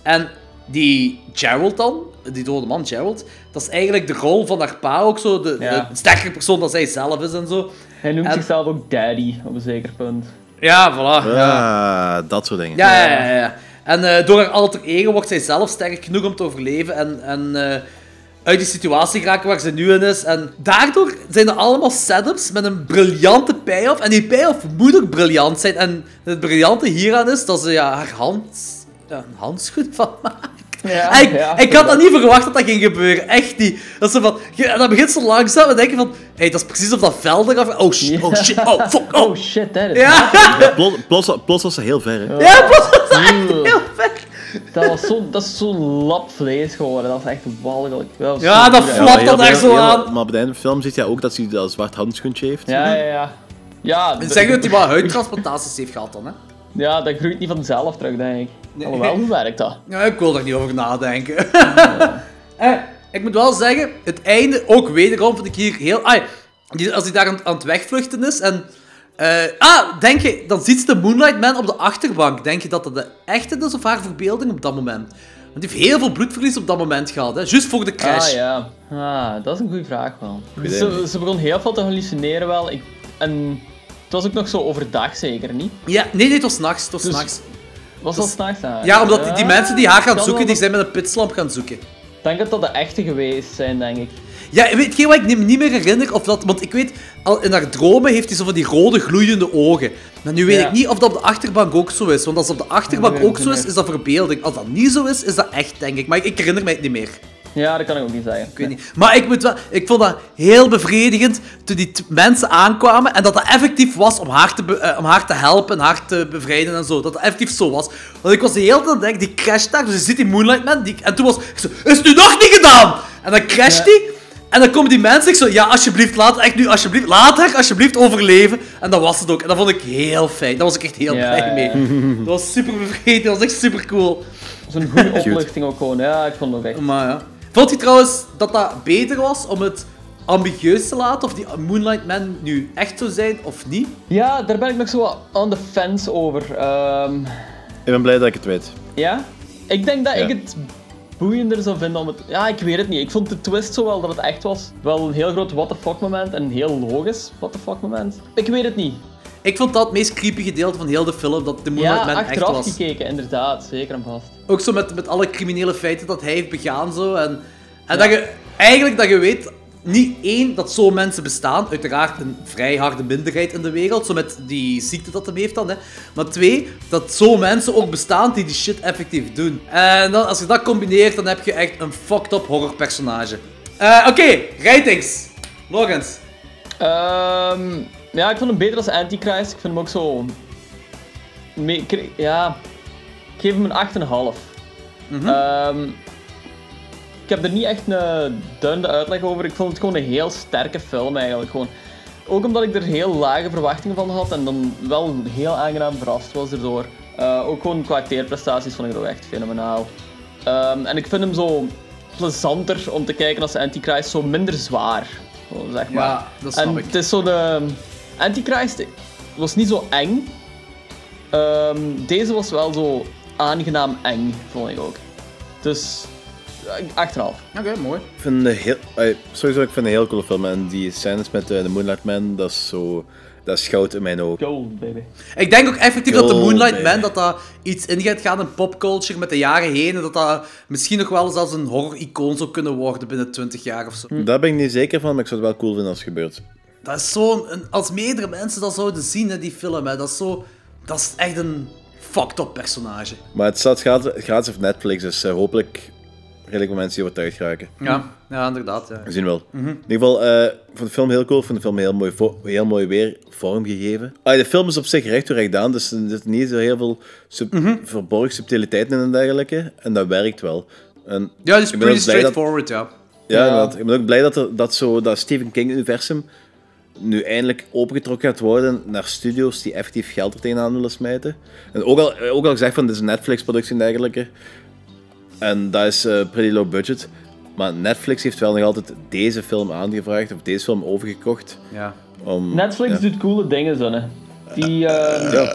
A: En die Gerald dan, die dode man Gerald, dat is eigenlijk de rol van haar pa ook zo, de,
C: Ja.
A: de sterkere persoon dat zij zelf is en zo.
C: Hij noemt
A: En-
C: zichzelf ook daddy, op een zeker punt.
A: Ja, voilà. Ja.
B: Ah, dat soort dingen.
A: Ja, ja, ja. ja. En eh, door haar alter ego wordt zij zelf sterk genoeg om te overleven en, en eh, uit die situatie geraken waar ze nu in is. En daardoor zijn er allemaal setups met een briljante payoff. En die payoff moet ook briljant zijn. En het briljante hieraan is dat ze ja, haar hand, ja, een handschoen van maakt.
C: Ja,
A: ik,
C: ja,
A: ik had dat niet verwacht dat dat ging gebeuren. Echt niet. Dat, ze van, en dat begint zo langzaam en denk je van... Hey, dat is precies of dat vel eraf... Oh shit, oh shit, oh fuck, oh.
C: Oh shit, dat is
A: Ja,
B: Ja, plots, plots, plots was ze heel ver. Hè.
A: ja, plots was dat echt heel ver.
C: Dat, was zo, dat is zo'n lap vlees geworden. Dat is echt walgelijk. Dat
A: Ja, dat flapt daar
B: veel-
A: zo aan.
B: Maar op het einde van de film ziet je ook dat ze dat zwart handschoentje heeft.
C: Ja, ja, ja. Ja,
A: En
C: d-
A: zeggen dat hij wat huidtransplantaties heeft gehad dan, hè?
C: ja, dat groeit niet vanzelf terug, denk ik. Alhoewel, hoe werkt dat?
A: Ja, ik wil daar niet over nadenken. [LAUGHS] eh, ik moet wel zeggen, het einde, ook wederom, vind ik hier heel... Ah, die- als hij daar aan, aan het wegvluchten is en... eh, ah, denk je, dan ziet ze de Moonlight Man op de achterbank. Denk je dat dat de echte is of haar verbeelding op dat moment? Want die heeft heel veel bloedverlies op dat moment gehad, hè? Juist voor de crash.
C: Ah, ja. Ah, dat is een goede vraag wel. Ze, begon heel veel te hallucineren wel. Ik, en het was ook nog zo overdag zeker, niet?
A: Ja, nee, nee, het was nachts. Het was
C: Dus-
A: nachts.
C: Was dat s'nachts? Ah,
A: Ja, omdat die, die mensen die haar gaan zoeken, die zijn met een pitslamp gaan zoeken.
C: Ik denk dat dat de echte geweest zijn, denk ik.
A: Ja, weet je wat ik niet- niet meer herinner? Of dat, want ik weet, al in haar dromen heeft hij zo van die rode gloeiende ogen. Maar nu weet
C: Ja.
A: ik niet of dat op de achterbank ook zo is. Want als het op de achterbank ook zo is, is dat verbeelding. Als dat niet zo is, is dat echt, denk ik. Maar ik, ik herinner mij het niet meer.
C: Ja, dat kan ik ook niet zeggen.
A: Ik weet niet. Maar ik, moet wel, ik vond dat heel bevredigend toen die mensen aankwamen en dat dat effectief was om haar te, eh, om haar te helpen en haar te bevrijden en zo. Dat dat effectief zo was. Want ik was de hele tijd denken, die crasht daar, dus je ziet die Moonlight Man, die, en toen was ik zo, is het nu nog niet gedaan? En dan crasht
C: Ja.
A: En dan komen die mensen, ik zo, ja, alsjeblieft, laat echt nu, alsjeblieft, laat haar alsjeblieft overleven. En dat was het ook. En dat vond ik heel fijn. Daar was ik echt heel
C: Ja,
A: blij
C: ja,
A: mee.
C: ja. [LAUGHS]
A: Dat was super bevredigend, dat was echt super cool.
C: Zo'n goede [LAUGHS] opluchting ook gewoon. Ja, ik vond het ook echt.
A: Maar ja. Vond je trouwens dat dat beter was om het ambigueus te laten of die Moonlight Man nu echt zou zijn of niet.
C: Ja, daar ben ik nog zo wat on the fence over. Ehm,
B: Ik ben blij dat ik het weet.
C: ja? Ik denk dat
B: Ja.
C: ik het boeiender zou vinden om het... Ja, ik weet het niet. Ik vond de twist zo wel dat het echt was. Wel een heel groot what the fuck moment en een heel logisch what the fuck moment. Ik weet het niet.
A: Ik vond dat het meest creepy gedeelte van heel de film, dat de Moonlight
C: Ja,
A: Man echt
C: achteraf
A: was.
C: gekeken, inderdaad. Zeker en vast.
A: Ook zo met, met alle criminele feiten dat hij heeft begaan zo. En, en dat je eigenlijk dat je weet, niet één, dat zo mensen bestaan. Uiteraard een vrij harde minderheid in de wereld, zo met die ziekte dat hem heeft dan. Hè. Maar twee, dat zo mensen ook bestaan die die shit effectief doen. En dan, als je dat combineert, dan heb je echt een fucked up horrorpersonage. Eh Oké, ratings. Logans.
C: Ehm, ja, ik vond hem beter als Antichrist. Ik vind hem ook zo... me- ja... Ik geef hem een 8,5. Ehm, ik heb er niet echt een duidende uitleg over. Ik vond het gewoon een heel sterke film eigenlijk. Gewoon. Ook omdat ik er heel lage verwachtingen van had en dan wel heel aangenaam verrast was erdoor. Eh, ook gewoon qua acteerprestaties vond ik het ook echt fenomenaal. Ehm, en ik vind hem zo plezanter om te kijken als Antichrist, zo minder zwaar. Zeg maar.
A: Ja, dat snap
C: en
A: ik.
C: het is zo de... Antichrist was niet zo eng. Ehm, deze was wel zo aangenaam eng, vond ik ook. Dus, 8,5.
A: Oké, mooi.
B: Ik vind een heel, eh, sowieso, ik vind een heel coole film. En die scènes met eh, de Moonlight Man, dat is zo... Dat is goud in mijn ogen.
C: Gold, baby.
A: Ik denk ook effectief dat de Moonlight
B: baby.
A: Man dat dat iets in gaat gaan in popculture met de jaren heen. En dat dat misschien nog wel zelfs een horror-icoon zou kunnen worden binnen 20 jaar of zo.
B: Daar ben ik niet zeker van, maar ik zou het wel cool vinden als het gebeurt.
A: Dat is zo. Als meerdere mensen dat zouden zien, hè, die film, hè, dat is zo. Dat is echt een fucked up personage.
B: Maar het staat gratis, gratis op Netflix, dus eh, hopelijk redelijk wat mensen die overtuigd raken.
A: Ja, ja inderdaad. Ja.
B: We zien wel. In ieder geval, eh, ik vond de film heel cool. Ik vond de film heel mooi, heel mooi weer vormgegeven. Ah, de film is op zich recht door recht aan, dus er zitten niet zo heel veel sub verborgen subtiliteiten in en dergelijke. En dat werkt wel. En
A: Ja, die is
B: ik ben
A: pretty
B: ook blij dat-
A: straightforward, ja.
B: Ja, inderdaad. ik ben ook blij dat er, dat, zo, dat Stephen King-universum nu eindelijk opengetrokken gaat worden naar studios die effectief geld er tegenaan willen smijten. En ook al, ook al gezegd van, dit is een Netflix-productie en dergelijke. En dat is eh, pretty low budget. Maar Netflix heeft wel nog altijd deze film aangevraagd, of deze film overgekocht.
A: ja.
B: Om,
C: Netflix
B: ja.
C: doet coole dingen, zonne. Die, eh,
B: Ja.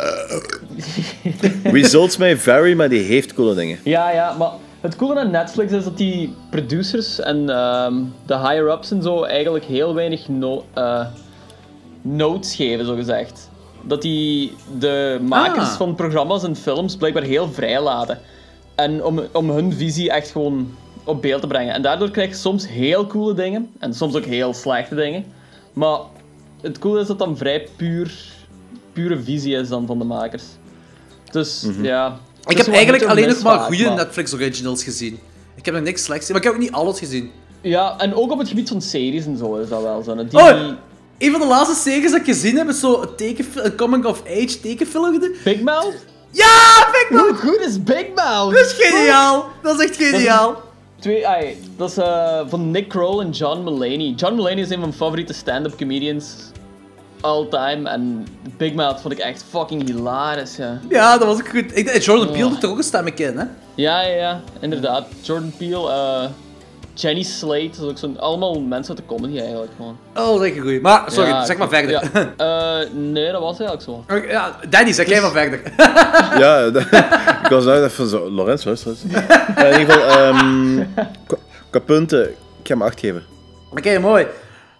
B: Results may vary, maar die heeft coole dingen.
C: ja, ja, maar het coole aan Netflix is dat die producers en ehm, de higher-ups en zo eigenlijk heel weinig no eh, notes geven, zo gezegd. Dat die de makers
A: Ah.
C: van programma's en films blijkbaar heel vrij laten. En om, om hun visie echt gewoon op beeld te brengen. En daardoor krijg je soms heel coole dingen. En soms ook heel slechte dingen. Maar het coole is dat dan vrij puur, pure visie is dan van de makers. Dus ja.
A: Mhm. Ik
C: is
A: heb eigenlijk alleen nog maar goede
C: maar-
A: Netflix originals gezien. Ik heb nog niks slechts gezien, maar ik heb ook niet alles gezien.
C: Ja, en ook op het gebied van series en zo is dat wel zo. Die,
A: Oh! Een van de laatste series dat ik gezien heb is zo een, tekenfil- een coming-of-age tekenfilm.
C: Big Mouth?
A: Ja, Big Mouth!
C: Hoe goed is Big Mouth?
A: Dat is geniaal! Dat is echt geniaal.
C: Twee, ai, dat is eh, van Nick Kroll en John Mulaney. John Mulaney is een van mijn favoriete stand-up comedians all time. En Big Mouth vond ik echt fucking hilarisch, ja.
A: Ja, dat was ook goed. Ik, Jordan Peele doet er ook een stemmetje in, hè?
C: Ja, ja, ja, inderdaad. Jordan Peele, eh, Jenny Slate, dat is ook zo'n... Allemaal mensen uit de comedy eigenlijk, gewoon.
A: Oh, dat is echt een goeie. Maar, sorry,
C: Ja,
A: zeg maar verder.
C: Ja, [LAUGHS] eh, nee, dat was eigenlijk zo.
A: Ja, Danny, zeg jij maar verder. [LAUGHS]
B: Ja, [LAUGHS] dat- ik was nou even zo... Lorenz, luister eens. In ieder geval, ehm, qua, qua punten, ik ga hem 8 geven.
A: Oké, mooi.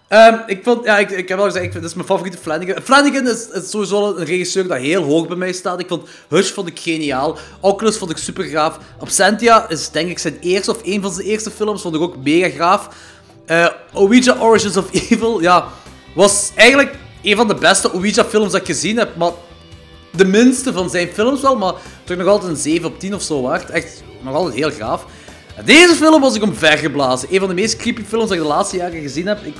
A: Ehm, ik, vond, ja, ik, ik heb al gezegd, ik vind, dat is mijn favoriete Flanagan. Flanagan is, sowieso een regisseur dat heel hoog bij mij staat. Ik vond Hush vond ik geniaal. Oculus vond ik super gaaf. Absentia is denk ik zijn eerste of een van zijn eerste films. Vond ik ook mega gaaf. Eh Ouija Origins of [LAUGHS] Evil, ja, was eigenlijk een van de beste Ouija films dat ik gezien heb. Maar de minste van zijn films wel, maar toch nog altijd een 7 op 10 of zo waard. Echt nog altijd heel gaaf. Deze film was ik omvergeblazen. Een van de meest creepy films dat ik de laatste jaren gezien heb. Ik,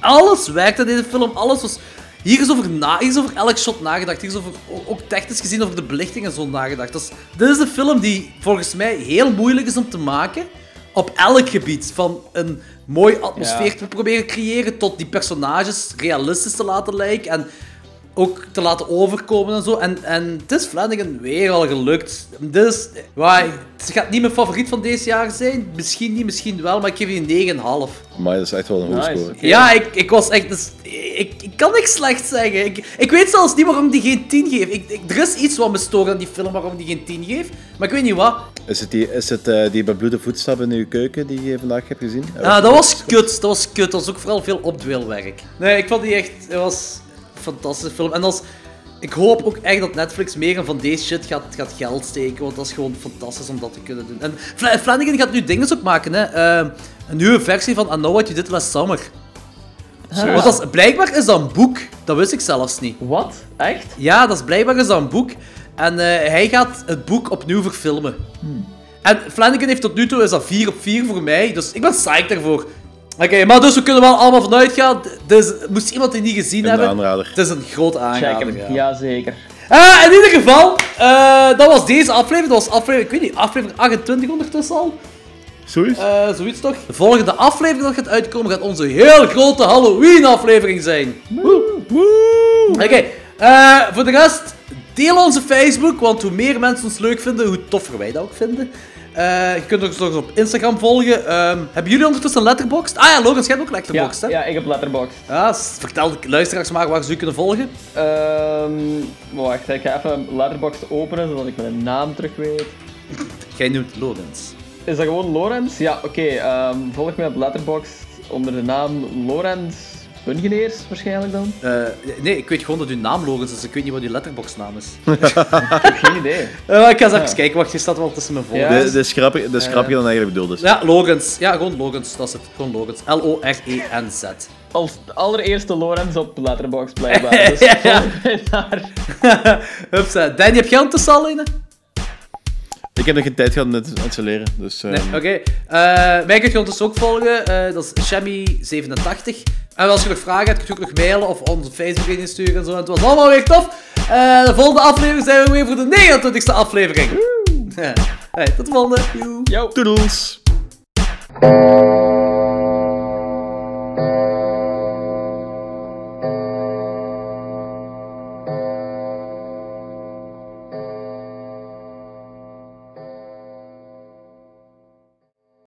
A: alles werkte in deze film. Alles was... Hier is, over na, hier is over elk shot nagedacht. Hier is over, ook- ook technisch gezien over de belichting en zo nagedacht. Dus, dit is een film die volgens mij heel moeilijk is om te maken. Op elk gebied. Van een mooie atmosfeer
C: Ja.
A: te proberen creëren tot die personages realistisch te laten lijken. En ook te laten overkomen en zo. En, en het is Flanagan weer al gelukt. Dus, waar, het gaat niet mijn favoriet van deze jaar zijn. Misschien niet, misschien wel, maar ik geef je een 9,5.
B: Maar dat is echt wel een hoge
C: Nice.
B: score.
A: Ja, ik, ik was echt... Dus, ik, ik kan niks slecht zeggen. Ik, ik weet zelfs niet waarom die geen 10 geeft. Ik, ik, er is iets wat me stoort aan die film waarom die geen 10 geeft. Maar ik weet niet wat.
B: Is het die, is het, eh, die bebloede voetstap in uw keuken die je vandaag hebt gezien?
A: Ah, dat was kut. Dat was kut. Dat was ook vooral veel opdweelwerk. Nee, ik vond die echt... Het was fantastische film. En dat is... Ik hoop ook echt dat Netflix meer van deze shit gaat, gaat geld steken, want dat is gewoon fantastisch om dat te kunnen doen. En Fla- Flanagan gaat nu dingen ook maken, hè. Eh, een nieuwe versie van I Know What You Did Last Summer. Want dat is, blijkbaar is dat een boek, dat wist ik zelfs niet.
C: Wat? Echt?
A: Ja, dat is blijkbaar is dat een boek. En eh, hij gaat het boek opnieuw verfilmen. En Flanagan heeft tot nu toe is dat 4 op 4 voor mij, dus ik ben psyched daarvoor. Oké, maar dus we kunnen wel allemaal vanuit gaan. Dus moest iemand die niet gezien
B: Een
A: hebben,
B: aanrader.
A: het is een groot
C: Check
A: aanrader.
C: hem.
A: Ja.
C: Jazeker.
A: Ah, in ieder geval, eh, dat was deze aflevering. Dat was aflevering, ik weet niet, aflevering 28 ondertussen al.
B: Zoiets?
A: Eh, zoiets toch? De volgende aflevering dat gaat uitkomen gaat onze heel grote Halloween-aflevering zijn. Oké, eh, voor de rest, deel onze Facebook, want hoe meer mensen ons leuk vinden, hoe toffer wij dat ook vinden. Eh, je kunt ons nog op Instagram volgen. Ehm, hebben jullie ondertussen een letterboxd? Ah ja, Logan, jij hebt ook
C: Ja,
A: letterboxd, hè?
C: ja, ik heb Letterboxd.
A: Ja, vertel de luisteraars maar waar ze u kunnen volgen.
C: Ehm, wacht, ik ga even Letterboxd openen, zodat ik mijn naam terug weet.
A: Jij noemt Logans.
C: Is dat gewoon Lorenz? Ja, oké. ehm, volg mij op Letterboxd onder de naam Lorenz Bungeneers waarschijnlijk dan.
A: Eh, nee, ik weet gewoon dat uw naam Logans is. Ik weet niet wat uw letterboxnaam is. [LAUGHS]
C: Ik heb geen idee.
A: Eh, ik ga eens even kijken. Wacht, je staat wel tussen mijn volgers.
C: Ja.
B: De, de, schrappig, de schrappig dan eigenlijk bedoeld is.
A: Ja, Logans. Ja, gewoon Logans. Dat is het. Gewoon Logans. L-O-R-E-N-Z.
C: Als allereerste Lorenz op Letterboxd blijkbaar. [LAUGHS] Dus mij daar. [LAUGHS]
A: Hupsa. Danny, heb jij al een?
B: Ik heb nog geen tijd gehad om het te installeren. Dus, eh,
A: Nee, oké. Eh, mij kun je ondertussen ook volgen. eh, dat is Shammy87. En als je nog vragen hebt, kun je ook nog mailen of onze Facebook insturen en zo. En het was allemaal weer tof. Eh, de volgende aflevering zijn we weer voor de 29e aflevering. [LAUGHS] hey, tot de volgende.
C: Yo.
B: Toedels!